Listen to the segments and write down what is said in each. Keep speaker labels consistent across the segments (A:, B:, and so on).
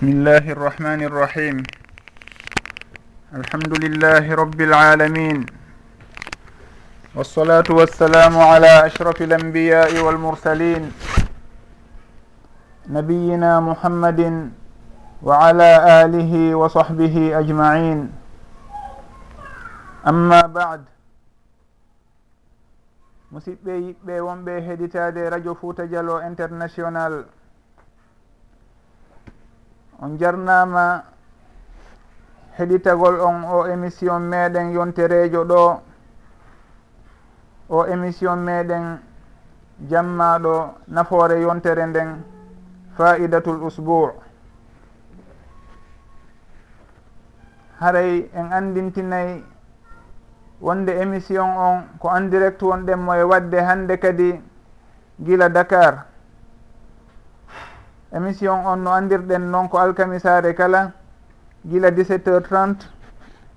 A: بسم الله الرحمن الرحيم الحمد لله رب العالمين والصلاة والسلام على أشرف الأنبياء والمرسلين نبينا محمد وعلى آله وصحبه أجمعين أما بعد musidɓe yiɓɓe wonɓe heɗitade radio fouta dialo international. on jarnama heɗitagol on o émission meɗen yonterejo ɗo o émission meɗen jammaɗo nafoore yontere nden faidatul usbour haray en andintinayi wonde émission on ko en direct wonɗenmo e wadde hande kadi gila dakar. émission on no andirɗen noon ko alkamisare kala. Gila 17 heures 30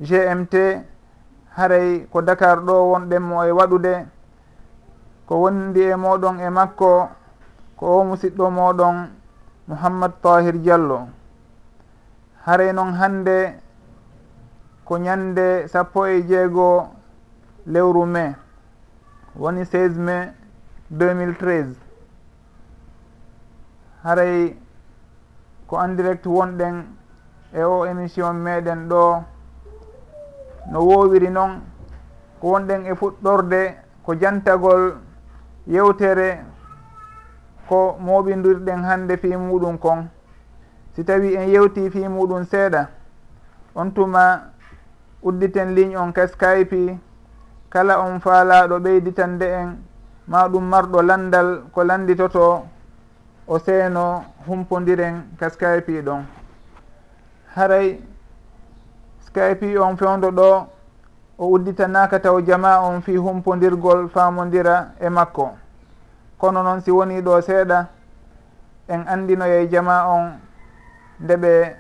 A: gmt haray ko dakar ɗo wonɗen mo e waɗude. Ko wondi e moɗon e makko ko o musidɗo moɗon mouhammad tahir diallo. Haray noon hande ko ñande sappo e jeego lewru mai woni 16 mai 2013 haray ko en direct wonɗen e o émission meɗen ɗo. No wowiri noon ko wonɗen e fuɗɗorde ko jantagol yewtere ko moɓidirɗen hande fi muɗum kon. Si tawi en yewti fi muɗum seeɗa on tuma udditen ligne on ka skype kala on faalaɗo ɓeyditande en ma ɗum marɗo landal ko landitoto o seeno humpodiren ka skype ɗon. Haray skype on fewdo ɗo o udditanaka taw jama on fi humpodirgol famodira e makko. Kono noon si woni ɗo seeɗa en andinoye jama on nde ɓe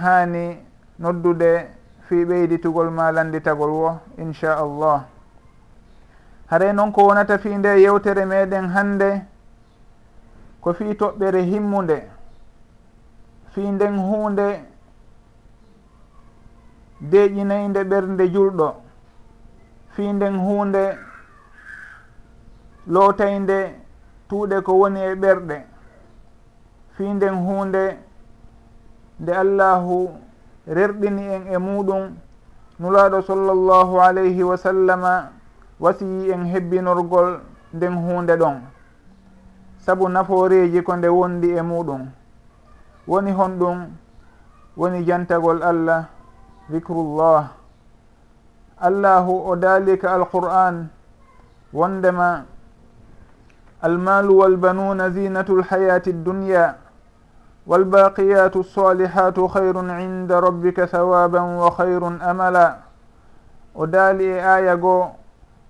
A: haani noddude fi ɓeyditugol ma landitagol wo inchallah. Haray noon ko wonata fi nde yewtere meɗen hannde ko fi toɓɓere himmunde fi nden hunde deƴinayde ɓernde julɗo fi nden hunde lootaynde tuuɗe ko woni e ɓerɗe fi nden hunde nde allahu rerɗini en e muɗum nulaaɗo sallllahu alayhi wa sallama wasiyi en hebbinorgol nden hunde ɗon. saabu naforeji ko nde wondi e muɗum woni honɗum woni jantagol allah dicrullah allahu o daalika alqur'an wondema almalu walbanuna zinatu lhayati dunia walbaqiyatu lsalihatu hayrun inda rabbika thawaban wa hayrun amala. O daali e aya goo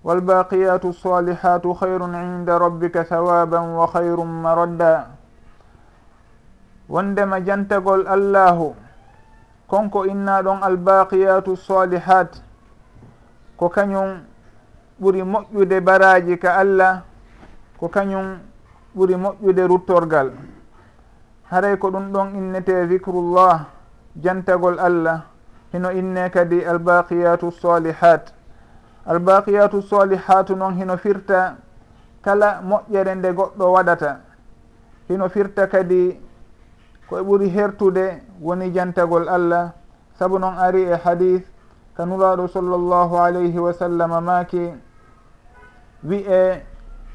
A: والباقيات الصالحات خير عند ربك ثوابا وخير مردا. wondema jantagol allahu konko inna ɗon albaqiyatu salihat ko kañum ɓuri moƴƴude baraji ka allah ko kañum ɓuri moƴƴude ruttorgal haray ko ɗum ɗon innete vicrullah jantagol allah hino inne kadi albaqiyatu salihat albaqiyatu solihatu noon hino firta kala moƴƴere nde goɗɗo waɗata. Hino firta kadi koye ɓuri hertude woni jantagol allah. Saabu noon ari e hadis ka nuraɗo sallllahu alayhi wa sallam maaki wi'e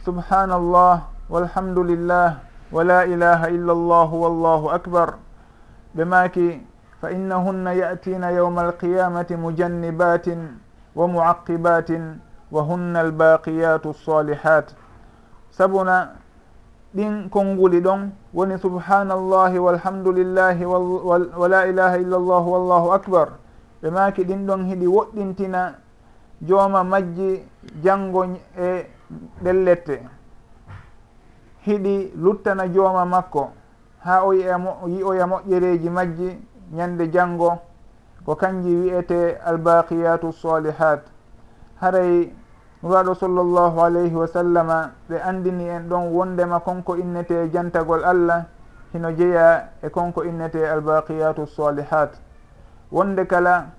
A: subhanallah walhamdulillah wa la ilaha illa llahu wallahu akbar. Ɓe maaki fa innahunna yatina yawma alqiyamati mujannibatin. wa muaqibatin wa hunna albaqiyatu lsalihat sabuna ɗin konnguli ɗon woni subhanallahi walhamdulillahi wa la ilaha illa llah wallahu akbar. Ɓe maaki ɗin ɗon hiɗi woɗɗintina jooma majji janngo e ɗellette hiɗi luttana jooma makko. Ha o yi'a yi'oya moƴƴereeji majji ñande janngo. ko kanji wiyete albaqiyatu salihat haray nuraɗo sallllahu alayhi wa sallama ɓe andini en ɗon wondema konko innete jantagol allah hino jeeya e konko innete albaqiyatu salihat wonde kala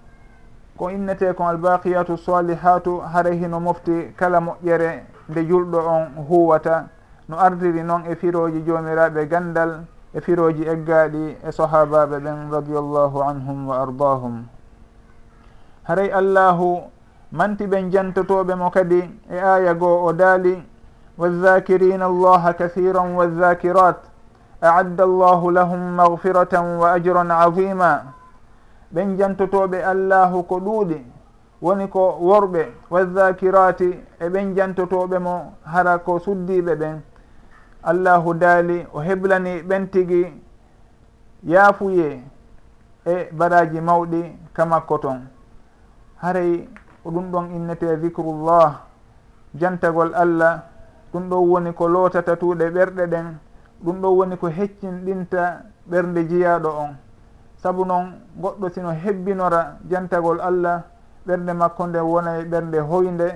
A: ko innete kon albaqiyatu salihatu haray hino mofti kala moƴƴere nde julɗo on huwata. No ardiri noon e firoji jomiraɓe gandal e firoji eggaɗi e sahabaɓe ɓen radiallahu anhum wa ardahum. Haray allahu manti ɓen jantotoɓe mo kadi e aya goo o daali wazakirina allaha kathiran wazakirat aadda allahu lahum magfiratan wa ajran azima. Ɓen jantotoɓe allahu ko ɗuuɗi woni ko worɓe wazakirati e ɓen jantotoɓe mo hara ko suddiɓe ɓen. allahu daali o heblani ɓen tigi yaafuye e baraji mawɗi kamakko ton haray ko ɗum ɗon innete dicrullah jantagol allah ɗum ɗon woni ko lootata tuuɗe ɓerɗe ɗen ɗum ɗon woni ko heccinɗinta ɓernde jiyaɗo on. Saabu noon goɗɗo sino hebbinora jantagol allah ɓernde makko nde wona ɓernde hoynde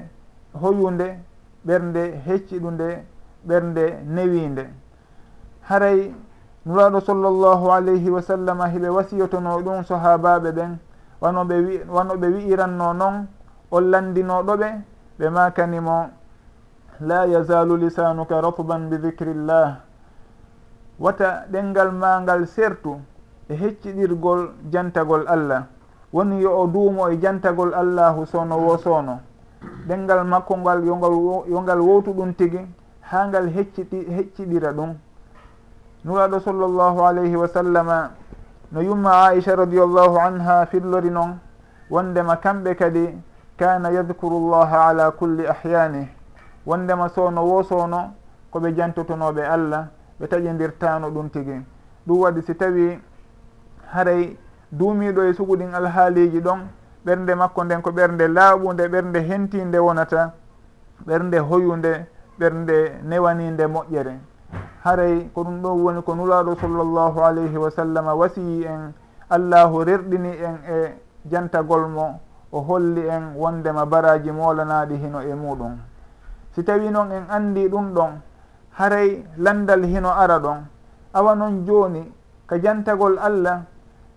A: hoyunde ɓernde hecciɗunde ɓernde newinde. Haray nuraɗo sallllahu alayhi wa sallam hiɓe wasiyotono ɗum sahabaɓe ɓen. Wanoɓe wi wanoɓe wi'iranno noon o landinoɗoɓe ɓe makanimo la yazalu lisanuka ratban bi dicrillah wata ɗengal ma ngal sertu e hecciɗirgol jantagol allah. Woni yo o duumo e jantagol allahu sowno wo sowno ɗengal makko ngal yongal yo ngal wowtu ɗum tigi ha ngal hecciɗi hecciɗira ɗum. Nuraɗo sallllahu alayhi wa sallama no yumma aicha radiallahu anha fillori noon wondema kamɓe kadi kana yadkuru llaha ala kulli ahyanih wondema sowno wosono koɓe jantotonoɓe allah ɓe taƴidirtano ɗum tigi. Ɗum waɗi si tawi haray duumiɗo e suguɗin alhaaliji ɗon ɓernde makko nden ko ɓernde laaɓunde ɓernde hentinde wonata ɓernde hoyunde ɓernde newaninde moƴƴere. Haray ko ɗum ɗon woni ko nulaaɗo sallllahu alayhi wa sallam wasiyi en allahu rerɗini en e jantagol mo o holli en wondema baraji molanaɗi hino e muɗum. Si tawi noon en andi ɗum ɗon haray landal hino ara ɗon. Awa noon joni ka jantagol allah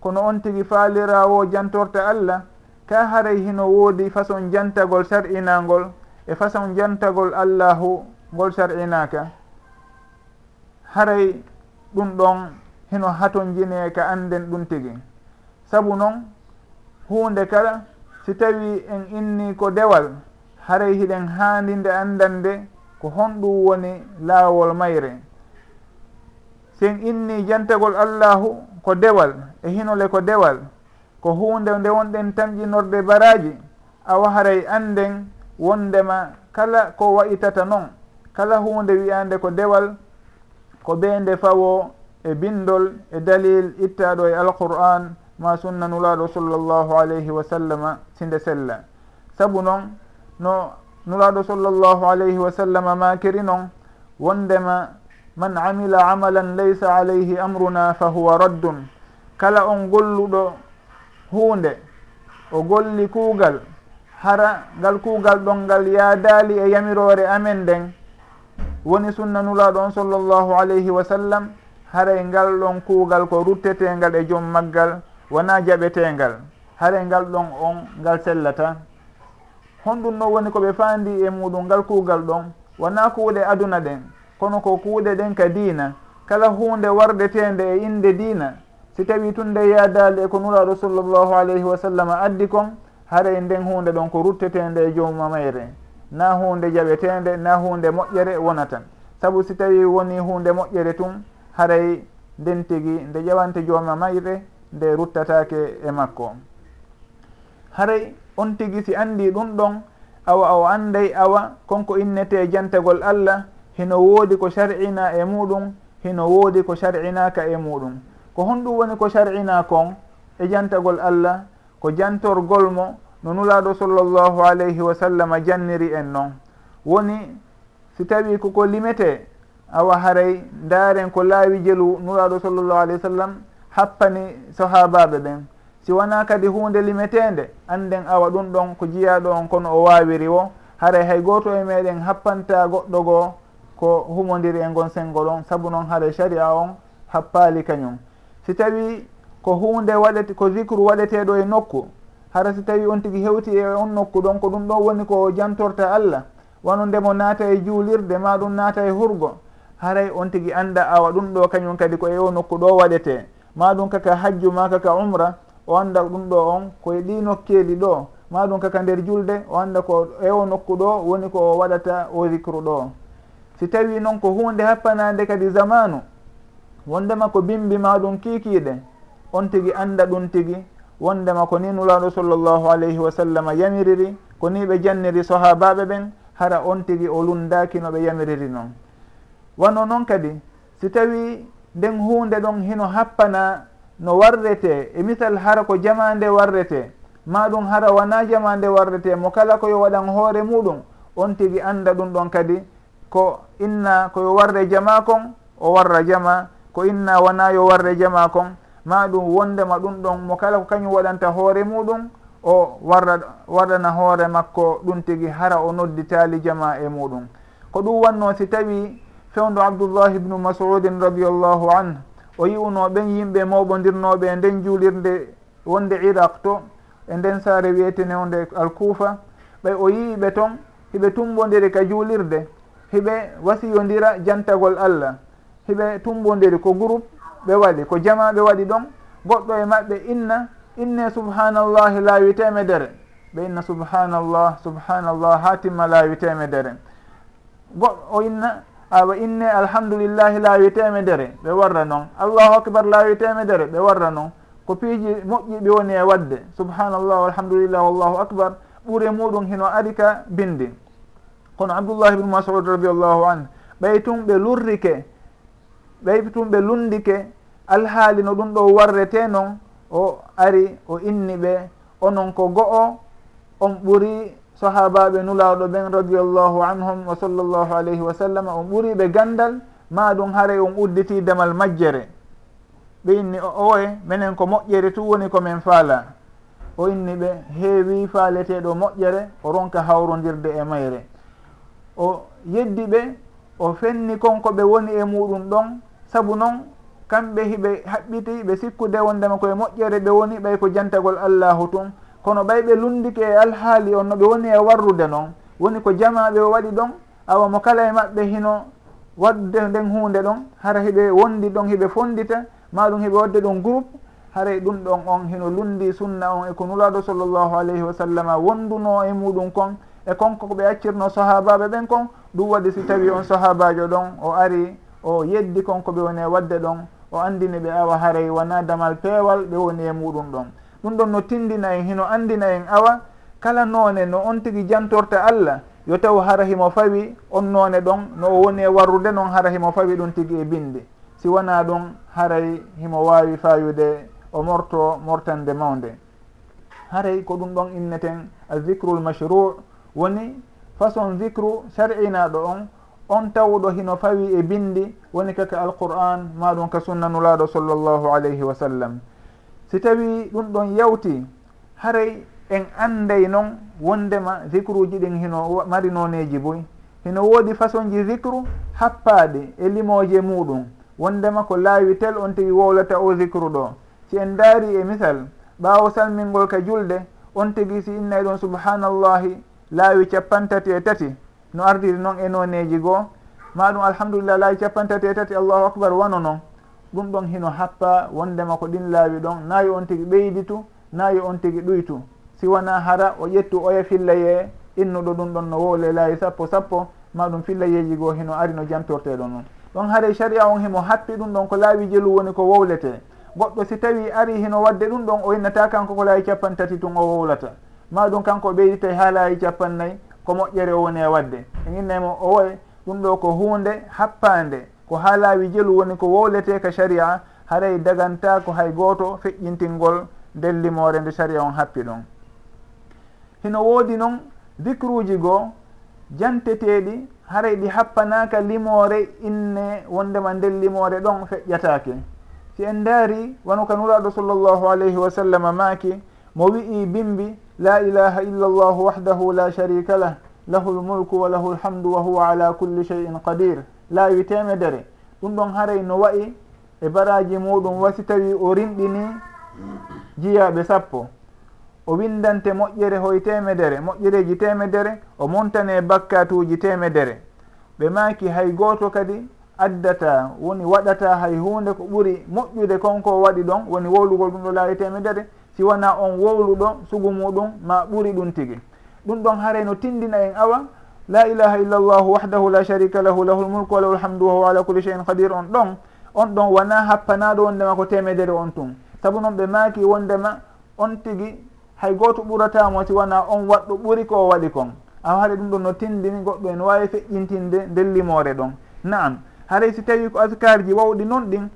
A: kono on tigi faalirawo jantorta allah ka haray hino woodi façon jantagol sar'inagol e façon jantagol allahu ngol sar'inaka haray ɗum ɗon hino haton jine ka anden ɗum tigi. Saabu noon hunde kala si tawi en inni ko dewal haray hiɗen haandinde andande ko honɗum woni laawol mayre. Sen inni jantagol allahu ko dewal e hinole ko dewal ko hunde nde wonɗen tamƴinorde baraji awa haray anden wondema kala ko wayitata noon kala hunde wiyande ko dewal ko ɓeende fawo e bindol e dalil ittaɗo e alqur'an ma sunna nulaɗo sallllahu alayhi wa sallama sinde sella. Saabu noon no nulaɗo sallllahu alayhi wa sallama makiri noon wondema man amila amalan laysa alayhi amruna fa huwa raddun. Kala on golluɗo hunde o golli kuugal hara ngal kuugal ɗon ngal yaadaali e yamirore amen nden woni sunna nulaɗo on sallllahu alayhi wa sallam haray ngal ɗon kuugal ko ruttetengal e joom maggal wona jaɓetengal. Haray ngal ɗon on ngal sellata. Honɗum noon woni koɓe faandi e muɗum ngal kuugal ɗon wona kuuɗe aduna ɗen kono ko kuuɗe ɗen ka diina. Kala hunde wardetende e inde diina. Si tawi tunde yadali e ko nuraɗo sallllahu alayhi wa sallam addi kon haray nden hunde ɗon ko ruttetende e joom mayre na hunde jaɓetende na hunde moƴƴere wonatan saabu si tawi woni hunde moƴƴere tun haray nden tigi nde ƴewante jooma mayre nde ruttatake e makko. Haray on tigi si andi ɗum ɗon awa o anday awa konko innete jantagol allah hino woodi ko sar'ina e muɗum hino woodi ko sar'inaka e muɗum. Ko honɗum woni ko sar'ina kon e jantagol allah ko jantorgol mo no nulaaɗo sallllahu alayhi wa sallam janniri en noon woni si tawi koko limete awa haray ndaaren ko laawi jelu nulaaɗo sallllahu alayhi wa sallam happani sahabaɓe ɓen. Si wona kadi hunde limetende anden awa ɗum ɗon ko jiyaɗo on kono o wawiri o haray hay goto e meɗen happanta goɗɗo goo ko humodiri e gon sengo ɗon saabu noon haray sharia on happaali kañum. Si tawi ko hunde waɗete ko zicre waɗeteɗo e nokku hara si tawi on tigi hewti e on nokku ɗon ko ɗum ɗo woni ko jantorta allah. Wano ndemo naata e juulirde ma ɗum naata e hurgo. Haray on tigi annda awa ɗum ɗo kañum kadi ko e o nokku ɗo waɗete. Ma ɗum kaka hajju ma kaka umra o annda ɗum ɗo on koye ɗi nokkeeli ɗo. Ma ɗum kaka nder julde o annda ko e o nokku ɗo woni ko o waɗata o zicru ɗo. Si tawi noon ko hunde happanande kadi zamanu wondema ko bimbi ma ɗum kiikiiɗe on tigi annda ɗum tigi wondema ko ni nuraɗo sallllahu alayhi wa sallam yamiriri ko ni ɓe janniri sahabaɓe ɓen hara on tigi o lundaki no ɓe yamiriri noon wano noon kadi si tawi nden hunde ɗon hino happana no warrete e misal hara ko jamande warrete ma ɗum hara wona jamande warrete mo kala koyo waɗan hoore muɗum on tigi anda ɗum ɗon kadi ko inna koyo warre jama kon o warra jama ko inna wona yo warre jama kon ma ɗum wondema ɗum ɗon mo kala ko kañum waɗanta hoore muɗum o warra waɗana hoore makko ɗum tigi hara o noddi taalijama e muɗum. Ko ɗum wanno si tawi fewndo abdoullahi ibnu masudin radiallahu anhu o yi'uno ɓen yimɓe mawɓodirnoɓe e nden juulirde wonde iraq to e nden saare wiyetene onde alkuufa ɓay o yiiɓe toon hiɓe tumbodiri ka juulirde hiɓe wasiyodira jantagol allah hiɓe tumbodiri ko groupe ɓe waɗi ko jama ɓe waɗi ɗon goɗɗo e maɓɓe inna inne subhanallahi laawi temedere ɓe inna subhanallah subhanallah ha timma laawi temedere goɗɗo o inna awa inne alhamdulillahi laawi temedere ɓe warra noon allahu akbar laawi temedere ɓe warra noon ko piiji moƴƴiɓe woni e wadde. Subhanallah walhamdulillah wallahu akbar. Ɓuure muɗum hino ari ka bindi. Kono abdoullah ibnu masud radiallahu an ɓay tum ɓe lurrike ɓay tum ɓe lundike alhaali no ɗum ɗo warrete noon o ari o inni ɓe onon ko go'o on ɓuri sahabaɓe nulawɗo ɓen radiallahu anhum wa sallllahu alayhi wa sallam on ɓuriɓe gandal ma ɗum haray on udditi damal majjere. Ɓe inni o owe minen ko moƴƴere tu woni komin faala. O inni ɓe heewi faaleteɗo moƴƴere o ronka hawrodirde e mayre. O yeddi ɓe o fenni konko ɓe woni e muɗum ɗon saabu noon kamɓe hiɓe haɓɓiti ɓe sikkude wondema koye moƴƴere ɓe woni ɓay ko jantagol allahu tun kono ɓay ɓe lundike e alhaali on no ɓe woni e warrude noon woni ko jamaɓe waɗi ɗon awa mo kala e maɓɓe hino wadde nden hunde ɗon. Hara hiɓe wondi ɗon hiɓe fondita maɗum hiɓe wadde ɗum groupe. Haray ɗum ɗon on hino lundi sunna on eko nulaɗo sallllahu alayhi wa sallam wonduno e muɗum kon. E konko ko ɓe accirno sahabaɓe ɓen kon ɗum waɗi si tawi on sahabajo ɗon o ari o yeddi kon ko ɓe woni e wadde ɗon. o andini ɓe awa haray wona damal peewal ɓe woni e muɗum ɗon. Ɗum ɗon no tindina en hino andina en awa kala noone no on tigui jantorta allah yo taw hara himo fawi on noone ɗon no o woni e warrude noon hara himo fawi ɗum tigui e binde si wona ɗum haray himo wawi fayude o morto mortande mawde haray ko ɗum ɗon inneten a zicrul mashrou woni façon zicru sar'inaɗo on on tawɗo hino fawi e bindi woni kaka alqur'an ma ɗum ka sunnanulaɗo sallllahu alayhi wa sallam. Si tawi ɗum ɗon yawti haray en anday noon wondema dicre ɗin hino mari noneji boy hino woodi façon ji dicre happaɗi e limoje muɗum wondema ko laawi tel on tigi wowlata o dicre ɗo. Si en daari e misal ɓaawo salmingol ka julde on tigi si innay ɗon subhanallahi laawi capantati e tati. no ardiri noon e noneji goo. Ma ɗum alhamdulillah laawi capantati e tati allahu akbar wano noon ɗum ɗon hino happa wondema ko ɗin laawi ɗon. Nayi on tigi ɓeyditu nayi on tigi ɗuytu. Si wona hara o ƴettu oya fillaye innuɗo ɗum ɗon no wowle laawi sappo sappo ma ɗum fillayeji goo hino ari no jantorteɗo noon ɗon haare sharia on himo happi ɗum ɗon ko laawi jelu woni ko wowlete goɗɗo si tawi ari hino wadde ɗum ɗon o innata kanko ko laawi capan tati tun o wowlata ma ɗum kanko ɓeyditay ha laawi capannayyi ko moƴƴere o woni e waɗde e innaymo o woy ɗum ɗo ko hunde happande ko ha laawi jelu woni ko wowlete ka sharia haray daganta ko hay goto feƴƴintingol ndellimore nde sharia on happi ɗon. Hino woodi noon dicruji goo janteteɗi haray ɗi happanaka limore inne wondema nden limore ɗon feƴƴatake si en daari wano ka nuraɗo sallllahu alayhi wa sallam maaki mo wi'i bimbi la ilaha illa إله wahdahu la sharika lah lahu lmulku wa lahu lhamdu wa huwa ala kulli cheyin qadir. Laawi temedere ɗum ɗon haray no wayi e baraji muɗum wasi tawi o rimɗini jiyaɓe sappo. O windante moƴƴere hoye temedere moƴƴereji temedere o montane bakkatuji temedere ɓe maki hay goto kadi addata woni waɗata hay hunde ko ɓuuri moƴƴude konko waɗi ɗon woni wowlugol ɗum ɗo laawi temedere si wona on wowluɗo sugu muɗum ma ɓuri ɗum tigi. Ɗum ɗon haare no tindina en awa. La ilaha illa llahu wahdahu la sharika lahu lahu lmulku wa lahu lhamdu wa huwa ala culli chein qadir. On ɗon on ɗon wona happanaɗo wondema ko temedere on tun. Saabu noon ɓe maaki wondema on tigi hay goto ɓuratamo si wona on waɗɗo ɓuuri ko o waɗi kon. Awa haɗa ɗum ɗon no tindini goɗɗo en wawi feƴƴintinde nden limore ɗon. Naam haray si tawi ko askar ji wawɗi noon ɗin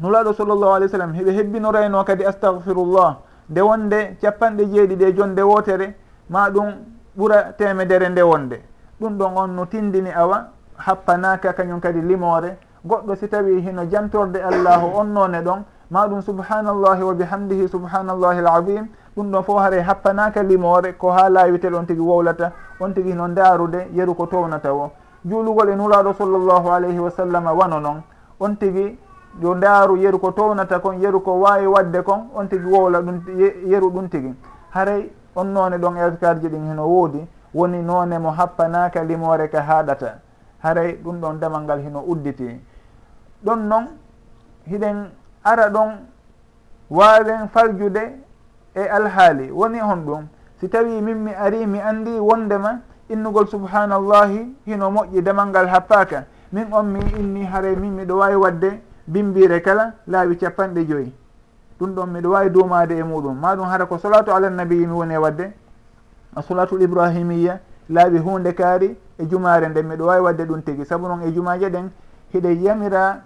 A: nulaɗo sallllahu alih w sallam heɓe hebbinorayno kadi astahfirullah nde wonde capanɗe jeeɗiɗi e jonde wotere ma ɗum ɓura temedere nde wonde. Ɗum ɗon on no tindini awa happanaka kañum kadi limore goɗɗo si tawi hino jantorde allahu on none ɗon ma ɗum subhanallahi wa bihamdihi subhanallahi l azim ɗum ɗon fof haare happanaka limore ko ha lawitel on tigui wowlata on tigui hino darude yeru ko townata o juulugol e nulaɗo sallllahu alayhi wa sallam wano noon on tigui yo ndaaru yeru ko townata kon yeru ko waawi waɗde kon on tigi wowla ɗum yeru ɗum tigi. Haray on noone ɗon erkar ji ɗin hino woodi woni noone mo happanaka limore ka haaɗata haray ɗum ɗon damal ngal hino udditi. Ɗon noon hiɗen ara ɗon waawen faljude e alhaali. Woni hon ɗum si tawi min mi ari mi anndi wondema innugol subhanallahi hino moƴƴi damal ngal happaka min on mi inni haray min miɗo waawi waɗde bimbire kala laaɓi capanɗe joyyi ɗum ɗon miɗo wawi dumade e muɗum. Maɗum hara ko solatu alannabiyi mi woni e wadde. A solatul ibrahimiya laaɓi hunde kaari e jumare nden miɗo wawi wadde ɗum tigui saabu noon e jumaje ɗen hiɗe yamira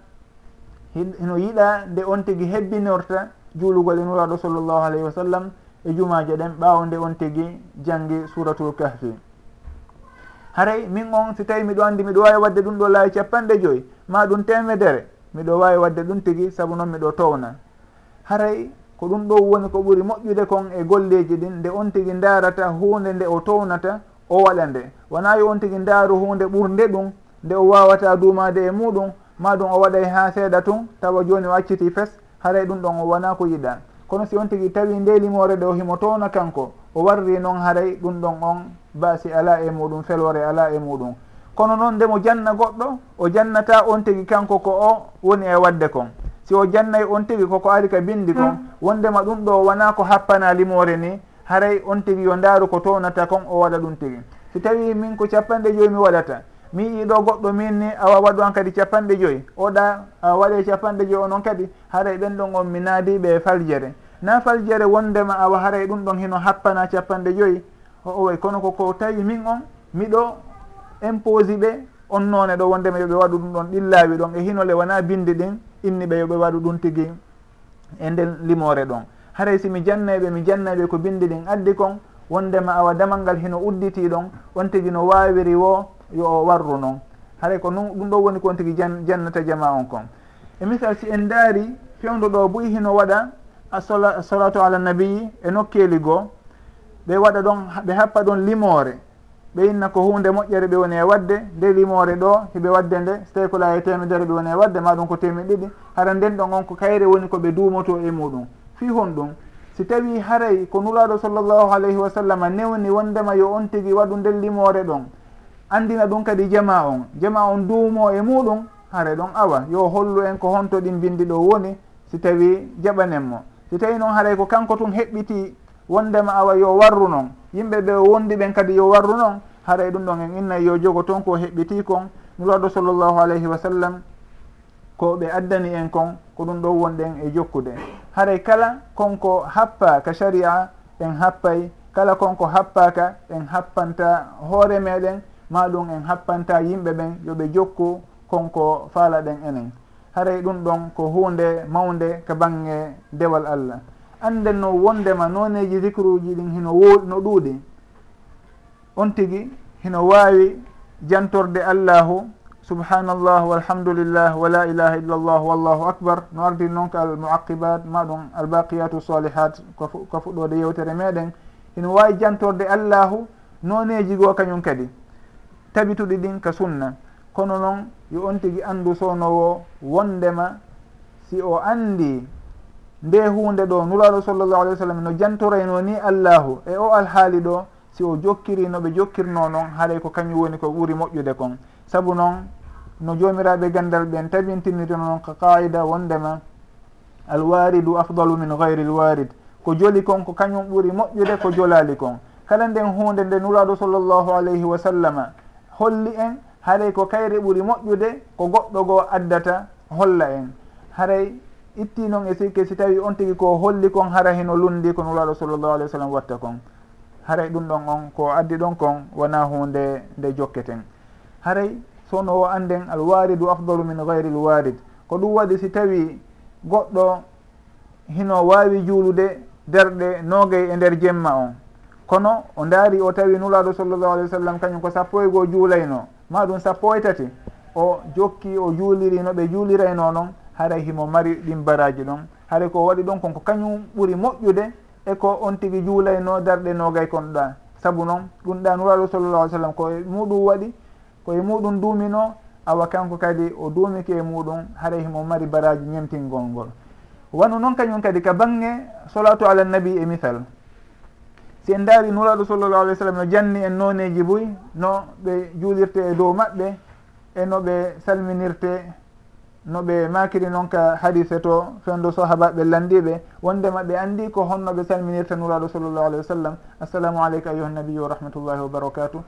A: no yiɗa nde on tigui hebbinorta juulugol e nuraɗo sallllahu alayhi wa sallam e jumaje ɗen ɓawo nde on tigui janggi suratul kahfi. Haray min on si tawi miɗo andi miɗo wawi wadde ɗum ɗo laawi capanɗe joyyi ma ɗum temedere miɗo wawi wadde ɗum tigui saabu noon miɗo towna haray ko ɗum ɗo woni ko ɓuuri moƴƴude kon e golleji ɗin nde on tigui darata hunde nde o townata o waɗa nde. Wona yo on tigui daaru hunde ɓurde ɗum nde o wawata dumade e muɗum ma ɗum o waɗay ha seeɗa tun tawa joni o acciti fes haray ɗum ɗon o wona ko yiɗa kono si on tigui tawi nde limore ɗe o himo towna kanko o warri noon haray ɗum ɗon on baasi ala e muɗum felore ala e muɗum. kono noon nde mo janna goɗɗo o jannata on tigi kanko ko o woni e wadde kon. Si o jannayi on tigi koko ari ka bindi kon mm. wondema ɗum ɗo wona ko happana limore ni haray on tigi yo ndaaru ko townata kon o waɗa ɗum tigi si tawi min ko capanɗe joyi mi waɗata mi yiɗo goɗɗo min ni awa waɗu an kadi capanɗe joyi. Oɗa waɗe capanɗe joyi onon kadi haray ɓen ɗon on mi naadiɓe e faljere. Na faljere wondema awa haray ɗum ɗon hino happana capanɗe joyi. O oway kono koko tawi min on miɗo imposi ɓe on noone ɗo wondema yoɓe waɗu ɗum ɗon ɗillawi ɗon e hinole wona bindi ɗin inni ɓe yoɓe waɗu ɗum tigi e nden limore ɗon. Haray simi jannayɓe mi jannayɓe ko bindi ɗin addi kon wondema awa damal ngal hino udditi ɗon on tigi no wawiri wo yo o warru noon haray ko non ɗum ɗo woni kon on tigi jannata jama on kon. E misal si en daari fewdo ɗo boyi hino waɗa asolatu ala nabiyi e nokkeli goo ɓe waɗa ɗon ɓe happa ɗon limore ɓe inna ko hunde moƴƴere ɓe woni e wadde nde limore ɗo hiɓe wadde nde so tawi ko laaye temedere ɓe woni e wadde ma ɗum ko temi ɗiɗi. Hara nden ɗon on ko kayre woni koɓe duumoto e muɗum. Fi hon ɗum si tawi haray ko nulaɗo sallllahu alayhi wa sallam newni wondema yo on tigui waɗu nden limore ɗon andina ɗum kadi jama on. Jama on duumo e muɗum hare ɗon awa. Yo hollu en ko honto ɗin bindi ɗo woni si tawi jaɓanen mo. Si tawi noon haray ko kanko tun heɓɓiti wondema awa yo warru noon yimɓe ɓe wondi ɓen kadi yo warru noon haray ɗum ɗon en innay yo jogo toon ko heɓɓiti kon nuraɗo sallllahu alayhi wa sallam ko ɓe addani en kon ko ɗum ɗo wonɗen e jokkude. Haray kala konko happa ka sharia en happay. Kala konko happaka en happanta hoore meɗen. Ma ɗum en happanta yimɓe ɓen yoɓe jokku konko faala ɗen enen. Haray ɗum ɗon ko hunde mawde ka bange dewal allah. andenno wondema noneji zicruji ɗin hino wo no ɗuuɗi. On tigi hino wawi jantorde allahu subhanallah walhamdulillah wa la ilaha illallah wallahu akbar. No ardi noon ko almuaqibat maɗum albaqiyatu salihat ko fuɗɗode yewtere meɗen. Hino wawi jantorde allahu noneji goo kañum kadi. Tabituɗi ɗin ka sunna. Kono noon yo on tigui andu sownowo wondema si o andi nde hunde ɗo nuraɗo sallllahu alih w sallam no jantorayno ni allahu. E o alhaali ɗo si o jokkiri no ɓe jokkirno noon haaɗay ko kañum woni ko ɓuuri moƴƴude kon. Saabu noon no jomiraɓe gandal ɓen tabintinirino noon ka qaida wondema alwaridu afdalu min gayri lwarid ko joli kon ko kañum ɓuuri moƴƴude ko jolali kon. Kala nden hunde nde nuraɗo sallllahu alayhi wa sallama holli en haray ko kayre ɓuuri moƴƴude ko goɗɗo goo addata holla en. Haray itti noon e sikke si tawi on tigi ko holli kon hara hino lundi ko nulaɗo sallllahu alih w sallam watta kon. Haray ɗum ɗon on ko addi ɗon kon wona hunde nde jokketen. Haray sono o anden alwaridu afdalu min gayri lwarid ko ɗum waɗi si tawi goɗɗo hino wawi juulude derɗe noogey e nder jemma on. Kono o ndaari o tawi nulaɗo sallllahu alih w sallam kañum ko sappo e goo juulayno ma ɗum sappo e tati o jokki o juuliri no ɓe juulirayno noon haray himo mari ɗin baraji ɗon. Haray ko waɗi ɗon kon ko kañum ɓuuri moƴƴude e ko on tigui juulayno darɗe nogay konɗa. Saabu noon ɗum ɗa nuraɗo sallallah alih sallam koye muɗum waɗi koye muɗum duumino awa kanko kadi o duumiki e muɗum haray himo mari baraji ñemtingol ngol. Wano noon kañum kadi ka bange solatu ala nabi e misal. Si en daari nuraɗo sallllahu alih w sallam no janni en noneji boyi no ɓe juulirte e dow maɓɓe e no ɓe salminirte no ɓe makiri noon ka hadise to fendo sahabaɓe landiɓe wondema ɓe andi ko honno ɓe salminirta nuraɗo sallllahu alah wa sallam assalamu aleyka ayuha nabiyu wa rahmatullahi wa barakatu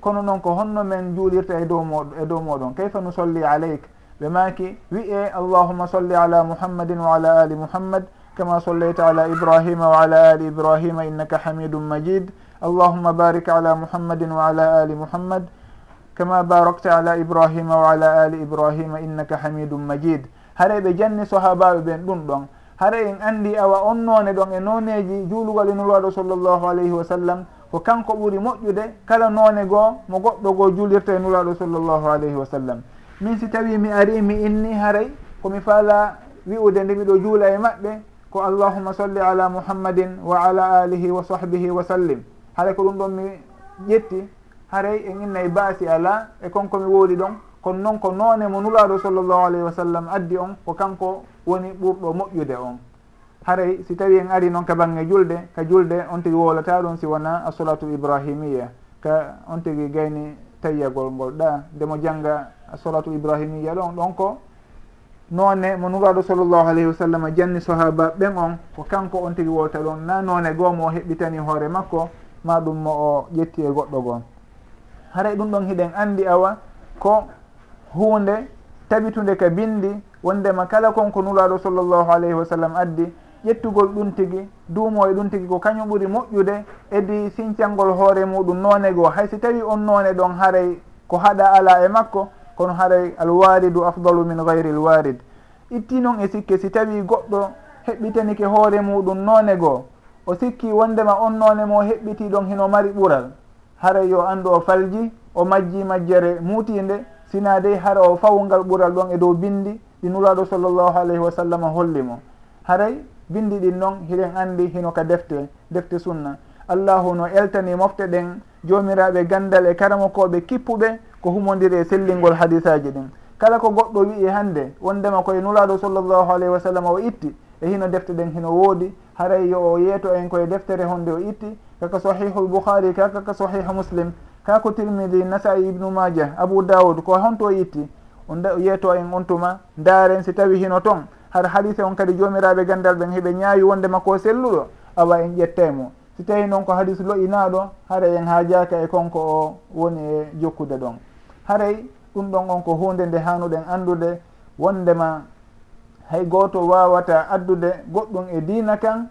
A: kono noon ko honno men juulirta e dow moɗon e dow moɗon. Kayfa nu solli aleyk ɓe maki wiye allahuma solli ala muhammadin wa ala ali muhammad kama sollayta ala ibrahima wa ala ali ibrahima innaka hamidum majid. Allahuma barik ala muhammadin wa ala ali muhammad kama barakta ala ibrahima wa ala ali ibrahima innaka hamidum majid haray ɓe janni sahabaɓe ɓen ɗum ɗon. haray en andi awa on none ɗon e noneji juulugol inulwaɗo e sallllahu alayhi wa sallam ko kanko ɓuuri moƴƴude kala none goo mo goɗɗo goo juulirta e nulaaɗo sallllahu alayhi wa sallam. Min si tawi mi ari mi inni haray komi faala wi'ude nde miɗo juula e maɓɓe ko allahuma solli ala muhammadin wa ala alihi wa sahbihi wa sallim. Haray ko ɗum ɗon mi ƴetti haray en innay baasi ala e konkomi woodi ɗon. Kono noon ko noone mo nulaaɗo sallllahu alayhi wa sallam addi on ko kanko woni ɓurɗo moƴƴude on. Haray si tawi en ari noon ka bange julde ka julde on tigi wolata ɗum si wona asolatu ibrahimia ka on tigi gayni tayyagol ngol ɗa ndemo jangga assolatu ibrahimia ɗon ɗon ko noone mo nuraɗo sallllahu alayhi wa sallam janni sahaba ɓen on ko kanko on tigi wolta ɗon. Na noone goomo o heɓɓitani hoore makko ma ɗum mo o ƴetti e goɗɗo gon haray ɗum ɗon hiɗen anndi awa ko hunde tabitunde ka bindi wondema kala konko nulaaɗo sallllahu alayhi wa sallam addi ƴettugol ɗum tigi duumo e ɗum tigi ko kañum ɓuri moƴƴude edi sincangol hoore muɗum noone goo. Hay si tawi on noone ɗon haray ko haɗa ala e makko kono haray alwaridu afdalu min gayri lwarid itti noon e sikke si tawi goɗɗo heɓɓitanike hoore muɗum noone goo o sikki wondema on noone mo heɓɓiti ɗon hino mari ɓural. haray yo anndu o falji o majji majjere muutinde sina dey hara o fawngal ɓural ɗon e dow bindi ɗi nulaaɗo sallllahu alayhi wa sallam holli mo. Haray bindi ɗin noon hiɗen anndi hino ka defte defte sunna. Allahu no eltani mofte ɗen joomiraaɓe ganndal e karamakooɓe kippuɓe ko humondiri e sellingol hadisaji ɗin. Kala ko goɗɗo wi'i hannde wondema koye nulaaɗo sallllahu alayhi wa sallam o itti e hino defte ɗen hino woodi. Haray yo o yeeto en koye deftere honde o itti kaka sahihu lbouhari ka kaka sahihu muslim ka ko tirmidi nasai ibnu maja abou daoud ko honto itti on yeeto en on tuma ndaaren si tawi hino toon har haalise on kadi jomiraɓe gandal ɓen heɓe ñaawi wonde makko e selluɗo awa en ƴettemo si tawi noon ko haalis loyinaɗo haray en haajaka e konko o woni e jokkude ɗon. Haray ɗum ɗon on ko hunde nde hanuɗen andude wondema hay goto wawata addude goɗɗum e diina kan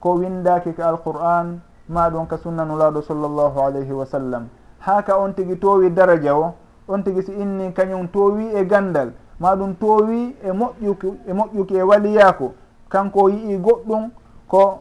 A: ko windaki ko alqur'an ma ɗum ka sunnanulaɗo sallllahu alayhi wa sallam. Ha ka on tigi towi daraja o on tigi si inni kañum towi e gandal. Ma ɗum towi e moƴƴuki e moƴƴuki e waliyako kanko yii goɗɗum ko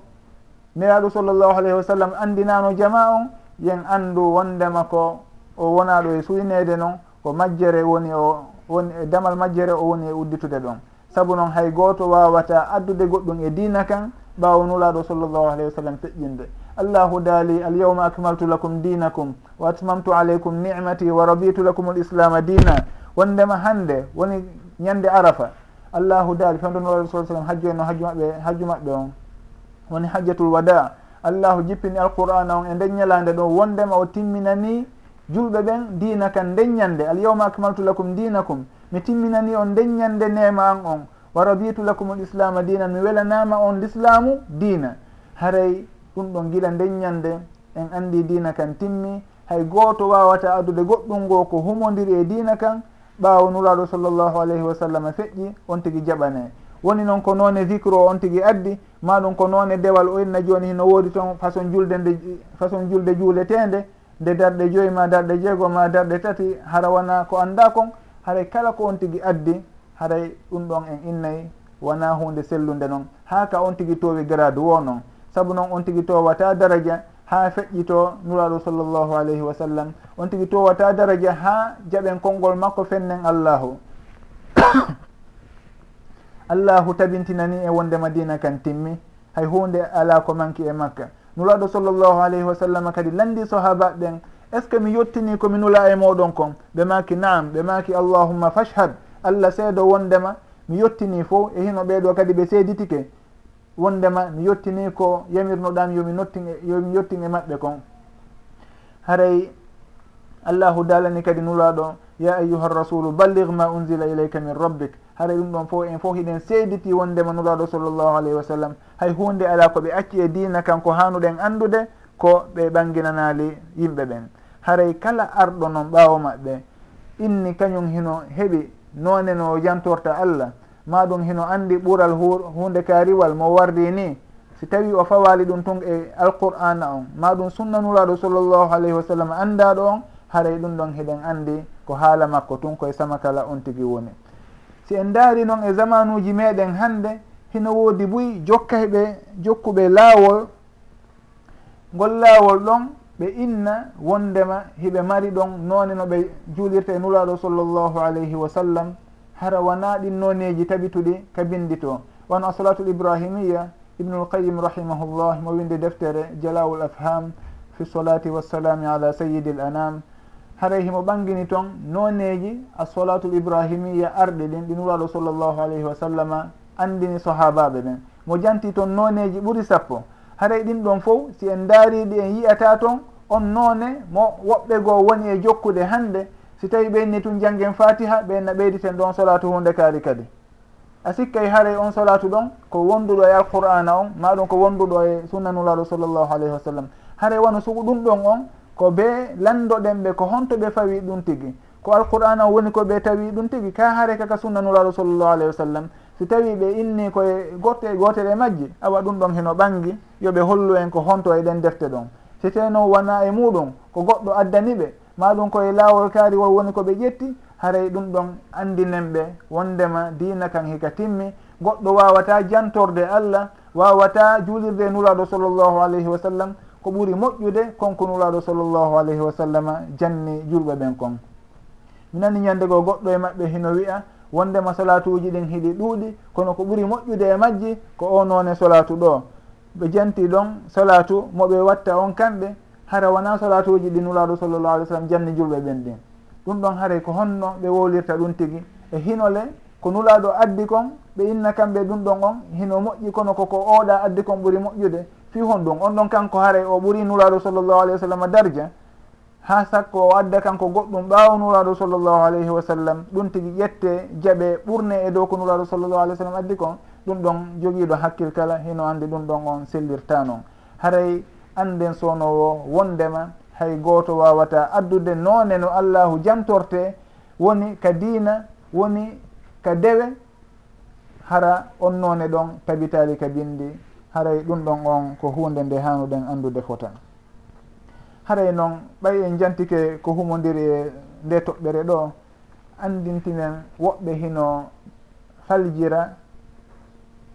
A: miraɗo sallllahu alayhi wa sallam andinano jama on yen andu wondema ko o wonaɗo e suynede noon ko majjere woni o woni e damal majjere o woni e udditude ɗon. Saabu noon hay goto wawata addude goɗɗum e dina kan ɓawo nulaɗo sallllahu alayhi wa sallam feƴƴinde. allahu daali الله دالي اليوم أكملت لكم دينكم وأتممت عليكم نعمتي ورضيت لكم الإسلام dina. Wondema hande woni ñande arafa. Allahu daali fewdo nuraɗo sa sallam hajju en o hajju maɓɓe hajju maɓɓe on. Woni hajjatul wada. Allahu jippini alqur'ana on e nden ñalande ɗo. Wondema o timminani julɓe ɓen dina kan nden ñande alyawma akmaltu lakum dinakum. Mi timminani on nden ñande nema an on. Wa raditu lakum l islama dinan mi welanama on l'islamu dina. Haray ɗum ɗon gila ndeññande en anndi diina kan timmi. Hay gooto wawata addude goɗɗum ngo ko humodiri e diina kan ɓaawo nuraaɗo sallllahu alayhi wa sallam feƴƴi on tigi jaɓane. Woni noon ko noone vicre o on tigi addi maɗum ko noone dewal o inna jooni hino woodi toon façon julde nde façon julde juuletende nde darɗe joyi ma darɗe jeego ma darɗe tati hara wona ko annda kon haray kala ko on tigi addi haray ɗum ɗon en innayi wona hunde sellude noon. Haa ka on tigi towi grade wo noon. saabu noon on tigi towata daraja ha feƴƴito nuraɗo sallllahu alayhi wa sallam. On tigi towata daraja ha jaɓen konngol makko fennen allahu. Allahu tabintinani e wonde madina kan timmi hay hunde ala ko manki e makka. Nuraɗo sallllahu alayhi wa sallam kadi landi sahabaɓe ɓen est ce que mi yettini komi nula e moɗon kon? Ɓe maki naam ɓe maki allahumma fashhad allah seedo wondema. Mi yettini fo e hino ɓeeɗo kadi ɓe seeditike. wondema mi yettini ko yamirnoɗam yomi notti yomi yettin e maɓɓe kon. Haray allahu dalani kadi nulaɗo ya ayuha rasulu ballig ma unzila ilayka min rabbik. Hara ɗum ɗon fof en fof hiɗen seyditi wondema nulaɗo sallllahu alayhi wa sallam. Hay hunde ala ko ɓe acci e dina kanko hanuɗen andude ko ɓe ɓanginanali yimɓe ɓen. Haray kala arɗo noon ɓaawo maɓɓe. Inni kañum hino heɓi none no yantorta allah. ma ɗum hino andi ɓural hunde kaariwal mo wardi ni. Si tawi o fawali ɗum tun e alqur'ana on ma ɗum sunnanuraɗo sallllahu alayhi wa sallam andaɗo on haray ɗum ɗon heɗen andi ko haala makko tun koye samakala on tigi woni. Si en daari noon e zamanuji meɗen hande hino woodi buy jokkayɓe jokkuɓe laawol ngol laawol ɗon ɓe inna wondema hiɓe mari ɗon noone no ɓe juulirta e nulaaɗo sallllahu alayhi wa sallam hara wona ɗin noneji tabituɗi ka bindi to. Wano asalatul ibrahimiya ibnul qayim rahimahullah mo winde deftere jalawul afham fi solati wassalami ala sayidi l anam. Haray himo ɓangini toon noneji a solatul ibrahimiya arɗi ɗin ɗin wuraɗo sallllahu alayhi wa sallama andini sahabaɓe ɓen. Mo janti toon noneji ɓuuri sappo. Haray ɗin ɗon fof si en daariɗi en yiyata toon on noone mo woɓɓe goo woni e jokkude hannde si tawi ɓenni tun janggen fatiha ɓenna ɓeyditen ɗon solatu hunde kaali kadi. A sikkay haray on solatu ɗon ko wonduɗo e alqur'ana on maɗum ko wonduɗo e sunnanulaɗo sallllahu alayhi wa sallam. Haray wano sugu ɗum ɗon on ko be landoɗen ɓe ko honto ɓe fawi ɗum tigui ko alqur'ana o woni ko ɓe tawi ɗum tigui ka haare kaka sunnanulaɗo sallllahu alayhi wa sallam. Si tawi ɓe inni koye gotte gotere majji awa ɗum ɗon heno ɓangi yoɓe hollu en ko honto e ɗen defte ɗon. Si teno wona e muɗum ko goɗɗo addani ɓe maɗum koye laawol kaari won woni ko ɓe ƴetti haray ɗum ɗon andinen ɓe wondema dina kan hika timmi goɗɗo wawata jantorde allah wawata juulirde nuraɗo sallllahu alayhi wa sallam ko ɓuuri moƴƴude konko nuraɗo sallllahu alayhi wa sallam janni julɓe ɓen kon. Mi nani ñande goo goɗɗo e maɓɓe hino wiya wondema solatuji ɗin hiɗi ɗuuɗi kono ko ɓuuri moƴƴude e majji ko o noone solatu ɗo. Ɓe janti ɗon solatu moɓe watta on kamɓe hara wona salatuji ɗi nulaɗo sallllah alih w sallam janni julɓe ɓen ɗin. Ɗum ɗon haray ko honno ɓe wowlirta ɗum tigi. E hinole ko nulaɗo addi kon ɓe inna kamɓe ɗum ɗon on hino moƴƴi kono koko oɗa addi kon ɓuuri moƴƴude fi hon ɗum on ɗon kanko haray o ɓuuri nulaɗo sallllahu alayhi wa sallam darja ha sakko o adda kanko goɗɗum ɓaawo nuraɗo sallllahu alayhi wa sallam ɗum tigi ƴette jaɓe ɓurne e dow ko nuraɗo sallllahu alayhi w sallam addi kon ɗum ɗon jogiiɗo hakkil kala hino andi ɗum ɗon on sellirta noon haray anden sownowo wondema hay gooto wawata addude noone no allahu jantorte. Woni ka diina woni ka dewe. Hara on noone ɗon tabitali ka bindi. Haray ɗum ɗon on ko hunde nde hanuɗen andude fotan. Haray noon ɓay en jantike ko humodiri e nde toɓɓere ɗo andintinen woɓɓe hino faljira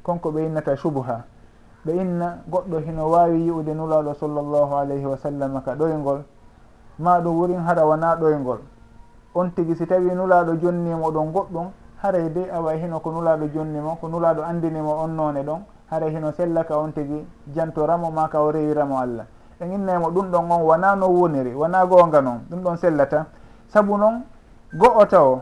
A: konko ɓe yinnata subha ɓe inna goɗɗo hino wawi yi'ude nulaɗo sallllahu alayhi wa sallam ka ɗoygol ma ɗum wurin hara wona ɗoygol on tigi si tawi nulaɗo jonnimo ɗon goɗɗum haray de awa hino ko nulaɗo jonnimo ko nulaɗo andinimo on none ɗon haray hino sellaka on tigi jantoramo ma ka o rewiramo allah. En innaymo ɗum ɗon on wona no woniri wona gonga noon ɗum ɗon sellata. Saabu noon go'o taw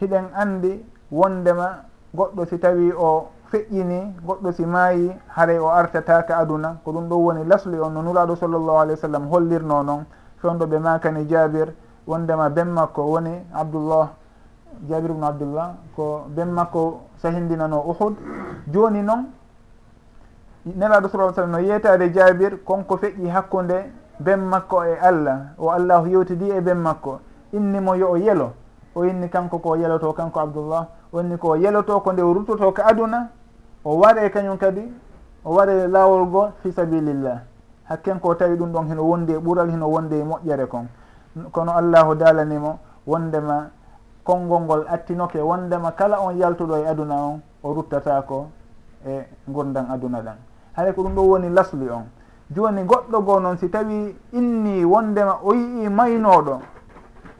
A: hiɗen andi wondema goɗɗo si tawi o feƴƴini goɗɗo si maayi haray o artataka aduna ko ɗum ɗo woni lasli on no nuraɗo sallllahu alayhi wa sallam hollirno noon. Fewɗo ɓe makani jabir wondema ben makko woni abdoullah jabir ubnu abdoullah ko ben makko sahindinano uhud. Joni noon nelaɗo sa sallam no yeytade jabir konko feƴƴi hakkude ben makko e allah o allahu yewtidi e ben makko. Innimo yo o yelo o inni kanko ko yeloto kanko abdoullah woni ko yeloto ko nde o ruttoto ko aduna o waɗe kañum kadi o waɗe lawol go fi sabilillah. Hakken ko tawi ɗum ɗon hino wondi e ɓural hino wondi e moƴƴere kon. Kono allahu dalanimo wondema konngol ngol attinoke wondema kala on yaltuɗo e aduna on o ruttatako e gurdan aduna ɗan. Haɗa ko ɗum ɗo woni lasli on. Joni goɗɗo goo noon si tawi inni wondema o yii maynoɗo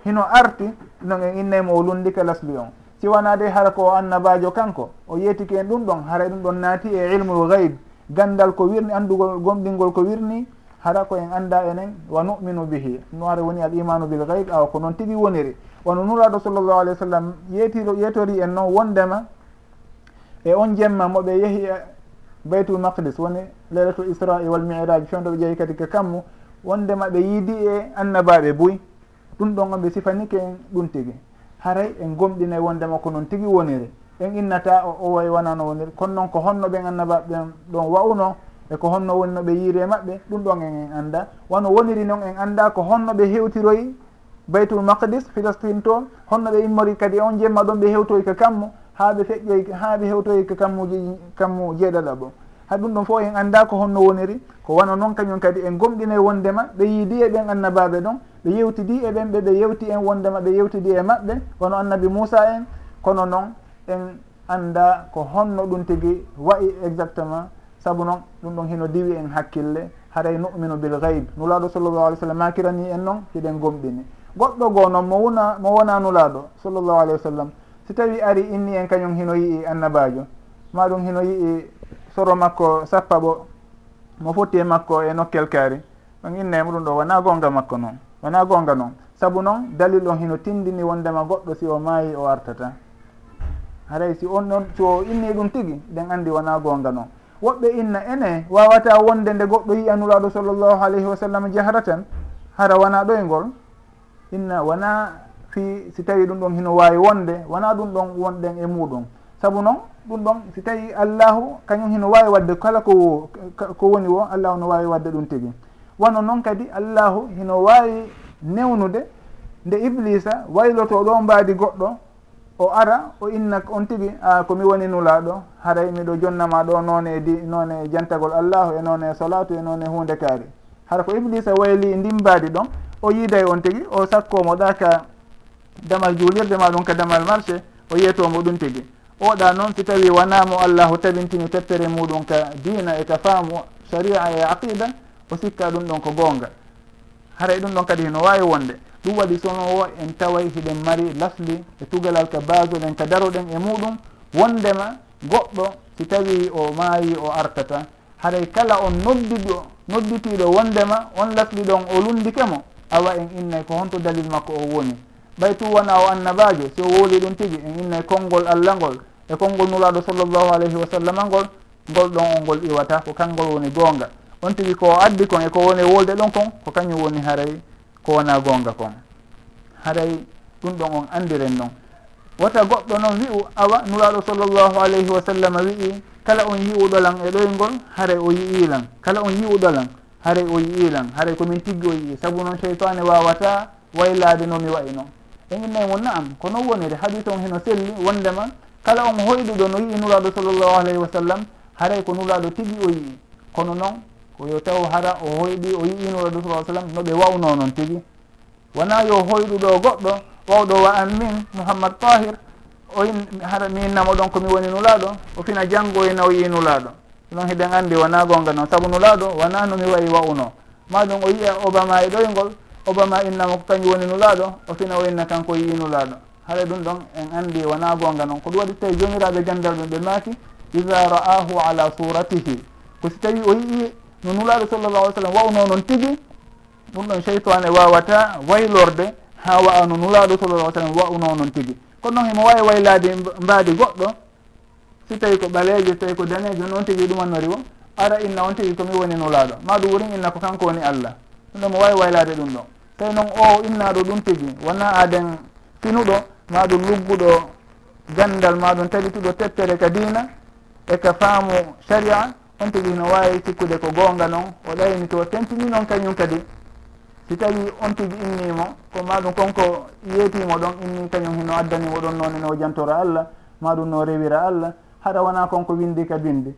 A: hino arti non en innaymo o lundike lasli on. siwana de hara ko annabajo kanko. O yeetiki en ɗum ɗon haray ɗum ɗon naati e ilmul gayb gandal ko wirni andugol gomɗingol ko wirni hara ko en anda enen wa numinu bihi. No ara woni al imanu bil gayb awa ko noon tigi woniri. Wono nuraɗo sallllahu alayhi wa sallam yeetiro yeetori en noon wondema e on jemma moɓe yeehi e baytul maqdis woni leylatul isra'i wal miraj fewdo ɓe jeehi kadi ko kammu wondema ɓe yiidi e annabaɓe buy. Ɗum ɗon on ɓe sifanike en ɗum tigi. haray en gomɗinay wondema ko noon tigi woniri. En innata o o way wonano woniri. Kono noon ko honno ɓen annabaɓeɓen ɗon wawno e ko honno woni no ɓe yiiri e maɓɓe ɗum ɗon en en annda. Wono woniri noon en annda ko honno ɓe hewtiroyi baytul maqdis philistine to honno ɓe immori kadi on jemma ɗon ɓe hewtoyi ko kammu haa ɓe feƴƴoyi haa ɓe hewtoyi ko kammuji kammu jeeɗaɗa ɓo ha ɗum ɗon fof en annda ko honno woniri. Ko wano noon kañum kadi en gomɗinay e wondema ɓe yiidi e ɓen annabaɓe ɗon ɓe yewtidi e ɓen ɓe ɓe yewti en wondema ɓe yewtidi e maɓɓe. Wono annabi moussa en kono noon en annda ko honno ɗum tigi wayi exactement. Saabu noon ɗum ɗon hino diwi en hakkille haray numinu bil gaybe nulaɗo sallllahu alih w sallam makirani en noon? Hiɗen gomɗini goɗɗo goo noon mo wona mo wona nulaɗo sallllahu alayhi wa sallam. Si tawi ari inni en kañum hino yii annabajo? Maɗum hino yii soro makko sappa ɓo mo fotti e makko e nokkel kaari. Ɗon inna e muɗum ɗo wona gonga makko noon wona gonga noon. Saabu noon dalil on hino tindini wondema goɗɗo si o maayi o artata. Haray si on noon si o inni ɗum tigi ɗen anndi wona gonga noon. Woɓɓe inna ene wawata wonde nde goɗɗo yiyanuraɗo sallllahu alayhi wa sallam jahratan hara wona ɗoygol inna wona fi si tawi ɗum ɗon hino wawi wonde wona ɗum ɗon wonɗen e muɗum saabu noon ɗum ɗon si tawi allahu kañum hino wawi wadde kala ko ko woni o allahu no wawi wadde ɗum tigi. Wono noon kadi allahu hino wawi newnude nde iblisa wayloto ɗo mbaadi goɗɗo o ara o inna on tigi a komi woni nulaɗo haray miɗo jonnama ɗo noon e di noon e jantagol allahu e noon e salatu e noon e hunde kaari. Hara ko iblisa wayli ndimbaadi ɗon o yiiday on tigi o sakkomo ɗa ka damal juulirde ma ɗum ka damal marché o yiyetomo ɗum tigi. oɗa noon si tawi wonamo allahu tabintini teppere muɗum ka dina e ka faamu sharia e aqida o sikka ɗum ɗon ko gonga haray e ɗum ɗon kadi heno wawi wonde. Ɗum waɗi sono o en taway hiɗen mari lasli e tugalal ka basoɗen ka daroɗen e muɗum. Wondema goɗɗo si tawi o maayi o artata. Haray kala on noddiɗo nodditiɗo wondema on lasli ɗon o lundike mo awa en innay ko honto dalil makko o woni. ɓay tu wona o annabajo si o wooli ɗum tigi en innay e konngol allah ngol e konngol nuraɗo sallllahu alayhi wa sallam ngol ngol ɗon o ngol iwata ko kanngol woni goonga. On tigi ko addi kon e ko woni wolde ɗon kon ko kañum woni haray ko wona goonga kon. Haray ɗum ɗon on andiren noon wata goɗɗo noon wi'u awa nuraɗo sallllahu alayhi wa sallam wi'i kala on yi'uɗolan e ɗoyngol haray o yi'ilan kala on yi'uɗolan haray o yi'ilan haray komin tiggi o yii. Saabu noon cheytane wawata waylade no mi wayi noon emin nayi won naam ko non woniri hadis on heno selli wondema kala on hoyɗuɗo no yii nuraɗo sallllahu alayhi wa sallam haray ko nuraɗo tigui o yii. Kono noon ko yo taw hara o hoyɗi o yii nuraɗo sa sallam no ɓe wawno noon tigui wona yo hoyɗuɗo goɗɗo wawɗo wa an min mouhammad tahir oyin hara mi innamo ɗon komi woni nulaɗo o fina janggo oyina e o yii nulaɗo ɗon heɗen andi wona gonga noon saabu nulaɗo wona nomi wayi wawno. Maɗum o yiya obama e ɗoygol obama inna mo ko kañum woni nulaaɗo o fina o inna kanko yii nulaaɗo. Haɗa ɗum ɗon en anndi wonaa goonga noon ko ɗum waɗi tawi joomiraaɓe ganndal ɗum ɓe maaki ida ra'ahu ala suratihi ko si tawi o yii no nulaaɗo sallallah alih sallam wawno noon tigi ɗum ɗon cheytane wawata waylorde ha wa'a no nulaaɗo sallallah sallam wawno noon tigi. Kono noon himo wawi waylaade mbaadi goɗɗo si tawi ko ɓaleejo tawi ko daneejo noon tigi ɗumannori o ara inna on tigi komi woni nulaaɗo. Ma ɗum wurin inna ko kanko woni allah. Ɗum ɗon mo wawi waylaade ɗum ɗon. tawi noon o innaɗo ɗum tigi. Wona aden finuɗo maɗum lugguɗo gandal maɗum tabituɗo teppere ka diina e ka faamu sharia. On tigi no wawi sikkude ko gonga noon o ɗayni to tentini noon kañum kadi. Si tawi on tigi innimo ko maɗum konko yeetimo ɗon inni kañum hino addanimo ɗon noon ene o jantora allah maɗum no rewira allah haɗa wona konko windi ka bindi.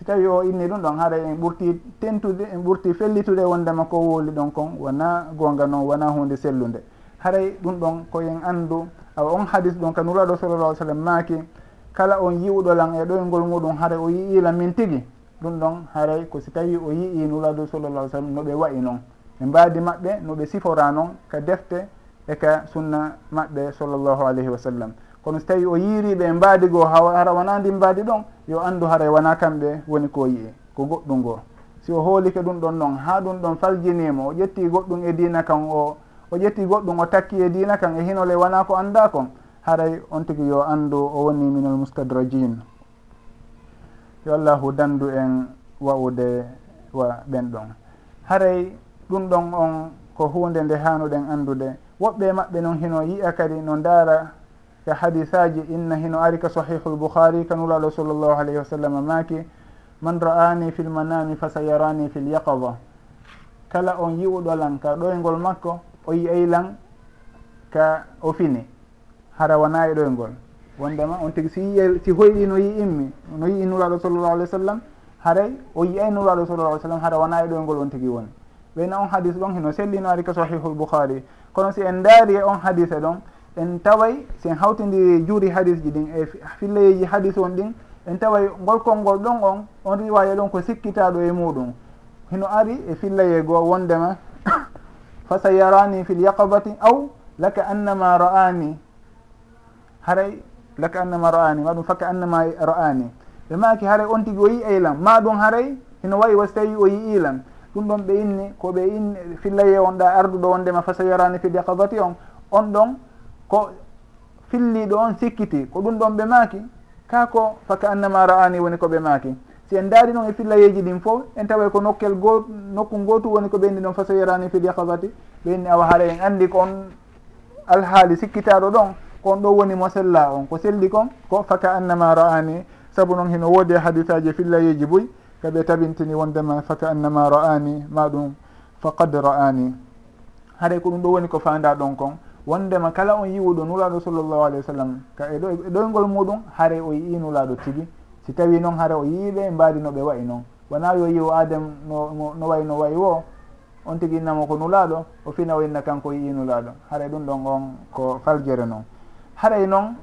A: si tawi o inni ɗum ɗon haɗa en ɓurti tentude en ɓurti fellitude wondema ko wooli ɗon kon wona gonga noon wona hunde sellude. Haray ɗum ɗon koyen anndu awa on hadis ɗum ka nuraɗo sallallah sallam maaki kala on yiwɗolan e ɗoyngol muɗum haara o yiiila min tigi. Ɗum ɗon haray ko si tawi o yii nuraɗo sallallah sallam no ɓe wayi noon ɓe mbaadi maɓɓe no ɓe sifora noon ka defte e ka sunna maɓɓe sallllahu alayhi wa sallam kono so tawi o yiiriɓe e mbaadi goo hara wona ndi mbaadi ɗon yo anndu haray wona kamɓe woni ko yi'i ko goɗɗum ngo. Si o hoolike ɗum ɗon noon haa ɗum ɗon faljinima o ƴetti goɗɗum e diina kan o o ƴetti goɗɗum o takki e diina kan e hinole wona ko annda kon haray on tigi yo anndu o woni minal mustadrajin yo allahu dandu en wa'ude wa ɓen ɗon. Haray ɗum ɗon on ko hunde nde hanuɗen anndude woɓɓe maɓɓe noon hino yiya kadi no ndaara e hadisaji inna hino ari ka sahihu lboukhari kanulaɗo sall llahu alayhi wa sallam maaki man ra'ani fi lmanami fa sayarani fi lyaqada kala on yi'uɗolan ka ɗoygol makko o yiyaylan ka o fini. Hara wona e ɗoygol wondema on tigi si yiye si hoyɗi no yi immi no yi inulaɗo sallllahu alah w sallam haray o yiyay nulaɗo sallllah alih sallam hara wona e ɗoygol on tigi woni. Ɓeyna on hadis ɗon hino sellino ari ka sahihu lboukhari kono si en daari e on hadise ɗon en taway sen hawtidiri juuri hadis ji ɗin e filleyeji hadis on ɗin en taway ngolkol ngol ɗon on on riwaya ɗon ko sikkitaɗo e muɗum. Hino ari e fillaye goo wondema fa sa yarani fil yaqabati aw laka annama ra'ani haray laka annama ra'ani maɗum fakka annama ra'ani ɓe maki haray on tigui o yi eylam maɗum haray hino wayi wasi tawi o yi ilam. Ɗum ɗon ɓe inni koɓe inni fillaye on ɗa arduɗo wondema fa sa yarani fil yaqabati on on ɗon ko filliɗo on sikkiti ko ɗum ɗon ɓe maaki kako faka annama ra'ani woni ko ɓe maaki. Si en daari noon e fillayeji ɗin fof en tawa ko nokkel go nokku gootu woni ko ɓenni ɗon faso yarani fil yakabati ɓenni awa haara en anndi ko on alhaali sikkitaɗo ɗon ko on ɗo woni mo sella on. Ko selli kon ko faka annama ra'ani. Saabu noon hino woodi e hadisaji fillayeji boyi kaɓe tabintini wondema faka annama ra'ani maɗum faqad ra'ani. Haɗay ko ɗum ɗo woni ko fanda ɗon kon. wondema kala on yiwuɗo nulaɗo sallllahu alayhi wa sallam ka e, e ɗoygol muɗum haare o yii nulaɗo tigi. Si tawi noon haare o yiiɓe mbaadi no ɓe wayi noon wona yo yiwo adame no no wayi no wayi wo on tigi innamo ko nulaɗo o fina o inna kanko yii nulaɗo haare ɗum ɗon on ko faljere noon haray noon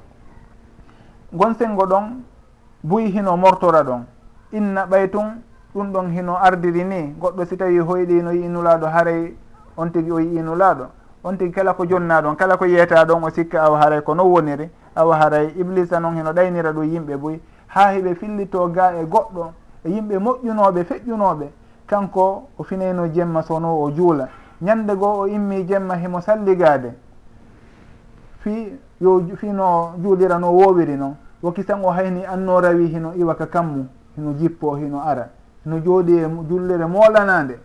A: gonsengo ɗon buy hino mortora ɗon. Inna ɓay tun ɗum ɗon hino ardiri ni. Goɗɗo si tawi hoyɗi no yii nulaɗo haaray on tigi o yii nulaɗo on tigi kala ko jonna ɗon kala ko yeyata ɗon o sikka awa haray ko non woniri awa haray iblisa noon heno ɗaynira ɗum yimɓe boyi ha heɓe fillito ga e goɗɗo e yimɓe moƴƴunoɓe feƴƴunoɓe kanko o fineyno jemma sono o juula. Ñande goo o immi jemma himo salligade fi yo fino juulira no wowiri noon woki tan o hayni anno rawi hino iwa ka kammu hino jippo hino ara hino jooɗi e jullere molanade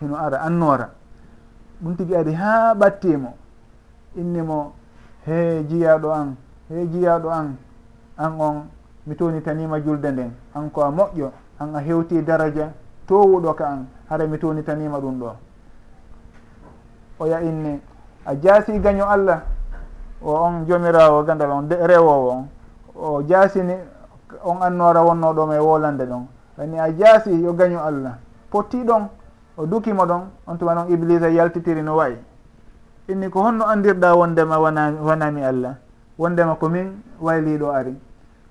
A: hino ara annora. ɗum tigi ari ha ɓattimo innimo he jiyaɗo an he jiyaɗo an an on mi tonitanima julde nden. An ko a moƴƴo an a hewti daraja towuɗo ka an hara mi tonitanima ɗum ɗo. Oya inni a jaasi gaño allah o on jomirawo gandal on rewowo on. O jaasini on annora wonno ɗo ma e wolande ɗon. Ani a jaasi yo gaño allah potti ɗon. o dukimo ɗon on tuma noon iblisa yaltitiri no wayi. Inni ko honno andirɗa wondema wona wonami allah. Wondema ko min wayliɗo ari.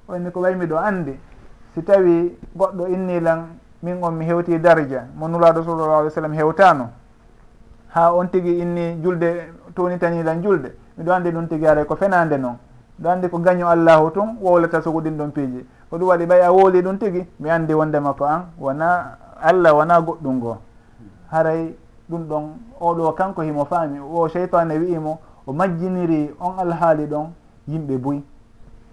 A: O inni ko way miɗo andi si tawi goɗɗo innilan min on mi hewti darja mo nulaɗo sallallah alih w sallam hewtano. Ha on tigui inni julde tonitanilan julde. Miɗo andi ɗum tigui aray ko fenande noon ɗo andi ko gaño allahu tun wowlata sogo ɗin ɗon piiji. Ko ɗum waɗi ɓay a wooli ɗum tigui mi andi wondema ko an wona allah wona goɗɗum ngoo haray ɗum ɗon oɗo kanko himo faami o cheytane wi'imo o majjiniri on alhaali ɗon yimɓe buy.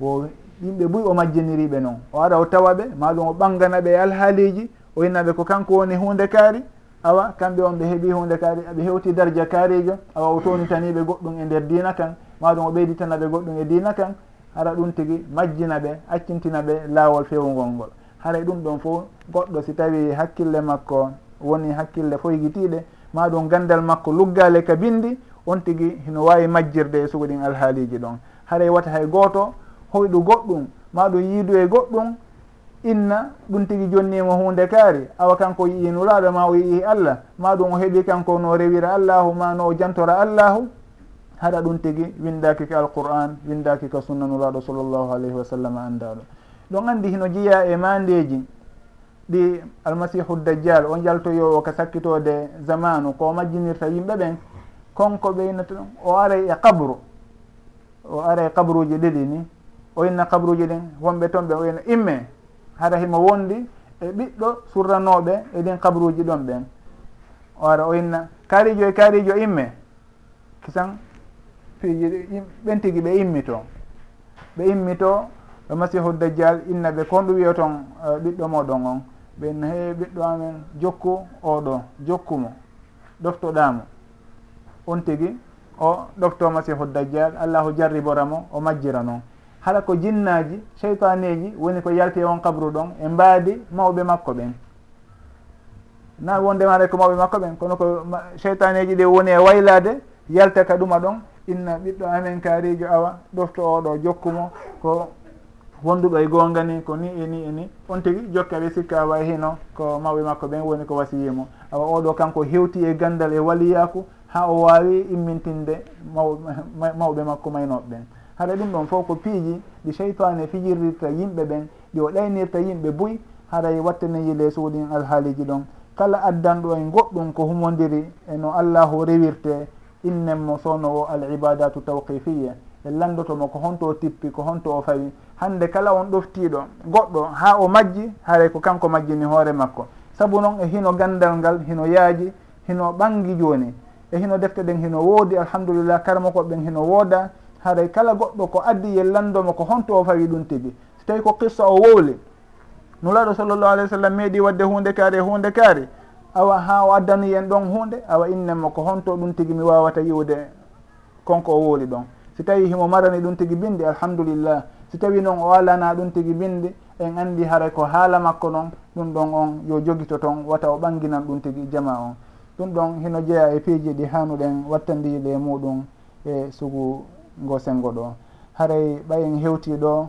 A: O yimɓe buy o majjiniriɓe noon o ara o tawa ɓe maɗum o ɓangana ɓe alhaaliji o yinnaɓe ko kanko woni hunde kaari. Awa kamɓe on ɓe heeɓi hunde kaari ɓe hewti dardia kaarijo awa o tonitaniɓe goɗɗum e nder dina kan. Maɗum o ɓeyditanaɓe goɗɗum e dina kan. Hara ɗum tigi majjina ɓe accintina ɓe laawol fewugol ngol. Haray ɗum ɗon fo goɗɗo si tawi hakkille makko woni hakkille foygitiɗe ma ɗum gandal makko luggale ka bindi on tigui hino wawi majjirde e sugo ɗin alhaaliji ɗon. Haray wata hay goto hoyɗu goɗɗum ma ɗum yiidu e goɗɗum inna ɗum tigi jonnimo hunde kaari. Awa kanko yii nuraɗo ma o yii allah. Ma ɗum o heeɓi kanko no rewira allahu ma no o jantora allahu. Haɗa ɗum tigi windaki ka alqur'an windaki ka sunna nuraɗo sallllahu alayhi wa sallam anndaɗo ɗon andi hino jeeya e mandeji ɗi almasihu dajjal o jaltoyowo ka sakkitode zamanu ko majjinirta yimɓe ɓen konko ɓeynata ɗum o aray e kabru o aray e kabruji ɗiɗi ni o inna kabruji ɗin wonɓe toon ɓe o ina imme hara himo wondi e ɓiɗɗo surranoɓe e ɗin kabruji ɗon ɓen. O ara o inna kaarijo e kaarijo imme kisan piiji ɓen tigui ɓe immito. Ɓe immito masihu dajjal inna ɓe kon ɗum wiya toon ɓiɗɗo moɗon on. ɓen heewi ɓiɗɗo amen jokku oɗo jokkumo ɗoftoɗamo on tigui o ɗoftoma sehu dajjal allahu jarriboramo o majjira noon. Haɗa ko jinnaji cheytaneji woni ko yalti e on kabru ɗon e mbaadi mawɓe makko ɓen. Na wondemare ko mawɓe makko ɓen kono ko cheytaneji ɗe woni e waylade yalta ka ɗuma ɗon inna ɓiɗɗo amen kaarijo awa ɗofto oɗo jokkumo ko wonduɗo e gonga ni ko ni e ni e ni. On tigui jokka ɓe sikka way hino ko mawɓe makko ɓen woni ko wasiyimo awa oɗo kanko hewti e gandal e waliyaku ha o wawi immintinde mawɓe makko maynoɓe ɓen. Haɗa ɗum ɗon fof ko piiji ɗi cheytane fijirdirta yimɓe ɓen ɗi o ɗaynirta yimɓe buy haray wattaneyile suuɗin alhaaliji ɗon. Kala addanɗo en goɗɗum ko humodiri e no allahu rewirte innenmo sowno o al ibadatu tawqifiya. en landotomo ko honto o tippi ko honto o fawi. Hande kala on ɗoftiɗo goɗɗo ha o majji haray ko kanko majjini hoore makko. Saabu noon e hino gandal ngal hino yaaji hino ɓangi joni e hino defte ɗen hino woodi alhamdulillah karma ɓen hino wooda haray kala goɗɗo ko addi yellandomo ko honto o fawi ɗum tigi. So tawi ko qissa o wowli nulaɗo sallllahu alih w sallam meeɗi wadde hunde kaari e hunde kaari awa ha o addani yen ɗon hunde awa innenmo ko honto ɗum tigi mi wawata yiwde konko o wowli ɗon. si tawi himo marani ɗum tigi binde alhamdulillah. Si tawi noon o alana ɗum tigi binde en andi haara ko haala makko noon ɗum ɗon on yo joguito toon wata o ɓanginan ɗum tigi jama on. Ɗum ɗon hino jeeya e piiji ɗi hanuɗen wattandiɗe muɗum e sugu ngo sengo ɗo. Haray ɓayen hewtiɗo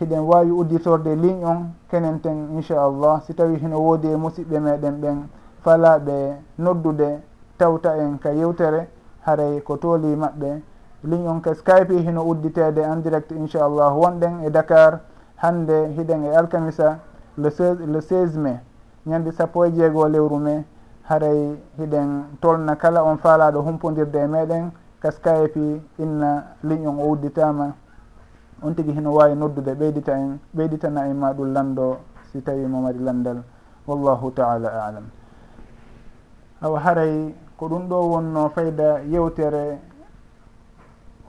A: hiɗen wawi udditorde ligne on kenen ten inchallah. Si tawi hino woodi e musidɓe meɗen ɓen falaɓe noddude tawta en ka yewtere haray ko tooli maɓɓe. ligne on ka skype hino udditede en direct inchallah wonɗen e dakar hande hiɗen e alkamisa le 16 le 16 mai. Ñande sappo e jeego lewru mai haray hiɗen tolna kala on faalaɗo humpodirde e meɗen ka skype inna ligne on o udditama on tigui hino wawi noddude ɓeydita en ɓeyditana en ma ɗum lando si tawi momari landal wallahu taala alam. Awa haray ko ɗum ɗo wonno fayda yewtere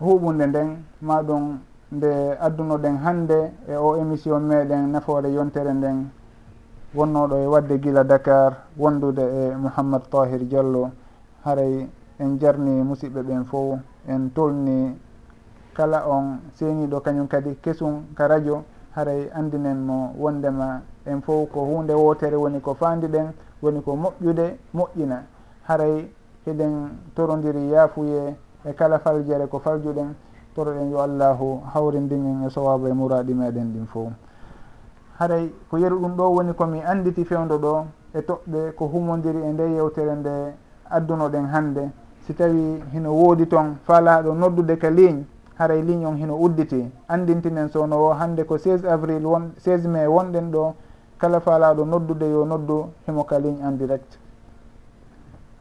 A: huɓunde nden maɗum nde addunoɗen hande e o émission meɗen nafoore yontere nden. Wonnoɗo e wadde gila dakar wondude e mouhammad tahir diallo. Haray en jarni musidɓe ɓen fo en tolni kala on seeniɗo kañum kadi kesum ka radio. Haray andinen mo wondema en fof ko hunde wotere woni ko fandiɗen woni ko moƴƴude moƴƴina. Haray eɗen torodiri yaafuye e kala faljere ko faljuɗen toroɗen yo allahu hawrindimen e sowaba e muraɗi meɗen ɗin fo haray ko yeru ɗum ɗo woni komi anditi fewdo ɗo e toɓɓe ko humodiri e nde yewtere nde addunoɗen hande si tawi hino woodi toon faalaɗo noddude ka ligne haray ligne on hino udditi. Andintinen sowno o hande ko 16 avril won 16 mai wonɗen ɗo kala faalaɗo noddude yo noddu himo ka ligne en direct.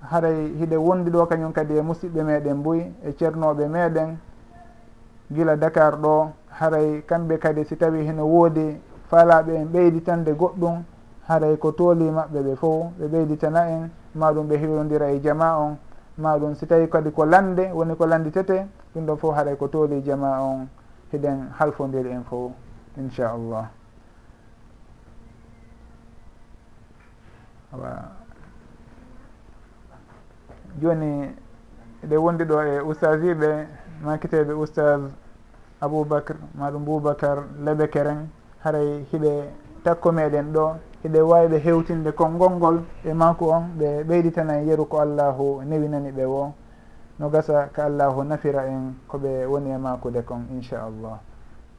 A: haray hiɗe wondi ɗo kañum kadi e musidɓe meɗen boyi e ceernoɓe meɗen. Gila dakar ɗo haray kamɓe kadi si tawi hene woodi faalaɓe en ɓeyditande goɗɗum haray ko tooli maɓɓe ɓe fof ɓe ɓeyditana en. Maɗum ɓe hewlodira e jama on. Maɗum si tawi kadi ko lande woni ko landitete ɗum ɗon fof haray ko tooli e jama on. Hiɗen halfodiri en fof inchallah. Awa. joni eɗe wondi ɗo e oustage ɓe makiteɓe oustage aboubacre maɗum boubacar leɓe keren haray hiɓe takko meɗen ɗo eɓe wawiɓe hewtinde konngol ngol e makko on ɓe ɓeyditana e yeru ko allahu newinani ɓe wo. No gasa ko allahu nafira en koɓe woni e makude kon inchallah.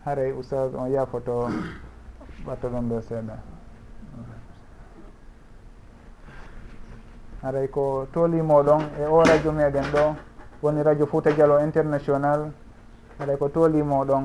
A: Haray oustage on yafoto ɓatta ɗon ɗo seeɗa. haray ko toolimoɗon e o radio meɗen ɗo woni radio fouta dialo international. Haɗay ko toolimoɗon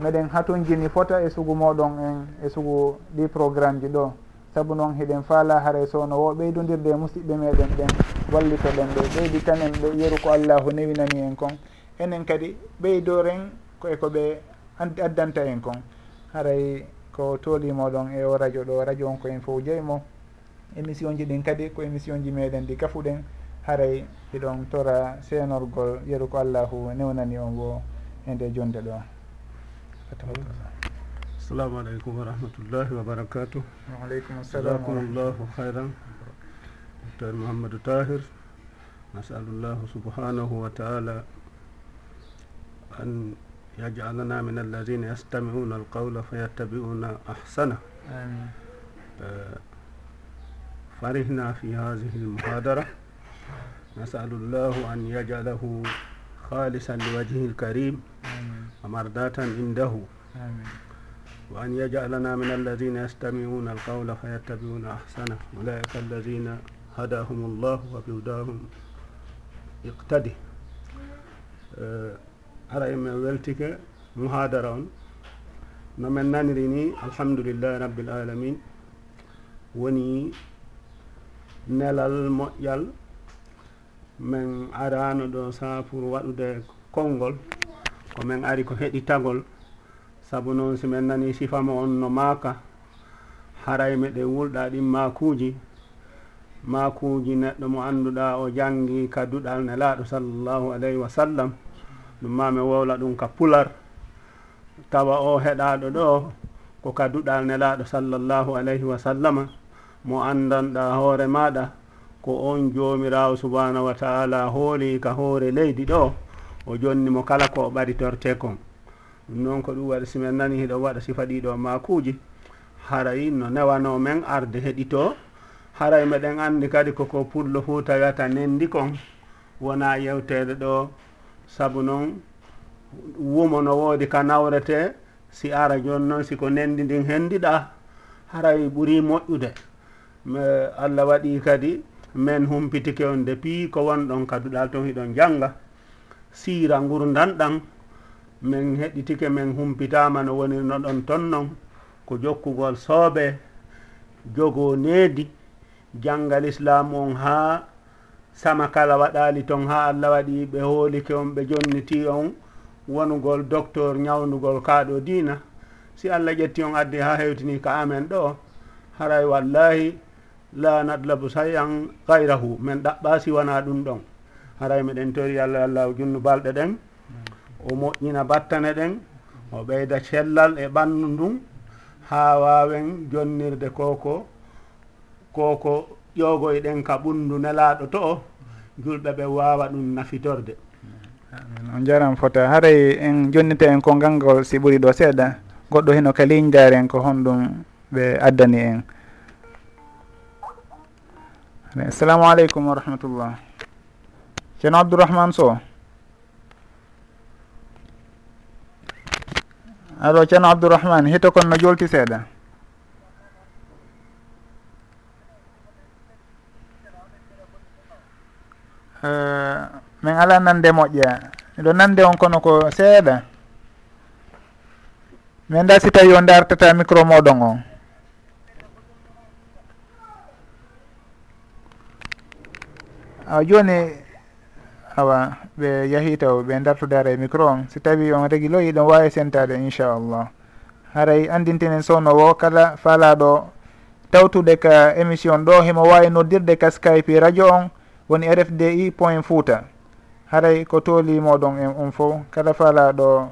A: meɗen hatunjini fota e sugu moɗon en e sugu ɗi programme ji ɗo. Saabu noon heɗen faala haray sowno wo ɓeydodirde e musidɓe meɗen ɓen wallitoɗen ɓe ɓeyditan en ɓe yeru ko allahu newinani en kon. Enen kadi ɓeydoren koye ko ɓe addanta en kon. Haray ko toolimoɗon e o radio ɗo radio on ko en fof jeymo émission ji ɗin kadi ko émission ji meɗen ɗi gafuɗen haray ɗiɗon tora seenorgol yeru ko allahu newnani on wo e nde jonde ɗo.
B: Assalamu aleykum wa rahmatullahi wa barakatuh.
A: Waaleykum
B: assalamuallahu hayran docteur mouhamadou tahir nasalullahu subhanahu wa taala an yajalana min alladina yastamiuna alqawla fayattabiuna ahsana.
A: Amin.
B: Eh, فرحنا في هذه المحاضرة. نسأل الله أن يجعله خالصا لوجهه الكريم ومرضاة عنده. وأن يجعلنا من الذين يستمعون القول فيتبعون أحسنه. أولئك الذين هداهم الله وبهداهم اقتده ara emin weltike muhadara on no min naniri ni alhamdulillahi rabbil alamin woni nelal moƴƴal. Min arano ɗo sans pour waɗude konngol ko min ari ko heɗitagol sabu noon si min nani sifama on no maaka haray meɗen wulɗa ɗin makuji makuji neɗɗo mo annduɗa o jangi ka duɗal nelaɗo sallllahu alayhi wa sallam. Ɗum ma mi wowla ɗum ka pular. Tawa o heɗaɗo ɗo ko ka duɗal nelaɗo sallllahu alayhi wa sallama. mo andanɗa hoore maɗa ko on jomirawo subhanahu wa taala hooli ka hoore leydi ɗo o jonni mo kala ko ɓaritorte kon. Ɗum noon ko ɗum waɗi simen nani hiɗo waɗa sifa ɗiɗo makuji haray no newano men arde heɗito. Haray meɗen andi kadi koko pullo fu tawiyata nendi kon. Wona yewtede ɗo saabu noon wumo no woodi ka nawrete si ara joni noon siko nendi ndin hendiɗa haray ɓuuri moƴƴude. allah waɗi kadi min humpitike on depuis ko wonɗon kaduɗal ton hiɗon janga sira gurdan ɗan min heɗitike min humpitama no wonirno ɗon ton non ko jokkugol soobe jogo needi. Janngal islamu on ha sama kala waɗali ton ha allah waɗi ɓe hoolike on ɓe jonniti on wonugol docteur ñawnugol kaaɗo dina si allah ƴetti on addi ha hewtini ka amen ɗo haray wallahi la nadlabu sayan gayrahu min ɗaɓɓa siwana ɗum ɗon. Haray miɗen tori allah allah junnu balɗe ɗen. O moƴƴina battane ɗen. O ɓeyda cellal e ɓandu ndun. Ha wawen jonnirde koko. Koko ƴogoyɗen ka ɓundu nelaɗo to o. Julɓe ɓe wawa ɗum nafitorde.
A: Amin. On jaram fota. Haray en jonnita en ko ngalngol si ɓuri ɗo seeɗa. Goɗɗo heno ka ligne en ko honɗum ɓe addani en. assalamu aleykum wa rahmatullah. Ceerno abdourahmane sow. Alo ceerno abdourahmane hito kon no jolti seeɗa eh, min ala nande moƴƴa eɗo nande on kono ko seeɗa min da si tawi o dartata micro moɗon on awa joni awa ɓe yahi taw ɓe dartudare e micro on. Si tawi on réguloyi ɗon wawi sentade inchallah. Haray andintinen sownowo kala faalaɗo tawtude ka émission ɗo himo wawi noddirde ka skype radio on woni rfdi point fouta. Haray ko tooli moɗon en on fo kala faalaɗo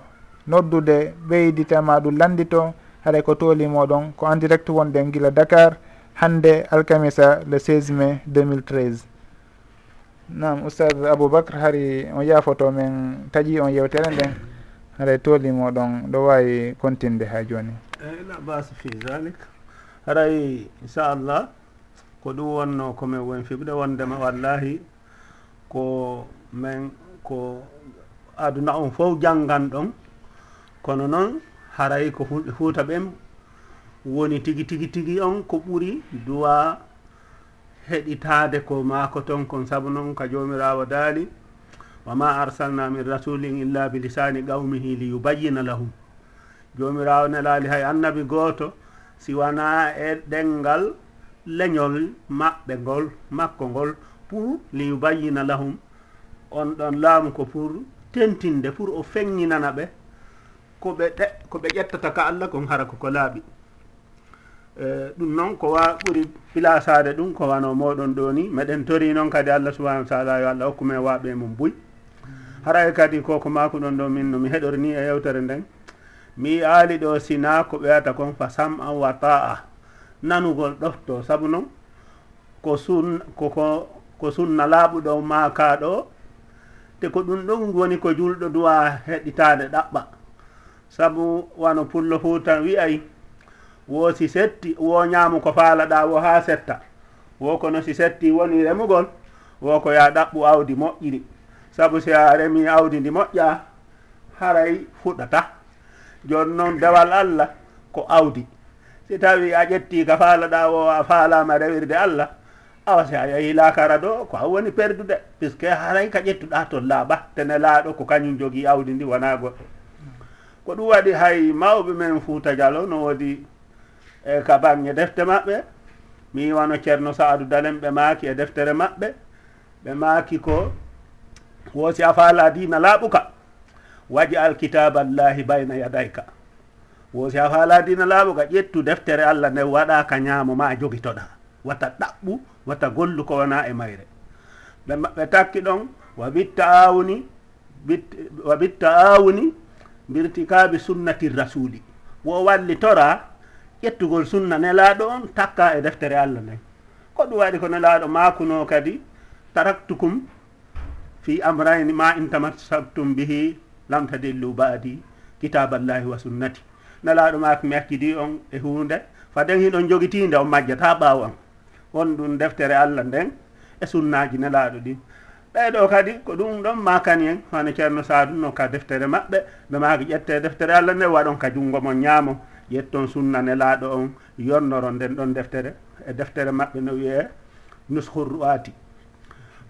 A: noddude ɓeyditama ɗum landito. Haɗa ko tolimoɗon ko en direct wonɗen guila dakar hande alkamisa le 16 mai 2013 nam oustad aboubacre hari on yaafoto men taƴi on yewtere nden haray e toolimoɗon ɗo wawi continde ha joni
B: eyyi la base fi dalik haray inchallah ko ɗum wonno komin won fiɓde wondema wallahi ko min ko aduna on fof janggan ɗon kono noon haray ko huuta ɓen woni tigi tigi tigi on ko ɓuuri duwa heɗitaade ko maako ton kon sabu noon ka joomiraawo daali wa ma arsalna min rasulin illa bi lisani qawmihi li yubayyina lahum. Joomiraawo nelaali hay annabi gooto si e ɗenngal leñol maɓɓe ngol makko ngol pour li yubayyina lahum. On ɗon laamu ko pour tentinde pour o feŋŋinana ɓe. Ko ɓe ko ɓe ƴettata ka allah kon hara koko laaɓi. Eh, ɗum noon ko wa ɓuri pilasade ɗum ko wano moɗon ɗo ni. Meɗen tori noon kadi allah subahanahu wa taala yo allah hokkumen waɓe mum buy. Haray kadi koko mako ɗon ɗo min nomi heɗorni e yewtere nden. Mi aali ɗo sina ko ɓeyata kon fa sam an wa ta'a nanugol ɗofto saabu noon ko sun koko ko sunna laaɓuɗo maka ɗo te ko ɗum ɗon woni ko julɗo duwa heɗitade ɗaɓɓa. Saabu wano pullo fuu tan wi'ay wo si setti wo ñaamu ko faalaɗa wo ha setta. Wo kono si setti woni remugol wo ko ya ɗaɓɓu awdi moƴƴiri. Saabu si a remi awdi ndi moƴƴa haray fuɗata. Joni noon dewal allah ko awdi. Si tawi a ƴetti ka faalaɗa o a faalama rewirde allah awa si a yehi lakara ɗo ko an woni perdude. Puisque haray ka ƴettuɗa to laaɓa tene laaɗo ko kañum jogui awdi ndi wona goɗɗo. Ko ɗum waɗi hay mawɓe men fuuta dialo no woodi e ka bange defte maɓɓe mi wano ceerno saadou dalen ɓe maaki e deftere maɓɓe ɓe maaki ko woosi a faala dina laaɓuka. Waji alkitaba allahi bayna yadayka. Woosi a faala dina laaɓuka ƴettu deftere allah nde waɗa ka ñaamo ma jogitoɗa. Wata ɗaɓɓu wata gollu ko wona e mayre. Ɓe ɓe takki ɗon wa bitta awni wa bitta awni birtikabi sunnati rasuli wo wallitora ƴettugol sunna nelaaɗo on takka e deftere allah nden. Ko ɗum waɗi ko nelaaɗo maakuno kadi taraktukum fi amrayni ma in tamassaktum bihi lam tadillu baadi kitaballahi wa sunnati. Nelaaɗo maako mi hakkidi on e hunde faden hiɗon jogitiinde on majjata ɓaawo an won ɗum deftere allah nden e sunnaji nelaaɗo ɗin. Ɓeeɗo kadi ko ɗum ɗon makani en hono ceerno sadou no ka deftere maɓɓe ɓe maaki ƴette deftere allah nde waɗon ka junngo mon ñaamo. yetton sunna nelaaɗo on yonnoro nden ɗon deftere e deftere maɓɓe no wiyee nushur waati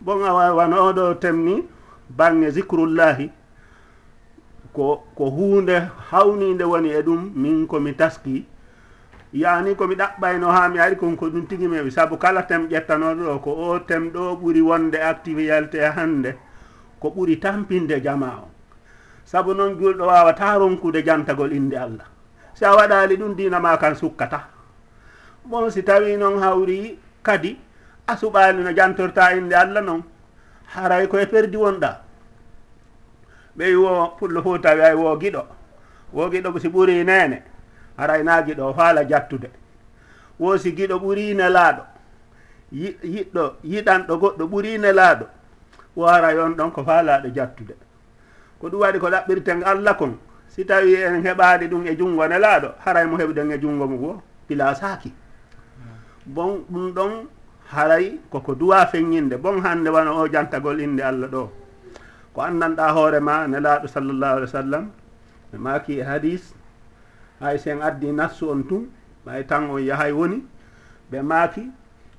B: bon a wawan oɗo temni bange zicrullahi ko ko hunde hawnide woni e ɗum min komi taski. Yani komi ɗaɓɓayno ha mi ari kon ko ɗum tigi mewi saabu kala tem ƴettanoɗo ɗo ko o tem ɗo ɓuri wonde activité hande ko ɓuri tampinde jama o saabu noon julɗo wawata ronkude jantagol inde allah. si a waɗali ɗum dina ma kan sukkata. Bon si tawi noon hawri kadi a suɓali no jantorta inde allah noon haray koye perdi wonɗa. Ɓeyi wo pullo fo tawi ay wo giɗo. Wo giɗo si ɓuri nene haray na giɗo faala jattude. Wo si giɗo ɓuri nelaaɗo yiɗɗo yiɗanɗo goɗɗo ɓuri nelaaɗo wo haray on ɗon ko faalaɗo jattude. Ko ɗum waɗi ko ɗaɓɓirten allah kon si tawi en heɓaade ɗum e junngo nelaaɗo haray mo heɓden e junngo mum goo pilasaaki bon ɗum ɗon haray koko duwa feññinde. Bon hannde wona o jantagol innde allah ɗo. Ko anndanɗa hoore ma nelaaɗo sallllahu alih w sallam ɓe maaki e hadis hay sen addi nassu on tun ɓay tan on yahay woni ɓe maaki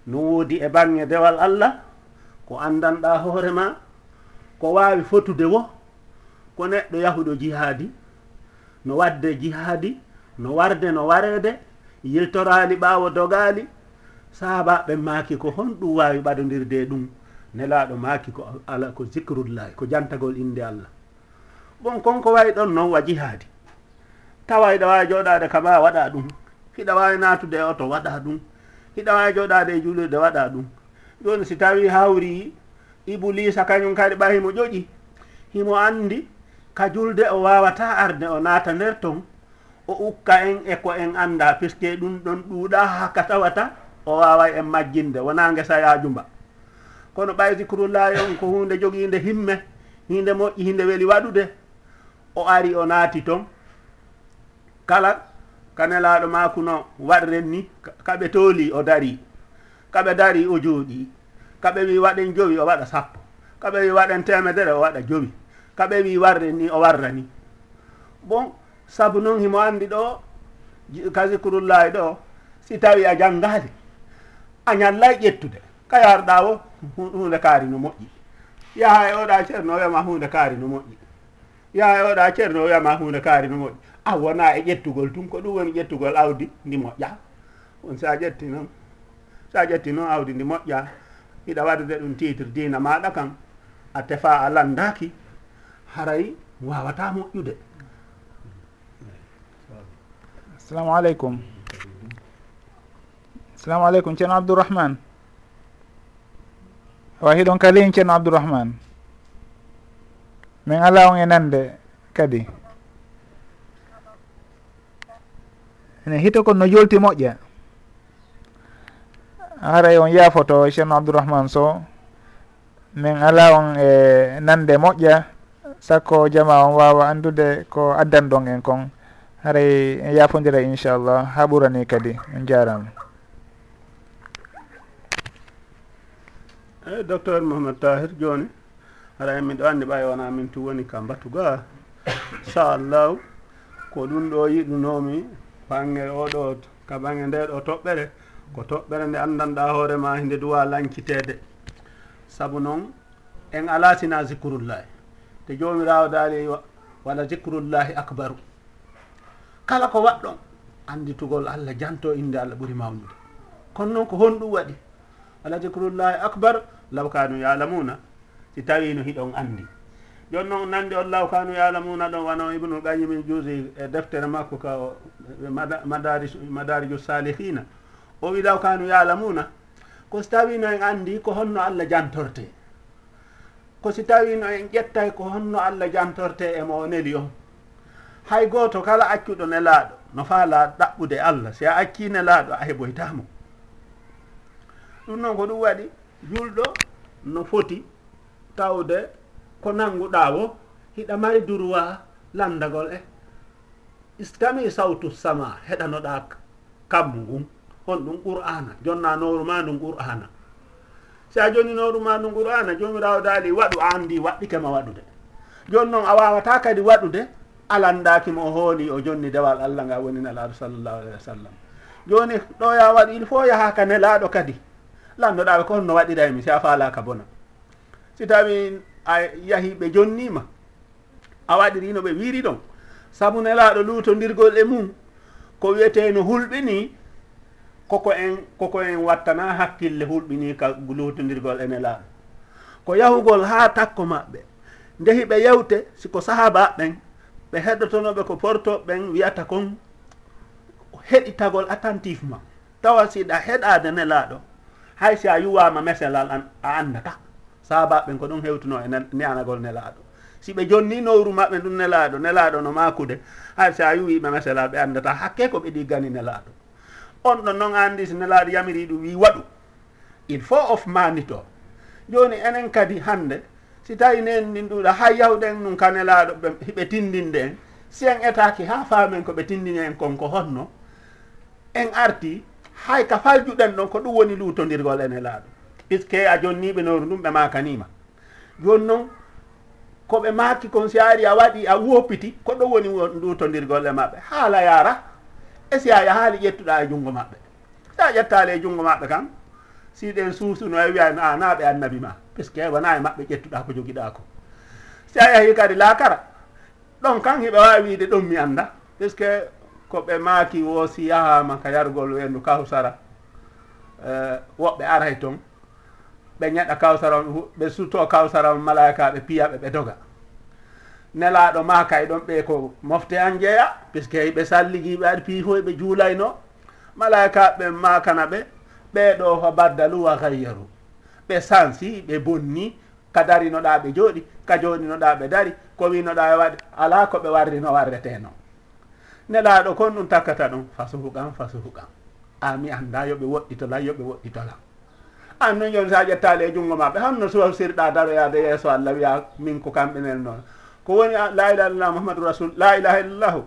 B: no woodi e baŋnge dewal allah ko anndanɗa hoore ma ko waawi fotude wo ko neɗɗo yahuɗo jihaadi no wadde jihaadi no warde no wareede yiltoraali ɓaawo dogaali. Sahabaɓe maaki ko honɗum waawi ɓadodirde ɗum nelaaɗo maaki ko ala ko zicrullahi ko jantagol innde allah. Bon konko wayi ɗon noon wa jihaadi. Tawa hiɗa waawi jooɗaade kama waɗa ɗum. Hiɗa waawi naatude e oto waɗa ɗum. Hiɗa waawi jooɗaade e juulirde waɗa ɗum. Jooni si tawii hawri ibulisa kañum kadi ɓa himo ƴoƴi himo anndi ka julde o wawata arde o naata nder ton o ukka en e ko en anda puisque ɗum ɗon ɗuuɗa haka tawata o waway en majjinde wona gesa yajumba kono ɓay zicrullahi on ko hunde joguinde himme hinde moƴƴi hinde weeli waɗude o ari o naati ton. Kala kanelaɗo makuno waɗren ni kaɓe tooli o dari kaɓe dari o jooɗi kaɓe wi waɗen jowi o waɗa sappo kaɓe wi waɗen temedere o waɗa jowi. ka ɓe wi warde ni o warra ni. Bon sabu noon himo anndi ɗo kasikurullahi ɗo si tawi a janngaali a ñallay ƴettude. Ka yarɗa o hunde kaari no moƴƴi. Yaha e oɗa ceerno wiyama hunde kaari no moƴƴi. Yaha e oɗa ceerno wiyama hunde kaari no moƴƴi. A wona e ƴettugol tun ko ɗum woni ƴettugol awdi ndi moƴƴa on sa ƴetti noon sa ƴetti noon awdi ndi moƴƴa hiɗa waɗude ɗum titre dina maɗa kam a tefa a landaki haray wawata moƴƴude.
A: Assalamu aleykum. Assalamu aleykum ceerno abdourahmane. Awa hiɗon ka ligne ceerno abdourahmane. Min ala on e nande kadi. Ene hito kon no jolti moƴƴa. Haray on yaafoto ceerno abdourahmane so. Min ala on e nande moƴƴa. sakko jama on wawa andude ko addan ɗon en kon. Haray en yafodira inchallah ha ɓurani kadi on jarama
B: eyyi eh, docteur mouhamed tahir joni haray min ɗo andi ɓay wona min tu woni ka mbatuga sa allahu ko ɗum ɗo yiɗunomi bange oɗo ka bange nde ɗo toɓɓere ko toɓɓere nde andanɗa hoorema hinde duwa lancitede. Saabu noon en ala sina zicrullahi te jomirawo daali e wala zicrullahi acbaru kala ko waɗɗon anditugol allah janto inde allah ɓuuri mawnude kono noon ko honɗum waɗi. Wala zicrullahi acbar law kanu yalamuna si tawi no hiɗon andi joni noon nandi on law kanu yalamuna ɗon wano ibnul qayimin juusi e deftere makko ka madari madariju salihina o e wi law kanu yalamuna ko si tawino en andi ko honno allah jantorte ko si tawino en ƴettay ko honno allah jantorte e mo o neli on hay gooto kala accuɗo nelaaɗo no faala ɗaɓɓude allah si a acci nelaaɗo a heɓoytamo ɗum noon ko ɗum waɗi julɗo no foti tawde ko nannguɗaa wo hiɗa mari durwa landagol e. Istami sawtu sama heɗanoɗa kammu ngun on ɗum qur'ana jonna nowru ma ndum qur'ana si a joninoɗuma ɗum qur'ana jomirawo daali waɗu a andi waɗɗikema waɗude. Joni noon a wawata kadi waɗude alandakimo o hooli o jonni dewal allah nga woni nalaaɗo sallllahu alahi wa sallam. Joni ɗo ya waɗu il faut yaha ka nelaɗo kadi. Lannoɗaɓe ko honno waɗiraymi si a falaka bona. Si tawi a yahi ɓe jonnima a waɗirino ɓe wiiri ɗon. Saabu nelaɗo luutodirgol e mum ko wiyete no hulɓini koko en koko en wattana hakkille hulɓini ka luhtodirgol ene laaɓa. Ko yahugol haa takko maɓɓe ndehi ɓe yewte siko sahaba ɓen ɓe heɗotonoɓe ko porto ɓen wiyata kon heɗitagol attentivement. Tawa siɗa heɗade nelaaɗo hay si a yuwama meselal an a andata sahabaɓen ko ɗum hewtuno e neanagol nelaaɗo si ɓe jonni nowru maɓɓe ɗum nelaaɗo nelaaɗo no makude hay si a yuwiɓe meselal ɓe andata hakke ko ɓe ɗiggani nelaaɗo on ɗo noon anndi so nelaaɗo yamiri ɗum wi waɗu. Il faut of maandito jooni enen kadi hannde si tawi nen ndin ɗuɗa hay yawɗen ɗum ka kanelaaɗo ɓe tindinde en si en etaaki haa faamen ko ɓe tindini en kon ko honno en arti hay ka faljuɗen ɗon ko ɗum woni luutondirgol en helaaɗo puisque a jonniiɓe nooru ɗum ɓe maakanima jooni noon ko ɓe maaki kon si ari a waɗi a woppiti ko ɗum woni luutondirgol e maɓɓe. Haala yaara e si a yahaali ƴettuɗa e junngo maɓɓe? Si a ƴettaali e junngo maɓɓe kan siɗen suusuno e wiyani a naaɓe annabi ma puisque wona e maɓɓe ƴettuɗa ko jogiɗa ko si a yahi kadi laakara ɗon kan hiɓe wawi wiide ɗum mi annda puisque ko ɓe maaki wo si yahama ka yargol wendu kawsara e, woɓɓe aray toon ɓe ñeɗa kawsara ɓe sutto kawsara malaika ɓe piya ɓe doga. nelaɗo ma kay ɗon ɓe ko mofte an jeeya puisque ɓe salligiɓe ari piifoy ɓe juulayno. Malaikaɓe ɓen makana ɓe ɓeɗo ho baddalu wa gayyaru. Ɓe sansi ɓe bonni ka darinoɗa ɓe jooɗi ka joɗinoɗa ɓe dari ko winoɗa e waɗi ala ko ɓe warrino warreteno nelaɗo kon ɗum takkata ɗum fasuhukan fasuhukan a mi annda yoɓe woɗɗitola yoɓe woɗɗitola an noon yon sa ƴettali e junngo maɓɓe hanno suwsirɗa daroyade yeeso allah wiya min ko kamɓe nen noon. ko woni la ilaha illallah mouhamadou rasul la ilaha illallahu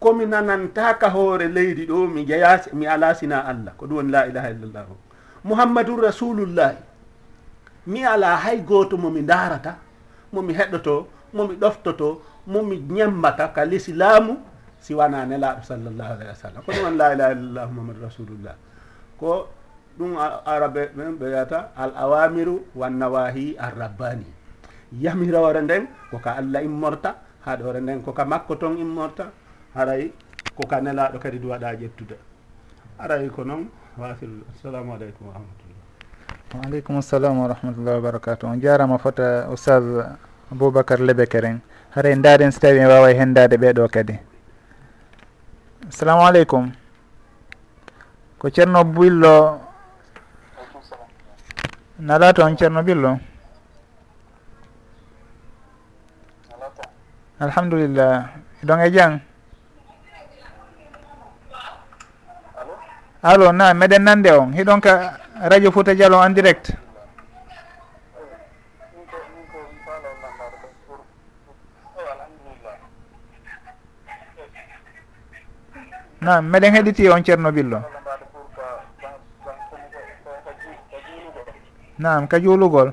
B: komi nanantaka hoore leydi ɗo mi jeya mi ala sina allah. Ko ɗum woni la ilaha illallahu mouhammadou rasulullahi mi ala hay goto momi darata momi heɗoto momi ɗoftoto momi ñembata ka l'islamu si wana nelaɗo sallllahu alayhi wa sallam. Ko ɗum woni la ilaha illallah mouhamadou rasulullah. Ko ɗum arabe ɓen ɓe wiyata al awamiru wannawahi arrabbani. yahmira hoore nden koka allah immorta haɗa hoore nden koka makko ton immorta haray koka nelaɗo kadi du waɗa ƴettude. Aray ko noon wasil assalamu aleykum wa rahmatullah.
A: Waaleykum salam wa rahmatullah wa barakatu on jarama fota oustage aboubacar leɓe keren haray ndaden so tawi en wawa hendade ɓeɗo kadi. Assalamu aleykum. Ko ceerno billo. Nala toon ceerno billo? alhamdulillah. Ɗon e jang? Allo na meɗen nande on. Hiɗon ka radio fouta dialo en direct. Nam meɗen heɗiti on ceerno billo. Nam ka juulugol.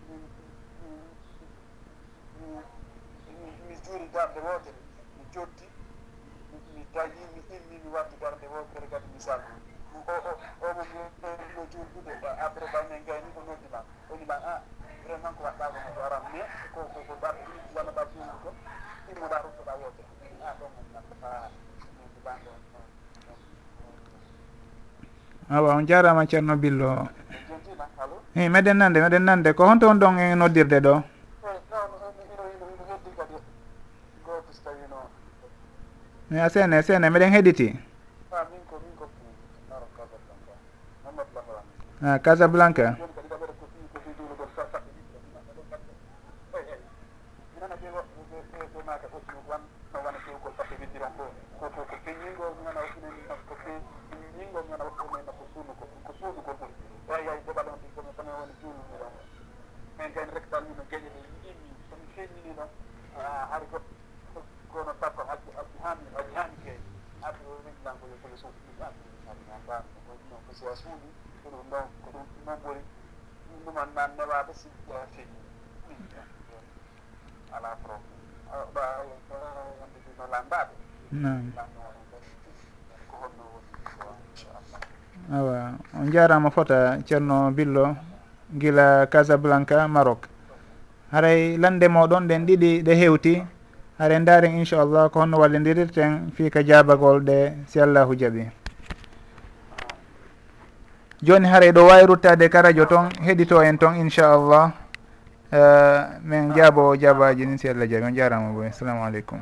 C: mi juuri darde wootere mi jotti mi tawi mi immi mi wadde darde wootere kadi mi salmi omo mo juurdude e après bangel gayni ko noddima onima a ah, vraiment ko waɗɗa kono ko aran mais koko darde wona ɗa ɗumum ko immoɗa ruttoɗa wootere a ah, ɗon a banɗo
A: awa on jarama ceerno billo. I eh, meɗen nande meɗen nande. Ko honto on ɗon e noddirde ɗo? a sene sene meɗen heɗiti. A casablanca. suudu
C: ko ɗum ko ɗum ɗum ɓuri ɗum ɗuman nan newaade si feeñi ala probléme
A: no awa on jarama fota ceerno billo guila casablanca maroc. Haray lande moɗon ɗen ɗiɗi ɗe hewti. Hare daren inchallah ko honno wallidirirten fii jabagol ɗe si allahu jaaɓi joni haaray ɗo wawi ruttade ka radio toon heɗito en toon inchallah. Uh, min jaabo jaabaji ni si allah jaabi on jarama boy assalamu aleykum.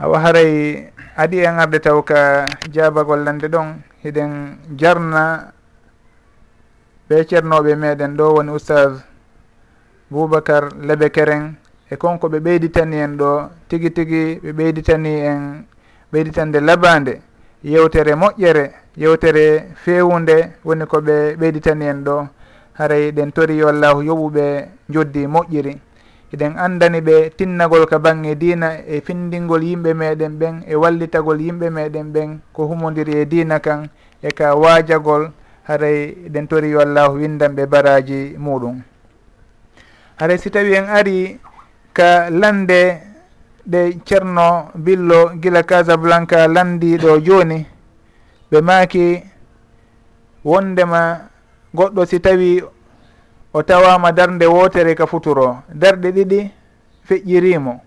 A: Awa haray adi en arde taw ka jaabagollande ɗon hiɗen jarna ɓe ceernoɓe meɗen ɗo woni oustage boubacar lebe keren e konko ɓe ɓeyditani en ɗo tigui tigui ɓe ɓeyditani en ɓeyditande labade yewtere moƴƴere yewtere fewunde woni ko ɓe ɓeyditani en ɗo. Haray ɗen tori yo allahu yoɓuɓe joddi moƴƴiri. Eɗen andani ɓe tinnagol ka bangge dina e findingol yimɓe meɗen ɓen e wallitagol yimɓe meɗen ɓen ko humodiri e dina kan e ka waajagol. Haray eɗen tori yo allahu windan ɓe baraji muɗum. Haray si tawi en ari ka lande ɗe ceerno billo gila casablanca landiɗo joni. Ɓe maaki wondema goɗɗo si tawi o tawama darde wotere ka futuro. Darɗe ɗiɗi feƴƴirimo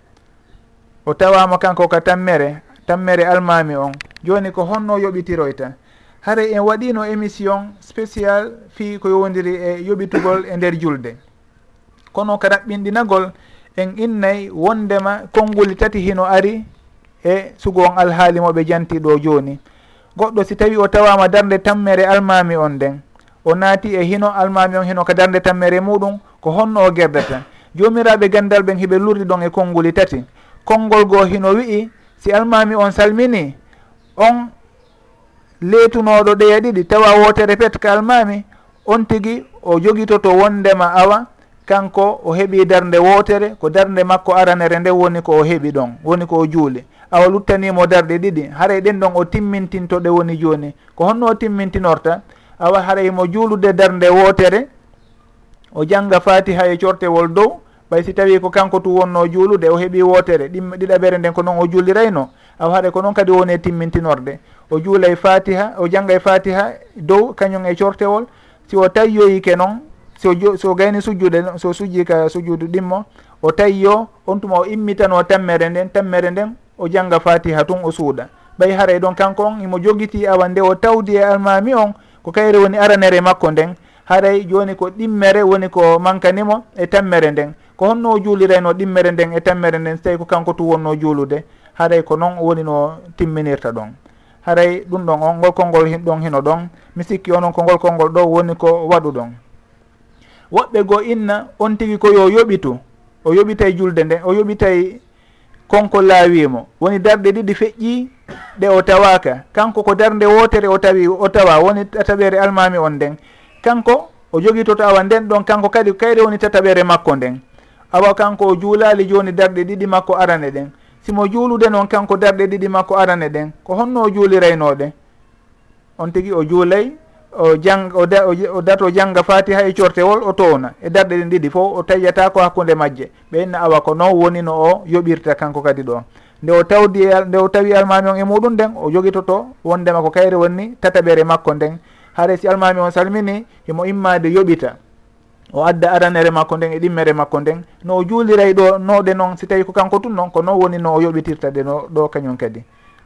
A: o tawama kanko ka tammere tammere almami on. Joni ko honno yoɓitiroyta. Haray en waɗino émission spécial fi ko yowdiri e yoɓitugol e nder julde. Kono ka raɓɓinɗinagol en innayi wondema konnguli tati hino ari e sugo on alhaali moɓe janti ɗo jooni. Goɗɗo si tawi o tawama darde tammere almami on nden o naati e hino almami on hino ka darde tammere muɗum ko honno o gerdata. Jomiraɓe gandal ɓen hiɓe lurdi ɗon e konnguli tati. Konngol goo hino wi'i si almami on salmini on leetunoɗo ɗeya e ɗiɗi tawa wotere pet ka almami on tigi o jogitoto wondema awa kanko o heeɓi darde wotere ko darde makko aranere nde woni ko o heeɓi ɗon woni ko o juuli awa luttanimo darɗe ɗiɗi haray ɗen ɗon o timmintinto ɗe woni joni. Ko honno o timmintinorta awa haray mo juulude darde wotere o jangga fatiha e cortewol dow ɓay si tawi ko kanko tu wonno juulude o heeɓi wotere ɗim ɗiɗaɓere nden ko noon o juulirayno awa haɗa ko noon kadi woni e timmintinorde. O juulay fatiha o janggay e fatiha dow kañum e cortewol si o tayyoyike noon so so gayni sujjude so sujji ka sujudu ɗimmo o tayyo on tuma o immitano tammere nden tammere nden o jangga fatiha tun o suuɗa ɓay haray ɗon kanko on imo jogiti awa nde o tawdi e almami on ko kayre woni aranere makko nden. Haray joni ko ɗimmere woni ko mankanimo e tammere nden. Ko honno o juulirayno ɗimmere nden e tammere nden so tawi ko kanko tu wonno juulude. Haray ko noon woni no timminirta ɗon. Haray ɗum ɗon on ngol kolngol ɗon hino ɗon. Mi sikki onon ko ngol kolngol ɗo woni ko waɗu ɗon. woɓɓe goo inna on tigi ko yo yoɓitu o yoɓitay julde nde o yoɓitay konko laawimo. Woni darɗe ɗiɗi feƴƴi ɗe o tawaka kanko ko darde wotere o tawi o tawa woni tataɓere almami on nden. Kanko o jogitoto awa nden ɗon kanko kadi kayre woni tataɓere makko nden. Awa kanko o juulali joni darɗe ɗiɗi makko arane ɗen simo juulude noon kanko darɗe ɗiɗi makko arane ɗen ko honno o juuliraynoɗe on tigui o juulay o jang o, da, o, dato jangga fatiha e cortewol o towna e darɗe ɗen ɗiɗi fof o tayyata ko hakkude majje. Ɓeynna awa ko noon woni no o yoɓirta kanko kadi ɗo. Nde o tawdi nde o tawi almami on e muɗum nden o jogitoto wondema ko kayre wonni tataɓere makko nden. Haare si almami on salmini himo immade yoɓita. O adda aranere makko nden e ɗimmere makko nden. No o juuliray ɗo noɗe noon si tawi ko kanko tun noon ko noon woni no o yoɓitirta ɗe no ɗo kañum kadi.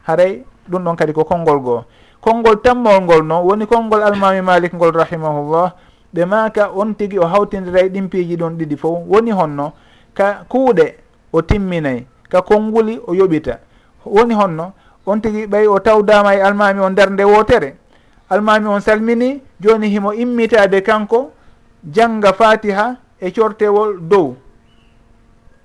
A: Haray ɗum ɗon kadi ko konngol goo. Konngol tammol ngol noon woni konngol almami malik ngol rahimahullah ɓe maka on tigi o hawtindira e ɗimpiiji ɗon ɗiɗi fof woni honno ka kuuɗe o timminayi ka konnguli o yoɓita. Woni honno on tigi ɓay o tawdama e almami on nder nde wotere almami on salmini joni himo immitade kanko jangga fatiha e cortewol dow.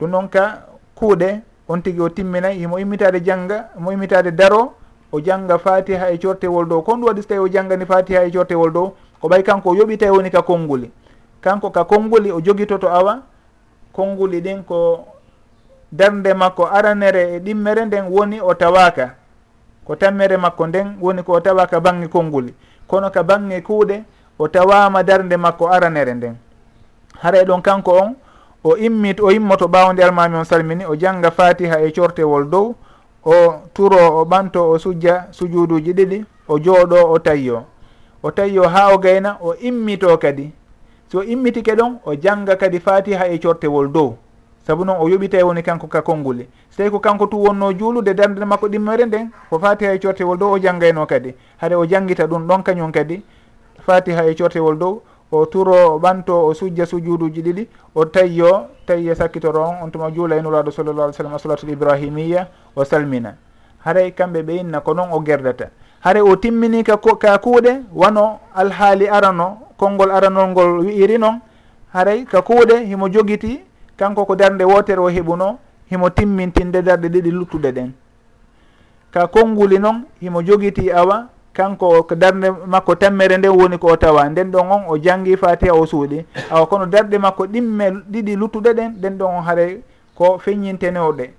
A: Ɗum noon ka kuuɗe on tigi o timminayi himo immitade jangga mo immitade daro o janga fatiha e cortewol dow kon ɗum waɗi so tawi o jangani fatiha e cortewol dow ko ɓay kanko o yoɓi woni ka konnguli. Kanko ka konnguli o jogitoto awa konnguli ɗin ko darde makko aranere e ɗimmere nden woni o tawaka ko tammere makko nden woni ko o tawaka bange konnguli. Kono ka bange kuuɗe o tawama darde makko aranere nden. Haray ɗon kanko on o immit o immoto ɓawde almami on salmini o jangga fatiha e cortewol dow o turo o ɓanto o sujja sujuduji ɗiɗi o jooɗo o tayyo. O tayyo ha o gayna o immito kadi. So immitike ɗon o janga kadi fatiha e cortewol dow. Saabu noon o yoɓitay woni kanko ka konnguli. So tawi ko kanko tu wonno juulude darde makko ɗimmere nden ko fatiha e cortewol dow o janggayno kadi. Haɗa o janggita ɗum ɗon kañum kadi fatiha e cortewol dow o turo o ɓanto o sujja sujuduji ɗiɗi o tayyo tayye sakkitoro on on tuma juula enuraɗo sallallah alih sallam solatul ibrahimiya o salmina. Haray kamɓe ɓe inna ko noon o gerdata. Hare o timmini ka ka kuuɗe wano alhaali arano konngol aranol ngol wi'iri noon haray ka kuuɗe himo jogiti kanko ko darde wotere o heɓuno himo timmintinde darde ɗiɗi luttuɗe ɗen. Ka konnguli noon himo jogiti awa kanko ko darde makko tammere nden woni ko o tawa. Nden ɗon on o janggi fatiha o suuɗi. Awa kono darɗe makko ɗimme ɗiɗi luttuɗe ɗen nden ɗon on haare ko feññintenewɗe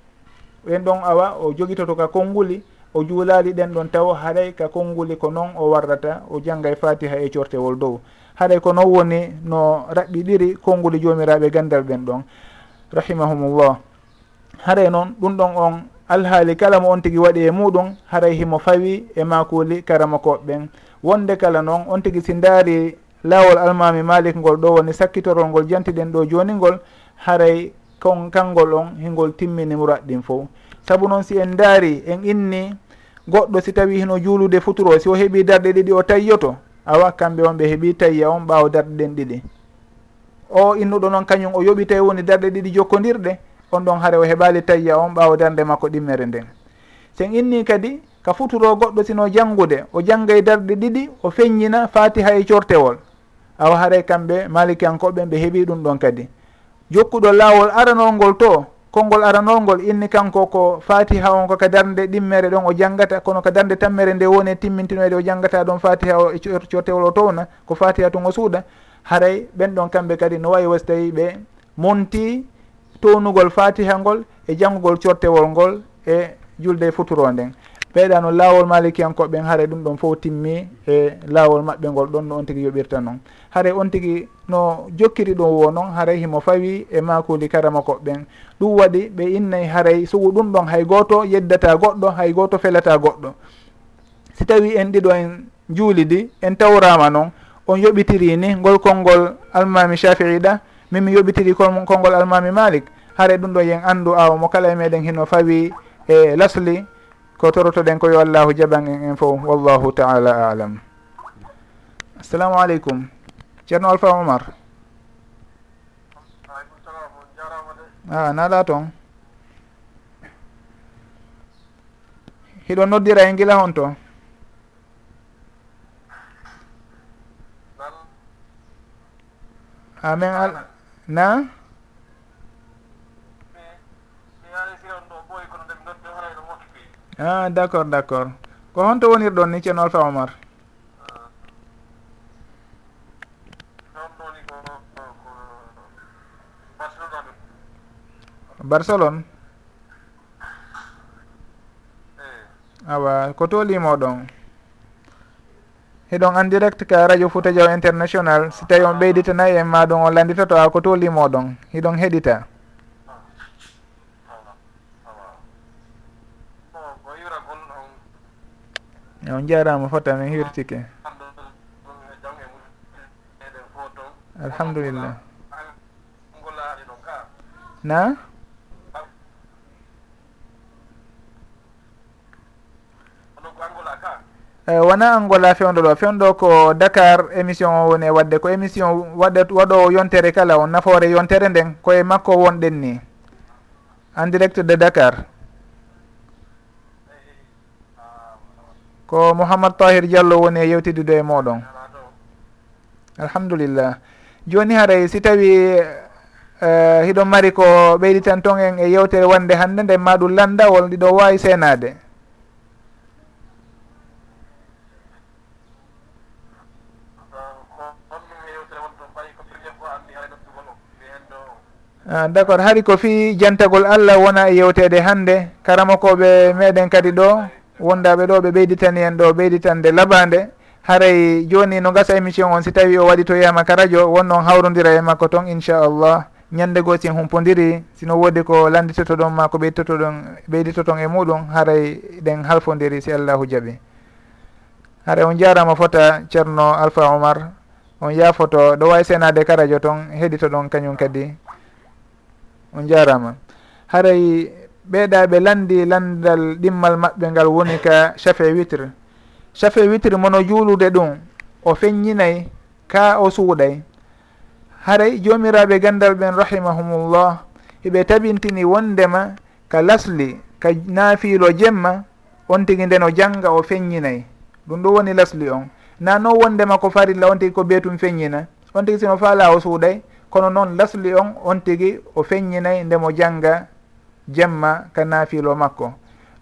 A: ɓen ɗon awa o jogitoto ka konnguli o juulali ɗen ɗon taw haray ka konnguli ko noon o warrata o jangga e fatiha e cortewol dow. Haɗay ko noon woni no raɓɓiɗiri konnguli joomiraɓe gandal ɓen ɗon. Rahimahumullah. Haɗay noon ɗum ɗon on alhaali kala mo on tigi waɗi e muɗum haray himo fawi e makuli karama koɓɓen wonde kala noon on tigi si ndaari laawol almami malik ngol ɗo woni sakkitorol ngol jantiɗen ɗo joni ngol haray kon kangol on hingol timmini muraɗɗin fo saabu noon si en ndaari en inni goɗɗo si tawi hino juulude futuro si o heeɓi darɗe ɗiɗi o tayyoto awa kamɓe on ɓe heeɓi tayya on ɓaawa darɗe ɗen ɗiɗi. O innuɗo noon kañum o yoɓi tawi woni darɗe ɗiɗi jokkodirɗe on ɗon haare o heɓali tayya on ɓaawo darde makko ɗimmere nden. Sen inni kadi ka futuro goɗɗo sino janngude o jannga darɗe ɗiɗi o feññina fatiha e cortewol. Awa haaray kamɓe malikiyankoɓe ɓe heeɓi ɗum ɗon kadi. Jokkuɗo laawol aranol ngol to konngol aranol ngol inni kanko ko fatiha on ko ka darde ɗimmere ɗon o janggata kono ka darde tammere nde woni e timmintinoyde o janggata ɗon fatiha o e cortewol o towna ko fatiha tun o suuɗa haray ɓen ɗon kamɓe kadi no wawi wasi tawi ɓe monti townugol fatiha ngol e janngugol cortewol ngol e julde futuro nden. Ɓeyɗa no laawol malikiyankoɓen haare ɗum ɗon fof timmi e laawol maɓɓe ngol ɗon no on tigui yoɓirta noon haare on tigui no jokkiri ɗum wo noon haaray himo fawi e makuli karama koɓɓen ɗum waɗi ɓe innayi haaray sugu ɗum ɗon hay goto yeddata goɗɗo hay goto felata goɗɗo. Si tawi en ɗiɗo en juulidi en tawrama noon on yoɓitiri ni ngol konngol almami shafii ɗa min mi yoɓitiri konngol almami malik haare ɗum ɗo yen anndu awa mo kala e meɗen hino fawi e lasli ko torotoɗen ko yo allahu jaɓan en en fof wallahu taala alam. Assalamu aleykum. Ceerno alpha omar. Ah, A naala toon hiɗo noddira e gila hon to. Amin al na? Ah d' accord d' accord ko honto wonirɗon ni ceerno alpha omar? Barcelone. Eh. Awa ko to limoɗon heɗon en direct ka radio fouta diaw international. Si tawi on ɓeyditanayi en maɗon on landitoto a ko to limoɗon. Hiɗon heɗita. On jarama fota min hirtike. Alhamdulillah. Na? E, wona angola fewndo ɗo fewndo ko dakar émission o woni e wadde. Ko émission waɗe waɗowo yontere kala o nafoore yontere nden. Koye makko wonɗen ni. En direct de dakar. Ko mouhamad tahir diallo woni e yewtidido e moɗon. Alhamdulillah. Joni haray si tawi e, uh, hiɗon mari ko ɓeyditan ton en e yewtere wonde hannde nden ma ɗum landawol ɗiɗo wawi seenade Ah, d' accord hari ko fi jantagol allah wona e yewtede hannde karama koɓe meɗen kadi ɗo wondaɓe ɗo ɓe ɓeyditani en ɗo ɓeyditande labade haray joni no gasa émission on si tawi o waɗi to yiyama ka radio wonnoon hawrodira e makko toon inchallah. Ñande goo sin humpodiri sino woodi ko landitoto ɗon ma ko ɓeyditoto ɗon ɓeyditoto e muɗum haray ɗen halfodiri si allahu jaaɓi. Haara on jarama fota ceerno alpha omar on yafoto ɗo wawi senade ka radio toon heeɗito ɗon kañum kadi. on jarama. Haray ɓeeɗa ɓe landi landal ɗimmal maɓɓe ngal woni ka chafe witre. Chafe witre mono juulude ɗum o feññinay ka o suuɗay. Haray jomiraɓe gandal ɓen rahimahumullah hiɓe tabintini wondema ka lasli ka naafiilo jemma on tigi o janga o feññinay. Ɗum ɗo woni lasli on. Na noon wondema ko farilla on tigi ko beetum feññina. On tigi sino faala o suuɗay kono noon lasli on on tigi o feññinayi ndemo janga jemma ka naafilo makko.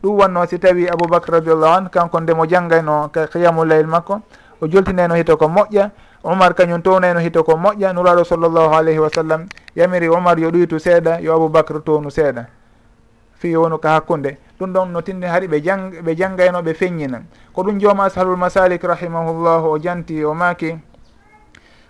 A: Ɗum wanno si tawi aboubacre radiallahu an kanko ndemo janggayno ka qiyamullayl makko o joltinayno hito ko moƴƴa omar kañum townayno hito ko moƴƴa nuraɗo sallllahu alayhi wa sallam yamiri omar yo ɗuytu seeɗa yo aboubacre townu seeɗa. Fi wonu ka hakkunde. Ɗum ɗon no tinni haari ɓe jang ɓe janggayno ɓe feññina. Ko ɗum jooma ashalul masalik rahimahullahu o janti o maaki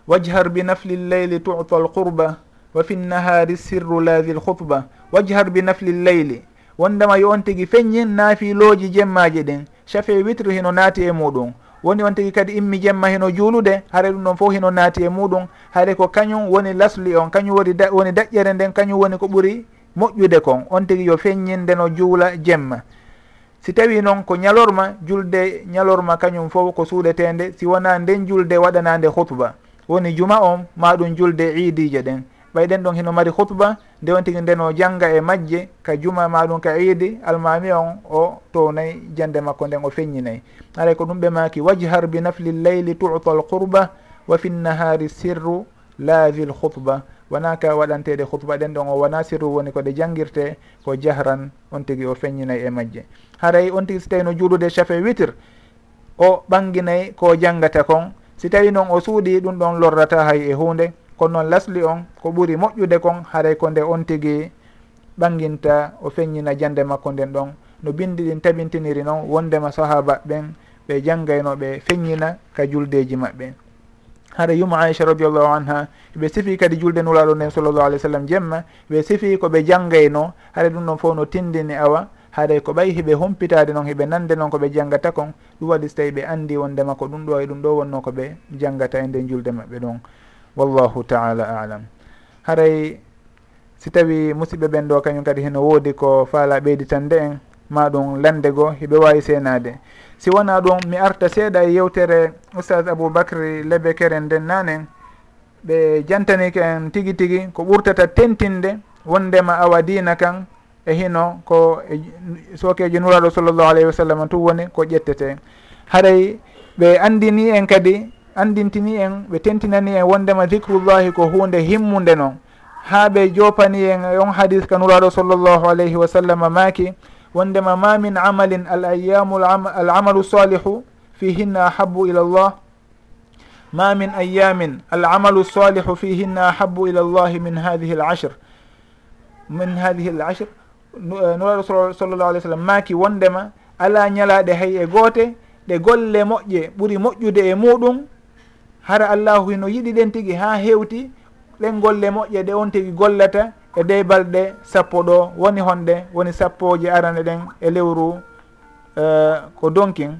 A: wajhar binafli lleyli tuta alqurba wa fi nnahari sirru lahi lhutba wajhar binafli lleyli wondema yo on tigui feññin naafiloji jemmaji ɗin chafe witre hino naati e muɗum woni on tigui kadi immi jemma hino juulude haare ɗum ɗon fof hino naati e muɗum haare ko kañum woni lasli on kañum woni woni daƴƴere nden kañum woni ko ɓuuri moƴƴude kon on tigui yo feññinde no juula jemma. Si tawi noon ko ñalorma julde ñalorma kañum fof ko suuɗetende si wona nden julde waɗanande hutba woni juma on ma ɗum julde iidije ɗen. Ɓay ɗen ɗon hino mari hutba nde on tigui ndeno jangga e majje ka juma maɗum ka iidi almami on o townayi jande makko nden o feññinayi aray ko ɗum ɓe maki wajhar bi nafli lleyli tuta l qurba wa fi nnahari sirru laavi l hutba wona ka waɗantede hutba ɗen ɗon o wona sirru woni ko ɗe jangguirte ko jahran on tigui o feññinayi e majje. Haray on tigui so tawi no juulude chafe witre o ɓanginayi ko janggata kon si tawi noon o suuɗi ɗum ɗon lorrata hay e hunde kono noon lasli on ko ɓuri moƴƴude kon haray ko nde on tigi ɓanginta o feññina jande makko nden ɗon. No bindi ɗin tabintiniri noon wondema sahaba ɓen ɓe janggayno ɓe feññina ka juldeji maɓɓe. Hara yuma aicha radiallahu anha ɓe sifi kadi julde nulaɗo nden sallllahu alih w sallam jemma ɓe sifi koɓe janggayno haɗa ɗum ɗon fof no tindini awa. haaɗay ko ɓay hiɓe humpitade noon hiɓe nande noon koɓe janggata kon ɗum waɗi so tawi ɓe andi wondema ko ɗum ɗo e ɗum ɗo wonno koɓe janggata e nden julde maɓɓe ɗon. Wallahu taala alam. Haray si tawi musidɓe ɓen ɗo kañum kadi heno woodi ko faala ɓeyditande en ma ɗum lande goo hiɓe wawi seenade si wona ɗum mi arta seeɗa e yewtere oustage aboubacry lebe keren nden nanen ɓe jantanike en tigi tigi ko ɓurtata tentinde wondema awa dina kan e hino ko e sokejo nuraɗo sallllahu alayhi wa sallam tu woni ko ƴettete. Haray ɓe andini en kadi andintini en ɓe tentinani en wondema dicrullahi ko hunde himmude noon ha ɓe jopani en on hadis ka nuraɗo sallllahu alayhi wa sallam maaki wondema ma min amalin al ayamu al amalu salihu fihinna ahabu ila llah ma min ayamin al amalu salihu fihinna ahabu ila llahi min hadihi l ashr. Min hadihi l ashr? nuraɗo eh, sallllahu alih w sallam maaki wondema ala ñalaɗe hay e goote ɗe golle moƴƴe ɓuuri moƴƴude e muɗum hara allahu hino yiɗi ɗen tigi ha hewti ɗen golle moƴƴe ɗe on tigi gollata e dey balɗe sappo ɗo woni honɗe woni sappoje arane ɗen e lewru uh, ko donkin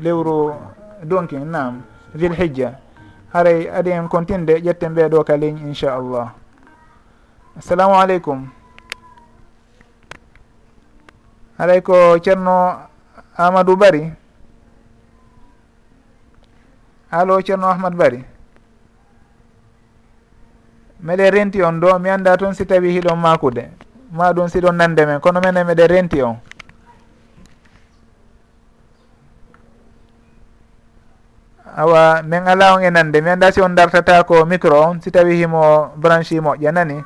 A: lewru donkin nam dilhijja haray adi en continde ƴetten ɓeɗo ka ligne inchallah assalamu aleykum haɗay ko ceerno amadou bari. Allo ceerno ahmad bari. Meɗe renti on ɗo mi anda toon si tawi hiɗon makude ma ɗum siɗon nande men kono mene meɗe renti on. Awa min ala on e nande mi anda si on dartata ko micro on si tawi himo branchi moƴƴa nani.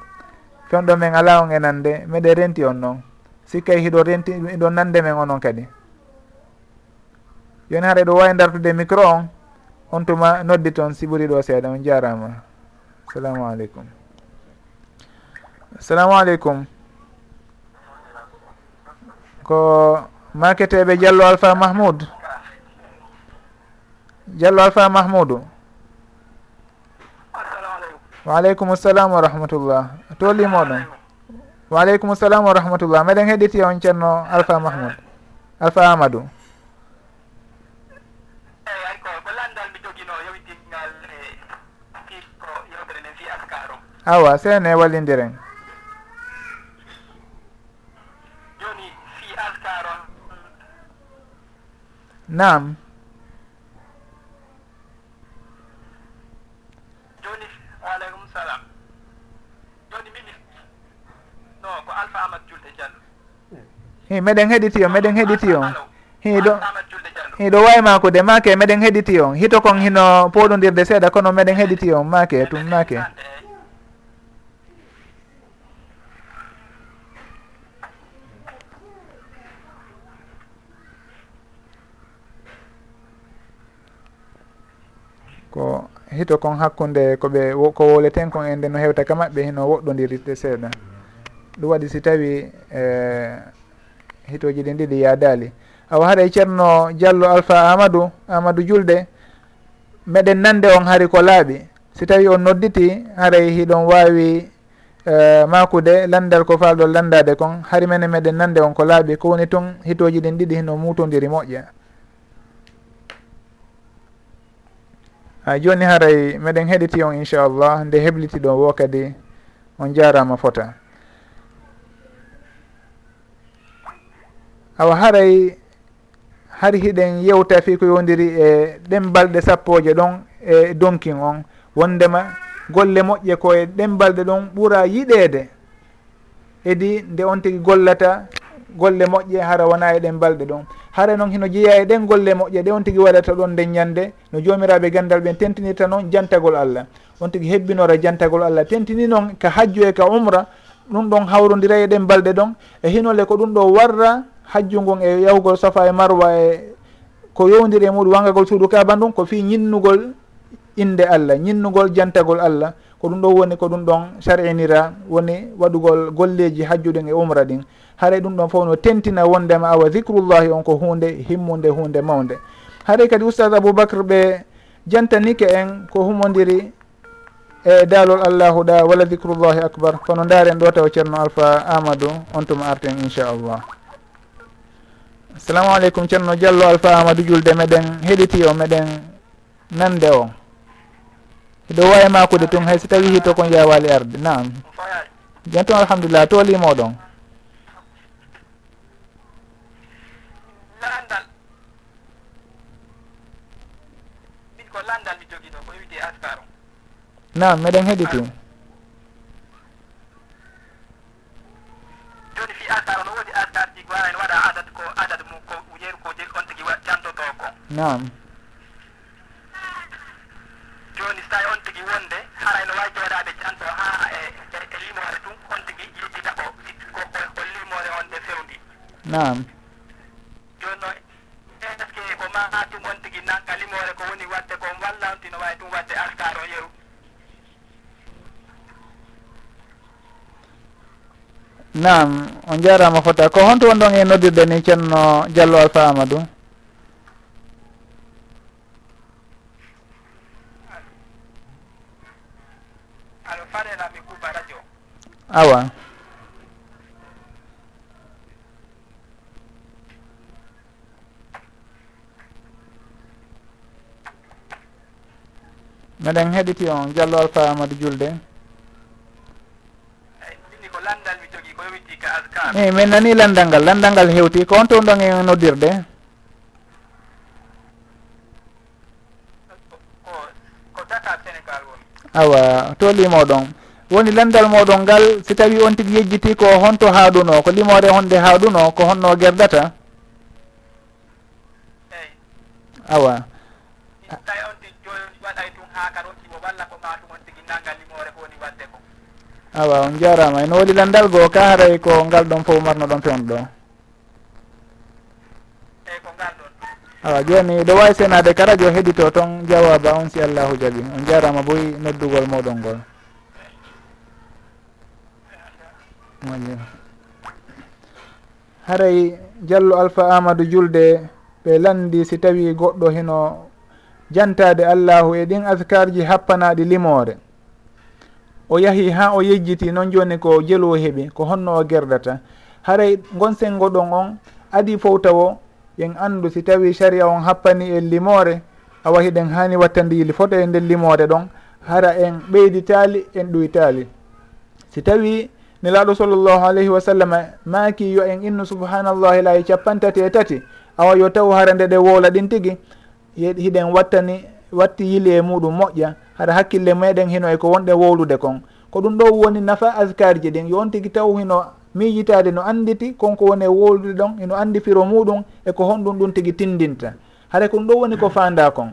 A: Fewɗo min ala on e nande meɗe renti on noon. sikkay e hiɗo renti iɗo nande men onon kadi. Yoni haɗa ɗo wawi dartude micro on on tuma noddi toon si ɓuuri ɗo seeɗa on jarama. Assalamu aleykum. Assalamu aleykum. Ko maketeɓe diallo alpha mahmoud? Diallo alpha mahmoudou wa aleykum salam wa rahmatullah. Tolimoɗon waaleykum salam wa rahmatullah. Meɗen heɗiti on ceerno alpha mahmoud. Alpha amadou. Awa seene wallindiren
D: joni fi alkaron
A: nam hi meɗen heɗiti on meɗen heɗiti on.
D: Hi ɗo hi
A: ɗo wayma kude make meɗen heɗiti on. Hito kon hino poɗodirde seeɗa kono meɗen heɗiti on. Make tum make ko hito kon hakkunde koɓe ko woleten kon e nde no hewta ka maɓɓe hino woɗɗodirde seeɗa. Ɗum waɗi si tawi eh, hitoji ɗin ɗiɗi yadali. Awa haɗay e ceerno diallo alpha amadou amadou julde meɗen nande on hari ko laaɓi. Si tawi on nodditi haray e hiɗon wawi uh, e, makude landal ko falɗon landade kon hari mene meɗen nande on ko laaɓi. Ko woni toon hitoji ɗin ɗiɗi hino mutodiri moƴƴa. A joni haray meɗen heɗiti on inchallah nde hebliti ɗon wo kadi on jarama fota. awa haray har hiɗen yewta fi ko yowdiri e ɗen balɗe sappoje ɗon e donkin on. Wondema golle moƴƴe koye ɗen balɗe ɗon ɓuura yiɗede. Edi nde on tigui gollata golle moƴƴe hara wona e ɗen balɗe ɗon. Hara noon hino jeeya e ɗen golle moƴƴe ɗe on tigui waɗata ɗon nden ñande no jomiraɓe gandal ɓen tentinirta noon jantagol allah. On tigui hebbinora jantagol allah. Tentini noon ka hajju e ka umra ɗum ɗon hawrodira e ɗen balɗe ɗon. E hinole ko ɗum ɗo warra hajju ngon e yahugol safa e marwa e ko yowdiri e muɗum wangagol suudu kaba ɗum ko fi ñinnugol inde allah ñinnugol jantagol allah. Ko ɗum ɗo woni ko ɗum ɗon sar'inira woni waɗugol golleji hajjuɗen e umra ɗin. Haray ɗum ɗon fof no tentina wondema awa dicrullahi on ko hunde himmude hunde mawde haray kadi oustad aboubacre ɓe jantanike en ko humodiri e daalol allahu ɗa wala dicrullahi acbar kono daren ɗo taw ceerno alpha amadou on tuma arten inchallah. salamu aleykum ceerno diallo alpha amadou julde meɗen heɗiti o meɗen nande o. Eɗo wawi makude tun hay so tawi hito kon yawali arde nam jan toon alhamdulillah toolimoɗon
D: landal. Min ko landal mi jogui ɗo ko wiide askar
A: nam meɗen heɗiti
D: joni fi askar o
A: nam
D: joni so tawi on tigui wonde haray no wawi joɗade janto ha e e, e limore tum on tigui yeddita ko ko ko limore on ɗe fewndi.
A: Nam
D: joni noon est ce que ko ma tum on tigui nanka limore ko woni wadde ko walla on tino wawi tum wadde artar o yeru?
A: Nam on jarama fota. Ko honto wonɗon e noddirde ni ceerno diallo alpha amadou? awa. Meɗen heɗiti on diallo alpha amadou julde.
D: Eyi
A: min nani landal ngal landal ngal hewti ko on toon ɗon e noddirde? Awa to limoɗon. woni lendal moɗon ngal si tawi on tigui yejjiti ko honto haɗuno ko limore honde haɗuno ko honno gerdata?
D: Eyi
A: awa.
D: Tawi on ti joni waɗay tun ha kar on timo walla ko matum on tigui nangal limore ko woni wadde ko.
A: Awa on jarama. Eno woli landal goo ka haray ko ngal ɗon fof marno ɗon pewno ɗo?
D: Eyyi ko ngal ɗon.
A: Awa joni ɗo wawi senade ka radio heeɗito toon jawaba on si allahu jaaɓi. On jarama boyi noddugol moɗon ngol. moƴƴi. Haray diallo alpha amadou julde ɓe landi si tawi goɗɗo hino jantade allahu e ɗin askarji happanaɗi limore o yahi ha o yejjiti noon joni ko jelo heeɓi ko honno o gerdata. Haray gon sengo ɗon on adi fof tawo yen andu si tawi saria on happani en limore awa hiɗen hani wattande yili foto e nden limore ɗon hara en ɓeyditali en ɗoytali si tawi nelaɗo sallllahu alayhi wa sallam maaki yo en innu subhanallahi laayi capantati e tati awa yo taw hara nde ɗe wowla ɗin tigi? Hiɗen wattani watti yili e muɗum moƴƴa hara hakkille meɗen hino e ko wonɗe wowlude kon. Ko ɗum ɗo woni nafa askar ji ɗin yo on tigi taw hino miijitade no anditi konko woni e wowlude ɗon ino andi firo muɗum e ko honɗum ɗum tigi tindinta hara ko ɗum ɗo woni ko fanda kon.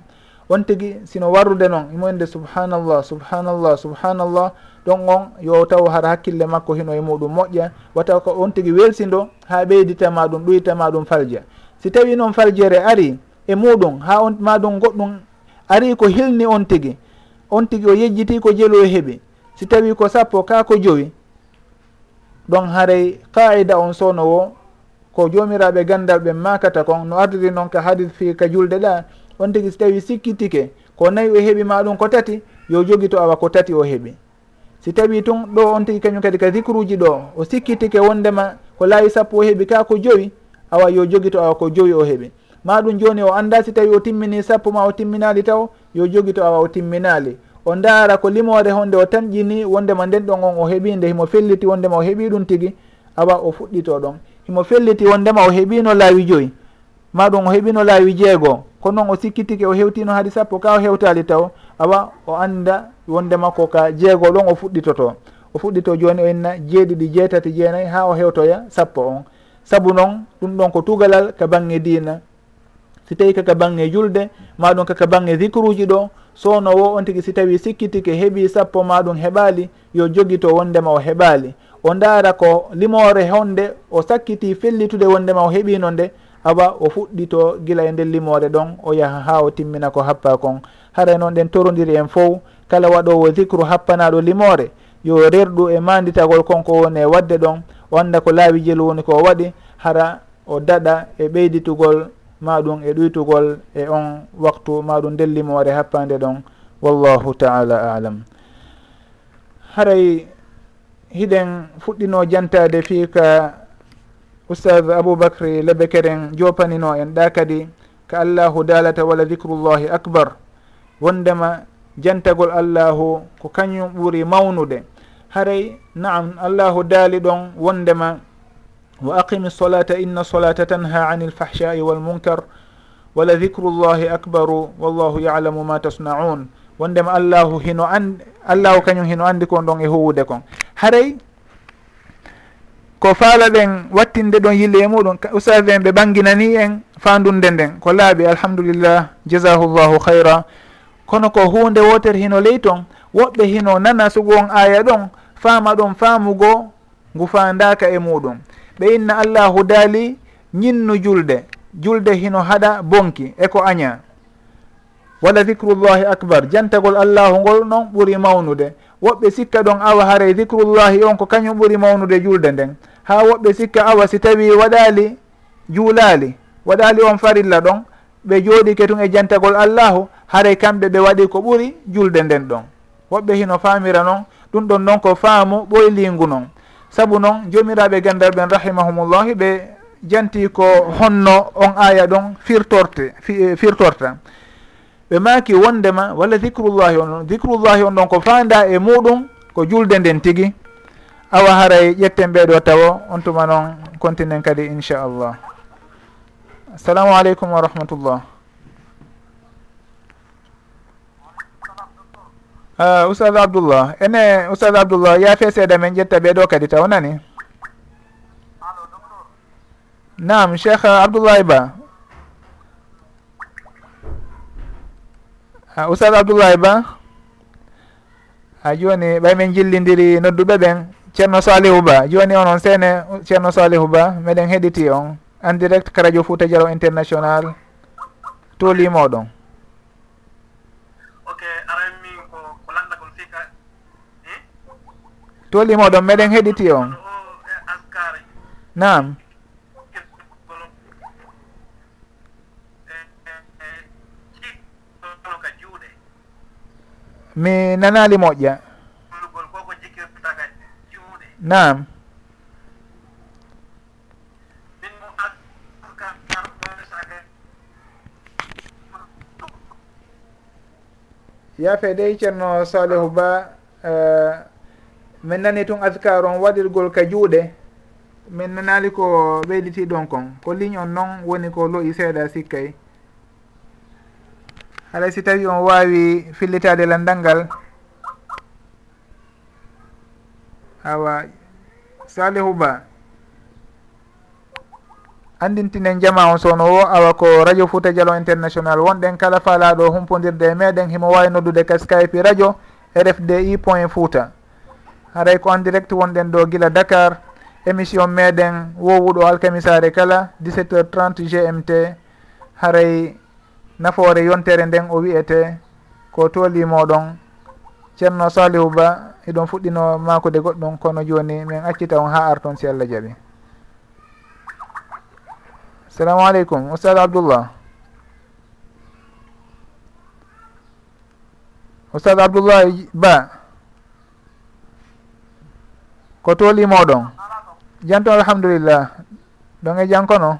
A: On tigi sino warrude noon imoyde subhanallah subhanallah subhanallah ɗon on yo taw hara hakkille makko hino e muɗum moƴƴa. Wataw ko on tigui welsido ha ɓeyditama ɗum ɗoyitama ɗum falja. Si tawi noon faljere ari e muɗum ha on maɗum goɗɗum ari ko hilni on tigui on tigui o yejjiti ko jeelo e heeɓi si tawi ko sappo ka ko joyi ɗon haray qaida on sownowo ko jomiraɓe gandal ɓe makata kon. No ardiri noon ka hadis fi ka julde ɗa on tigui so tawi sikkitike ko nayi o heeɓi ma ɗum ko tati yo jogi to awa ko tati o heeɓi si tawi tun ɗo on tigi kañum kadi ka dicruji ɗo o sikkitike wondema ko laayi sappo o heeɓi ka ko joyi awa yo jogito awa ko joyi o heeɓi ma ɗum joni o anda si tawi o timmini sappo ma o timminali taw yo jogito awa o timminali. O ndaara ko limore honde o tamƴini wondema nden ɗon on o heeɓi nde himo felliti wondema o heeɓi ɗum tigui awa o fuɗɗito ɗon. Himo felliti wondema o heeɓino laawi joyi. Ma ɗum o heeɓino laawi jeego. Ko noon o sikkitike o hewtino haade sappo ka o hewtali taw awa o anda wonde makko ka jeego ɗon o fuɗɗitoto. O fuɗɗito joni o enna jeeɗiɗi jeetati jeenayyi ha o hewtoya sappo on. Saabu noon ɗum ɗon ko tugalal ka bange dina si tawi kaka bange julde maɗum kaka bange dicruji ɗo sownowo on tigui si tawi sikkitike heeɓi sappo maɗum heɓali yo jogito wondema o heɓali o ndaara ko limore honde o sakkiti fellitude wondema o heeɓino nde awa o fuɗɗito gila e nder limore ɗon o yaaha ha o timmina ko happa kon. Haray noon ɗen torodiri en fof kala waɗowo dicre happanaɗo limore yo rerɗu e manditagol konko woni e wadde ɗon o anda ko laawijel woni ko waɗi hara o daɗa e ɓeyditugol maɗum e ɗoytugol e on waktu maɗum nden limore happande ɗon wallahu taala alam. Haray hiɗen fuɗɗino jantade fi ka oustad aboubacry lebekeren jopanino en ɗa kadi ka allahu dalata wala dicrullahi acbar wondema jantagol allahu ko kañum ɓuuri mawnude. Haray naam allahu daali ɗon wondema wa aqimi solata inna solata tanha ani lfahshai walmunkar wala dicru llahi akbaru wallahu yalamu ma tasnaun. Wondema allahu hino an allahu kañum hino andi kon ɗon e huwude kon. Haray ko faala ɗen wattinde ɗon yille e muɗum ustade en ɓe ɓanginani en fandunde nden. Ko laaɓi alhamdulillah jasahu llahu hayra kono ko hunde wotere hino ley ton woɓɓe hino nana sugu on aya ɗon faama ɗon faamugo ngu fandaka e muɗum ɓe inna allahu daali ñinnu julde julde hino haɗa bonki e ko aña wala dicrullahi acbar jantagol allahu ngol noon ɓuuri mawnude. Woɓɓe sikka ɗon awa haray dicrullahi on ko kañum ɓuuri mawnude julde nden. Ha woɓɓe sikka awa si tawi waɗali juulali waɗali on farilla ɗon ɓe jooɗi ketun e jantagol allahu haray kamɓe ɓe waɗi ko ɓuri julde nden ɗon. Woɓɓe hino faamira noon ɗum ɗon noon ko faamu ɓoye noon saabu noon jomiraɓe gandal ɓen rahimahumullahi ɓe janti ko honno on aya ɗon firtorte eh, firtorta. Ɓe maaki wondema walla dicrullahi on dicrullahi on ɗon ko fanda e muɗum ko julde nden tigui awa haray e ƴetten ɓeɗo tawo on tuma noon continen kadi inchallah. Assalamu aleykum wa rahmatullah. Eh, oustad abdoullah ene oustad abdoullah yaafe seeɗa men ƴetta ɓeeɗo kadi taw nani? Nam cheikh abdoullahi ba. Eh, oustad abdoullahi ba ha joni ɓay men jillidiri nodduɓe ɓen ceerno salihu ba. Joni onon seene ceerno salihu ba meɗen heɗiti on en direct ka radio fouta diaro international tolimoɗon tolimoɗon meɗen heɗiti on. Nam mi nanali moƴƴa. Nam yafe dey ceerno salihu ba uh, min nani tun askar on waɗirgol ka juuɗe min nanali ko ɓeyditi ɗon kon. Ko ligne on noon woni ko loyi seeɗa sikkay. Alay si tawi on wawi fillitade landal ngal. Awa salihu ba andintinen jama on sowno wo awa ko radio fouta dialo international. Wonɗen kala faalaɗo humpodirde e meɗen himo wawi noddude ka skype radio rfdi point fouta. haray ko en direct wonɗen ɗo gila dakar émission meɗen wowuɗo alkamisare kala 17 heures 30 gmt haray nafoore yontere nden o wiyete ko tolimoɗon ceerno salihu ba eɗon fuɗɗino makude goɗɗum kono joni min accita on ha arton si allah jaaɓi assalamu aleykum oustad abdoullah. Oustad abdoullah ba ko tolimoɗon janto alhamdulillah. Ɗon e jankono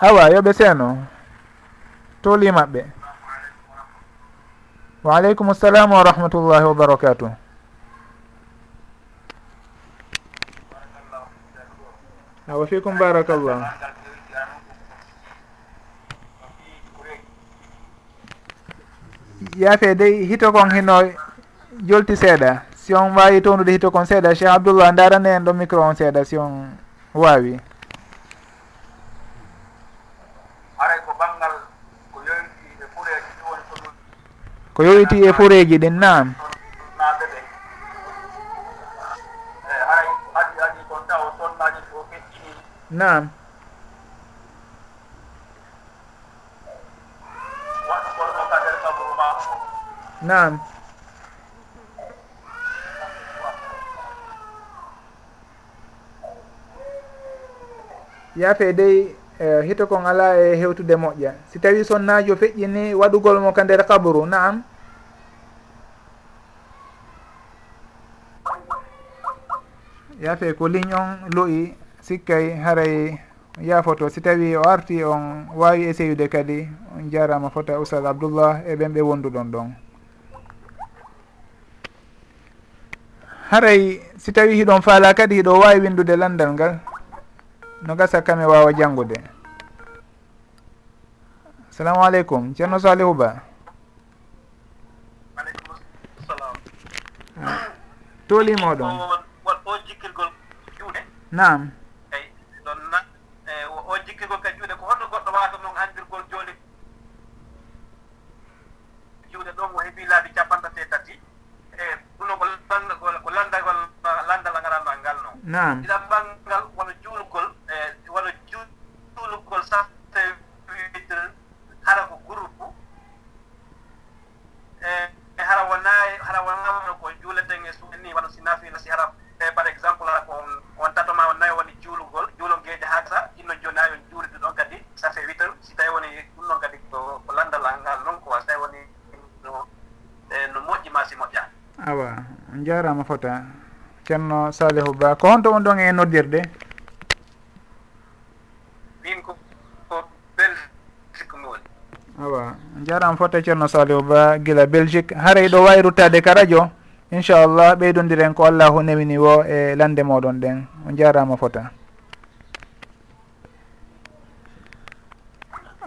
A: awa yoɓe seeno. Tooli maɓɓe. Wa aleykum salamu wa rahmatullahi wa barakatuh. Awa fikum barakallah. yaafe dey hito kon hino jolti seeɗa. Si on wawi townude hito kon seeɗa cheikh abdoullah darane en ɗo micro on seeɗa si on wawi. Aray ko banggal ko yowiti e fureji ɗi woni ko ko yowiti e fureji ɗin nam naɓe nam نعم yaafe dey eh, hito kon ala e hewtude moƴƴa. Si tawi sonnajo feƴƴini waɗugol mo ka nder kaburu naam. Yaafe ko ligne on loyi sikkay haray yaafoto. Si tawi o arti on wawi essayude kadi on jarama fota oustad abdoullah e ɓen ɓe wonduɗon ɗon. haray si tawi hiɗon faala kadi hiɗo wawi windude landal ngal no gasa kame wawa janngude. Assalamu aleykum ceerno salihu ba. Toolimoɗon
D: o jikkirgol juuɗe.
A: Nam
D: eyi ɗon na o jikkirgol ka juuɗe. Ko hoto goɗɗo wata noon andirgol jooli juuɗe ɗon o heeɓi laabi capanɗe tati. E ɗunogol
A: naam.
D: Ɗiɗam ɓanngal wono juulgol e wono juulugol sa tawidir hara ko groupe e hara wonayi hara wonawona ko juuleten e suni wano si nafiino si hara e par exemple hara ko on tatoma o nayi e woni juulugol juulongeeji haasa inno jooni ha yon juuride ɗon kadi. Ça fait huit si tawi woni ɗum ɗon kadi ko ko landal ngal noon quoi so tawi woni no e, no moƴƴi ma si moƴƴa
A: awa on jarama fota ceerno salihu ba ko honto on ɗon e noddirɗe
D: min ko ko belgique mi woni.
A: Awa jarama fotte ceerno salihu ba gila belgique. Haaray ɗo wawi ruttade ka radio inchallah ɓeydodiren ko allahu newini wo e lande moɗon ɗen. On jarama fota.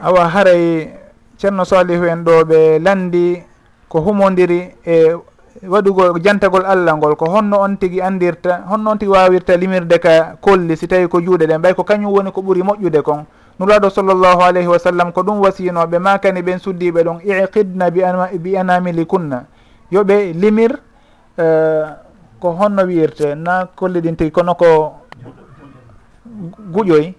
A: Awa haray ceerno salihu en ɗo ɓe landi ko humodiri e waɗugol jantagol allah ngol ko honno on tigui andirta honno on tigui wawirta limirde ka kolli si tawi ko juuɗe ɗen ɓay ko kañum woni ko ɓuuri moƴƴude kon. Nuraɗo sallllahu alayhi wa sallam ko ɗum wasiynoɓe makani ɓen suddiɓe ɗon iqidna bi, bi anamili kunna yoɓe limir uh, ko honno wiyirte na kolli ɗin tigui kono ko guƴoy.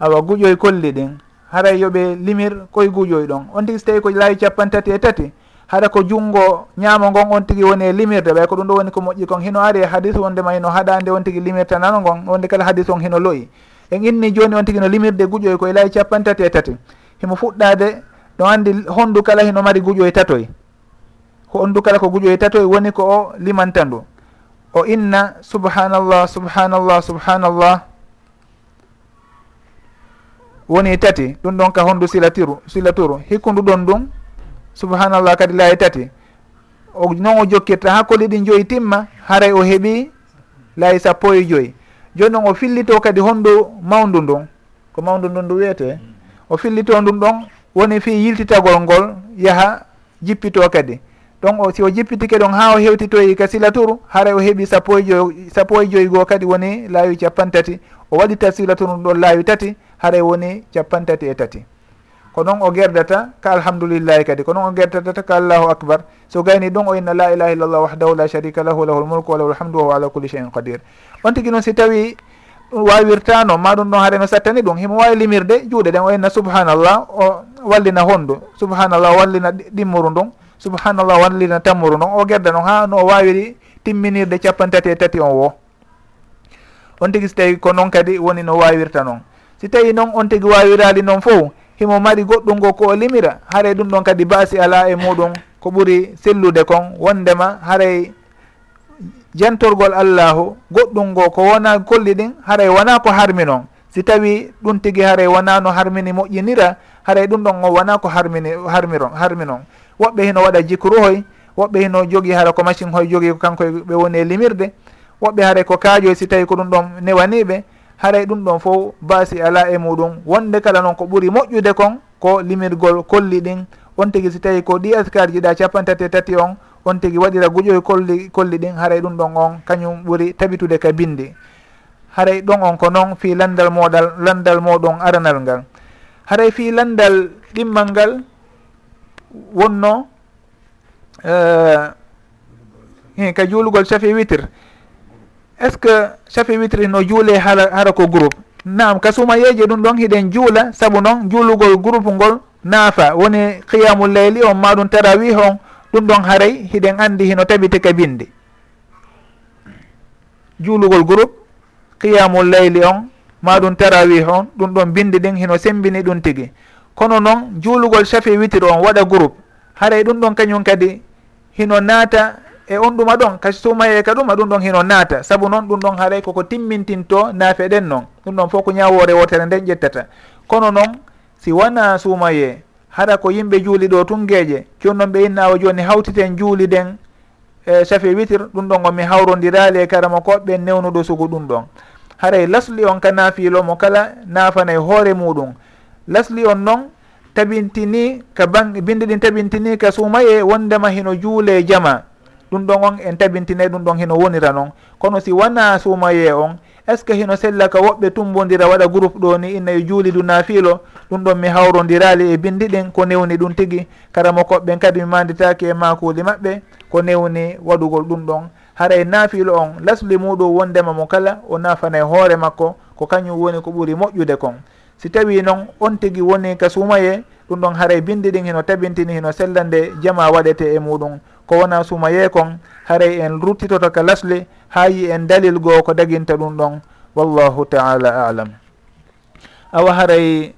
A: Awa guƴoy kolli ɗin. Haray yoɓe limir koye guƴoy ɗon. On tigui so tawi ko laawi capantati e tati haɗa ko junngo ñaamo ngon on tigi woni e limirde ɓay ko ɗum ɗo woni ko moƴƴi kon. Hino ari e hadis wondema hino haɗande on tigi limirta nano ngon wonde kala hadis on hino loyi. En inni joni on tigi no limirde guƴoy koye laayi capan tati e tati. Himo fuɗɗade ɗo andi honndu kala hino mari guƴoy tatoy honndu kala ko guƴoy tatoy woni ko o limanta ndu o inna subhanallah subhanallah subhanallah. Woni tati ɗum ɗon ka honndu silatiru silaturu. Hikkundu ɗon ndun subhanallah kadi laawi tati. O noon o jokkirta ha koli ɗi joyi timma haray o heeɓi laawi sappo e joyi. Joni noon o fillito kadi honndu mawndu ndun ko mawndu ndun ndu wiyete o fillito ndun ɗon woni fi yiltitagol ngol yaha jippito kadi. Ɗon o si o jippitike ɗon ha o hewtitoyi e ka silaturu haray o heeɓi sappo e joyi sappo e joyi goo kadi woni laawi capan tati o waɗita silaturu ɗon laawi tati haray woni capan tati e tati. ko noon o gerdata ka alhamdoulillahi kadi ko noon o gerdatata ka allahu acbar so gayni ɗon o inna la ilaha illallah wahdahu la sharika lahu lahul mulku wa lahu lhamdu wa huwa ala kulli cheyin qadir. On tigui noon si tawi wawirtano ma ɗum ɗon haare no sattani ɗum himo wawi limirde juuɗe ɗen o inna subhanallah o wallina honndu subhanallah o wallina ɗimmuru ndun subhanallah wallina tammuru ndon o gerda noon ha no o wawiri timminirde capantati e tati on wo. On tigui so tawi ko noon kadi woni no wawirta noon si tawi noon on tigui wawirali noon fof himo mari goɗɗum ngo ko o limira. Haray ɗum ɗon kadi baasi ala e muɗum ko ɓuri sellude kon. Wondema haray jantorgol allahu goɗɗum ngo ko wona kolli ɗin haray wona ko harmi noon si tawi ɗum tigi haray wona no harmini moƴƴinira haray ɗum ɗon o wona ko harmini harmiron harmi noon woɓɓe hino waɗa jikruhoy woɓɓe hino jogii hara ko machine hoy jogii ko kanko ɓe woni e limirde. Woɓɓe haray ko kaajoy si tawi ko ɗum ɗon newaniɓe haray ɗum ɗon fof baasi ala e muɗum. Wonde kala noon ko ɓuuri moƴƴude kon ko limirgol kolli ɗin. On tigui si tawi ko ɗi askar jiɗa capantati e tati on on tigui waɗira guƴoy kolli kolli ɗin haray ɗum ɗon on kañum ɓuuri tabitude ka bindi. Haray ɗon on ko noon fi landal moɗal landal moɗon aranal ngal. Haray fi landal ɗimmal ngal wonno uh, ka juulugol cafi witre est ce que chafi witri no juule hara hara ko groupe? Nam ka sumayeje ɗum ɗon hiɗen juula saabu noon juulugol groupe ngol naafa. Woni qiyamu leyli on ma ɗum tarawih on ɗum ɗon haray hiɗen andi hino tabite ka bindi. Juulugol groupe qiyamu leyli on ma ɗum tarawih on ɗum ɗon bindi ɗin hino sembini ɗum tigui kono noon juulugol chafi witre on waɗa groupe. Haray ɗum ɗon kañum kadi hino naata e on ɗuma ɗon kasi sumaye ka ɗum ɗum ɗon hino naata. Saabu noon ɗum ɗon haaray koko timmintinto naafe ɗen noon ɗum ɗon fof ko ñawore wotere nden ƴettata. Kono noon si wona sumaye haɗa ko yimɓe juuli ɗo tungeje joni noon ɓe innawa joni hawtiten juuli nden e safi witir ɗum ɗon omi hawrodirali e karama koɓɓe newnuɗo sugu ɗum ɗon. Haray lasli on ka naafiilo mo kala naafanay hoore muɗum. Lasli on noon tabintini ka ban binde ɗin tabintini ka sumaye wondema hino juule jama. ɗum ɗon on en tabintine ɗum ɗon hino wonira noon kono si wona suumaye on est ce que hino sella ka woɓɓe tumbodira waɗa groupe ɗo ni inna e juuliduna fiilo ɗum ɗon mi hawrodirali e bindi ɗin ko newni ɗum tigui karama koɓɓen kadi mi manditaki e makuli maɓɓe ko newni waɗugol ɗum ɗon. Haray naafiilo on lasli muɗum wondema mo kala o nafana e hoore makko ko kañum woni ko ɓuuri moƴƴude kon. Si tawi noon on tigui woni ka suumaye ɗum ɗon haray bindi ɗin hino tabintini heno sellande jama waɗete e muɗum. ko wona sumaye kon haray en ruttitoto ka lasle ha yi en dalil goo ko daginta ɗum ɗon. Wallahu taala alam. Awa haray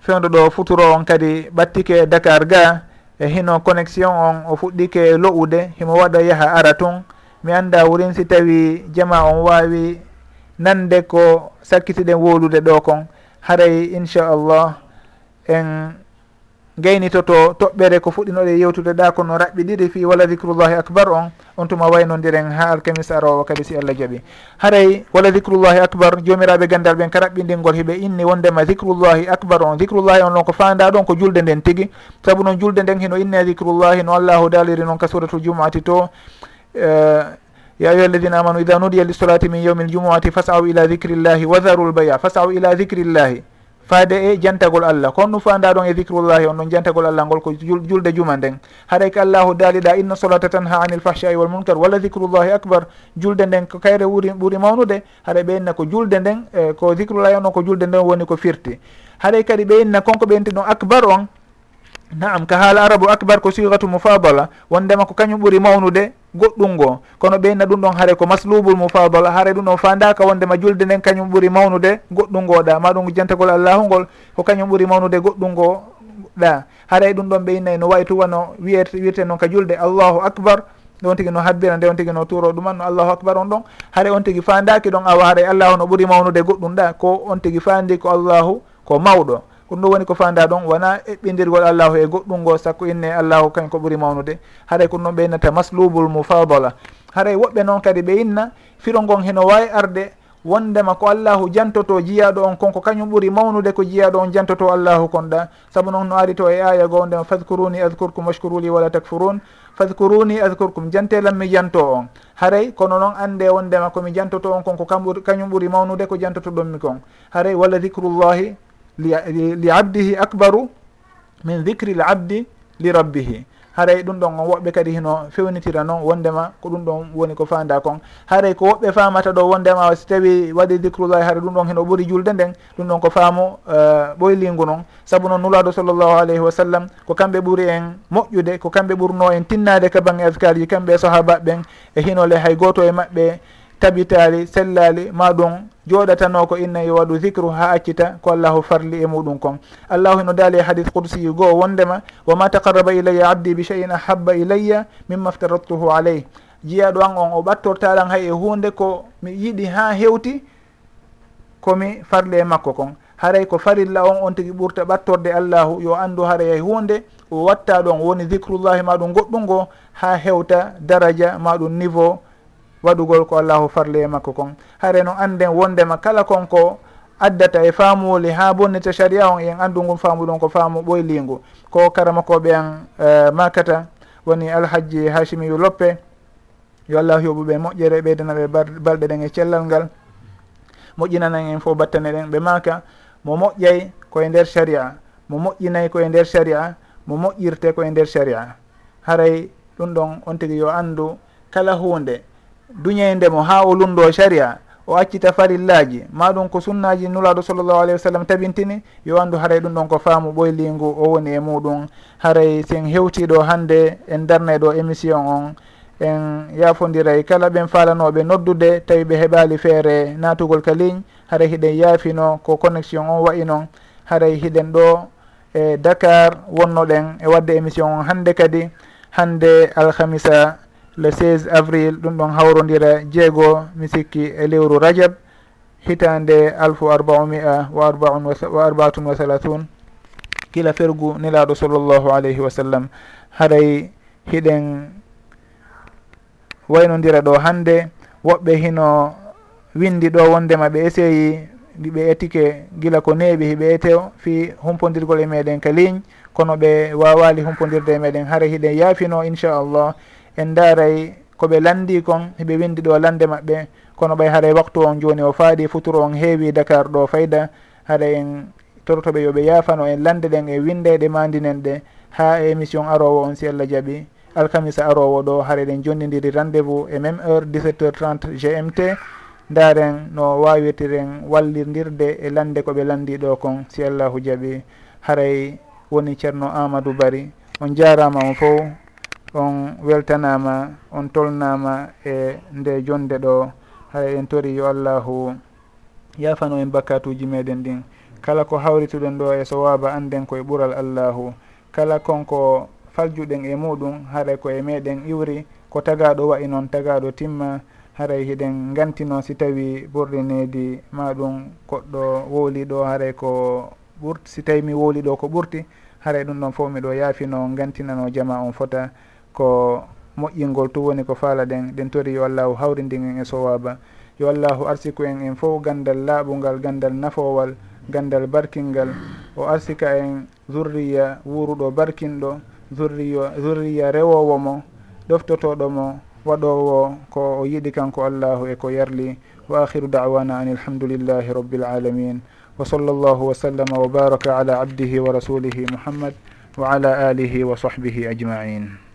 A: fewdo ɗo futuro on kadi ɓattike dakar ga e hino connexion on o fuɗɗike lo'ude himo waɗa yaha ara tun mi anda wurin si tawi jama on wawi nande ko sakkitiɗen wolude ɗo kon. Haray inchallah en gaynitoto toɓɓere ko fuɗɗinoɗe yewtude ɗa kono raɓɓiɗiɗi fi wala dicrullahi acbar on on tuma waynodiren ha alkamis arowo kadi si allah jaaɓi. Haray wala dicrullahi acbar jomiraɓe gandal ɓen ka raɓɓidingol hiɓe inni wondema dicrullahi acbar on. Dicrullahi on ɗon ko fanda ɗon ko julde nden tigui saabu noon julde nden hino inne dicrullahi no allahu daliri noon ka suratul jumuati to eh, ya ayuha alladina amanu ida nudiya lissolati min yawmi l jumuati fasaw ila dicrillahi wa daru l baya fasaw ila dicrillahi faade e jantagol allah. Kon nu fanda ɗon e dicrullahi on ɗon jantagol allah ngol ko julde juma nden. Haɗay e ko allahu daaliɗa inna solata tan ha anil fahchai wal munkar walla dicrullahi acbar julde nden ko kayre ɓuuri ɓuuri mawnude haɗa ɓe inna ko julde nden e, ko dicrullahi on on ko julde nden woni ko firti. Haɗay e kadi ɓe inna konko ɓe inti ɗon acbar on naam ka haala arabu acbar ko sigatu mufadala wondema ko kañum ɓuuri mawnude goɗɗum ngo. Kono ɓeyna ɗum ɗon haare ko maslubul mufadal. Haare ɗum ɗon fandaka wondema julde nden kañum ɓuuri mawnude goɗɗum ngoɗa maɗum jantagol allahungol ko kañum ɓuuri mawnude goɗɗum ngo ɗa. Haray ɗum ɗon ɓeynayi e no wawi tuwano wiyet wiyete noon ka julde allahu acbar nde on tigui no habbira nde on tigui no turo ɗuman no allahu acbar on ɗon. Haare on tigui fandaki ɗon awa haray allahu no ɓuuri mawnude goɗɗum ɗa. Ko on tigui fandi ko allahu ko mawɗo. ɗum ɗo woni ko fanda ɗon wona eɓɓidirgol allahu e goɗɗum ngo sakko inne allahu kañ ko ɓuuri mawnude. Haray ko ɗum ɓe innata maslubul mufadala. Haray woɓɓe noon kadi ɓe inna firo ngon heno wawi arde wondema ko allahu jantoto jiyaɗo on konko kañum ɓuuri mawnude ko jiyaɗo on jantoto allahu konɗa. Saabu noon no ari to e aya go ndema fadkuruni adcourkum washkuruli wala takfurun. Fadkuruni adcourkum jantelam mi janto on. Haray kono noon ande wondema komi jantoto on konko kañum ɓuuri mawnude ko jantoto ɗonmi kon. Haray walla dicrullahi li abdihi acbaru min dicri l abdi li rabbihi. Haray ɗum ɗon on woɓɓe kadi hino fewnitira noon wondema ko ɗum ɗon woni ko fanda kon. Haray ko woɓɓe famata ɗo wondema so tawi waɗi dicrullahi haara ɗum ɗon hino ɓuuri julde nden ɗum ɗon ko faamu eh, ɓoylingu noon saabu noon nulaɗo sallllahu alayhi wa sallam ko kamɓe ɓuuri en moƴƴude ko kamɓe ɓurno en tinnade ka bange askar ji kamɓe e sahaba ɓen e hinole hay goto e maɓɓe taɓitali sellali ma ɗum jooɗatano ko inna e waɗu dicru ha accita ko allahu farli e muɗum kon allahu no daali e hadis qudsiyu goo wondema woma taqarraba ilayya abdi bi cheyin ahabba ilayya mimma ftaradtuhu aleyh jiyaɗo an on o ɓattortaɗan hay e hunde ko mi yiɗi ha hewti komi farli e makko kon. Haray ko farilla on on tigui ɓurta ɓattorde allahu yo andu haray hay hunde o watta ɗon woni dicrullahi maɗum goɗɗum ngo ha hewta daraja maɗum niveau waɗugol ko allahu farli e makko kon. Hare no anden wondema kala konko addata e faamuwoli ha bonnita saria on en andu ngun faamu ɗon ko faamu ɓoyligu ko karamakoɓe an uh, makata woni alhaji hachimiyu loppe yo allah yoɓuɓe moƴƴere ɓeydana ɓe balɗe ɗen e cellal ngal. Moƴƴinanan en fof battane ɗen ɓe maka mo moƴƴay koye nder saria mo moƴƴinayi koye nder saria mo moƴƴirte koye nder saria haray ɗum ɗon on tigui yo andu kala hunde. duñeyndemo ha o lundo sharia o accita farillaji maɗum ko sunnaji nulaɗo sallllahu alayhi wa sallam tabintini yo andu haray ɗum ɗon ko faamu ɓoyligu o woni e muɗum. Haray sen hewtiɗo hande en darnayɗo émission on. En yafodiray kala ɓen falanoɓe noddude tawi ɓe heɓali feere natugol ka ligne haray hiɗen yaafino ko connexion on wayi noon haray hiɗen ɗo e dakar wonnoɗen e wadde émission on hande kadi hande alhamisa. le 16 avril ɗum ɗon hawrodira jeego mi sikki e lewru rajab hitande alfu arbaumia wa arbaun wa arbaatun wa salathun kila fergu nelaɗo sallllahu alayhi wa sallam haray hiɗen waynodira ɗo hande woɓɓe hino windi ɗo wondema ɓe essayi ɓe ettike gila ko neeɓi hiɓe ete fi humpodirgol e meɗen ka ligne kono ɓe wawali humpodirde e meɗen haara hiɗen yaafino inchallah. en daaray koɓe landi kon heɓe windi ɗo lande maɓɓe kono ɓay haray waktu on joni o faaɗi futuro on heewi dakar ɗo fayda haɗa en tortoɓe yoɓe yaafano en lande ɗen e windeɗe mandinen ɗe ha e émission arowo on si allah jaaɓi alkamisa arowo ɗo haara ɗen jonnidiri rendez vous e même heure 17 heure 30 gmt daren no wawirtiren wallidirde e lande koɓe landi ɗo kon si allahu jaaɓi haray woni ceerno amadou bari. On jarama on fof. on weltanama on tolnama e nde jonde ɗo. Hay en tori yo allahu yafano en bakatuji meɗen ɗin. Kala ko hawrituɗen ɗo e sowaba anden koye ɓural allahu. Kala konko faljuɗen e muɗum haɗa koye meɗen iwri ko tagaɗo wayi noon tagaɗo timma haray hiɗen gantino si tawi ɓurɗinedi maɗum koɗɗo wowliɗo haray ko ɓurt si tawi mi wowliɗo ko ɓurti haray ɗum ɗon fof miɗo yaafino gantinano jama on fota. ko moƴƴingol to woni ko faala ɗen ɗen tori yo allahu hawrindin en e sowaba yo allahu arsiku en en fof gandal laaɓungal gandal nafowal gandal barkingal. O arsika en zurriya wuruɗo barkinɗo zurriya zurriya rewowo mo ɗoftotoɗo mo waɗowo ko o yiɗi kanko allahu e ko yarli. Wa akhiru dawana an ilhamdulillahi rabbil alamin wa sall llahu wa sallama wa baraka ala abdihi wa rasulihi muhammad wa ala alihi wa sahbihi ajmain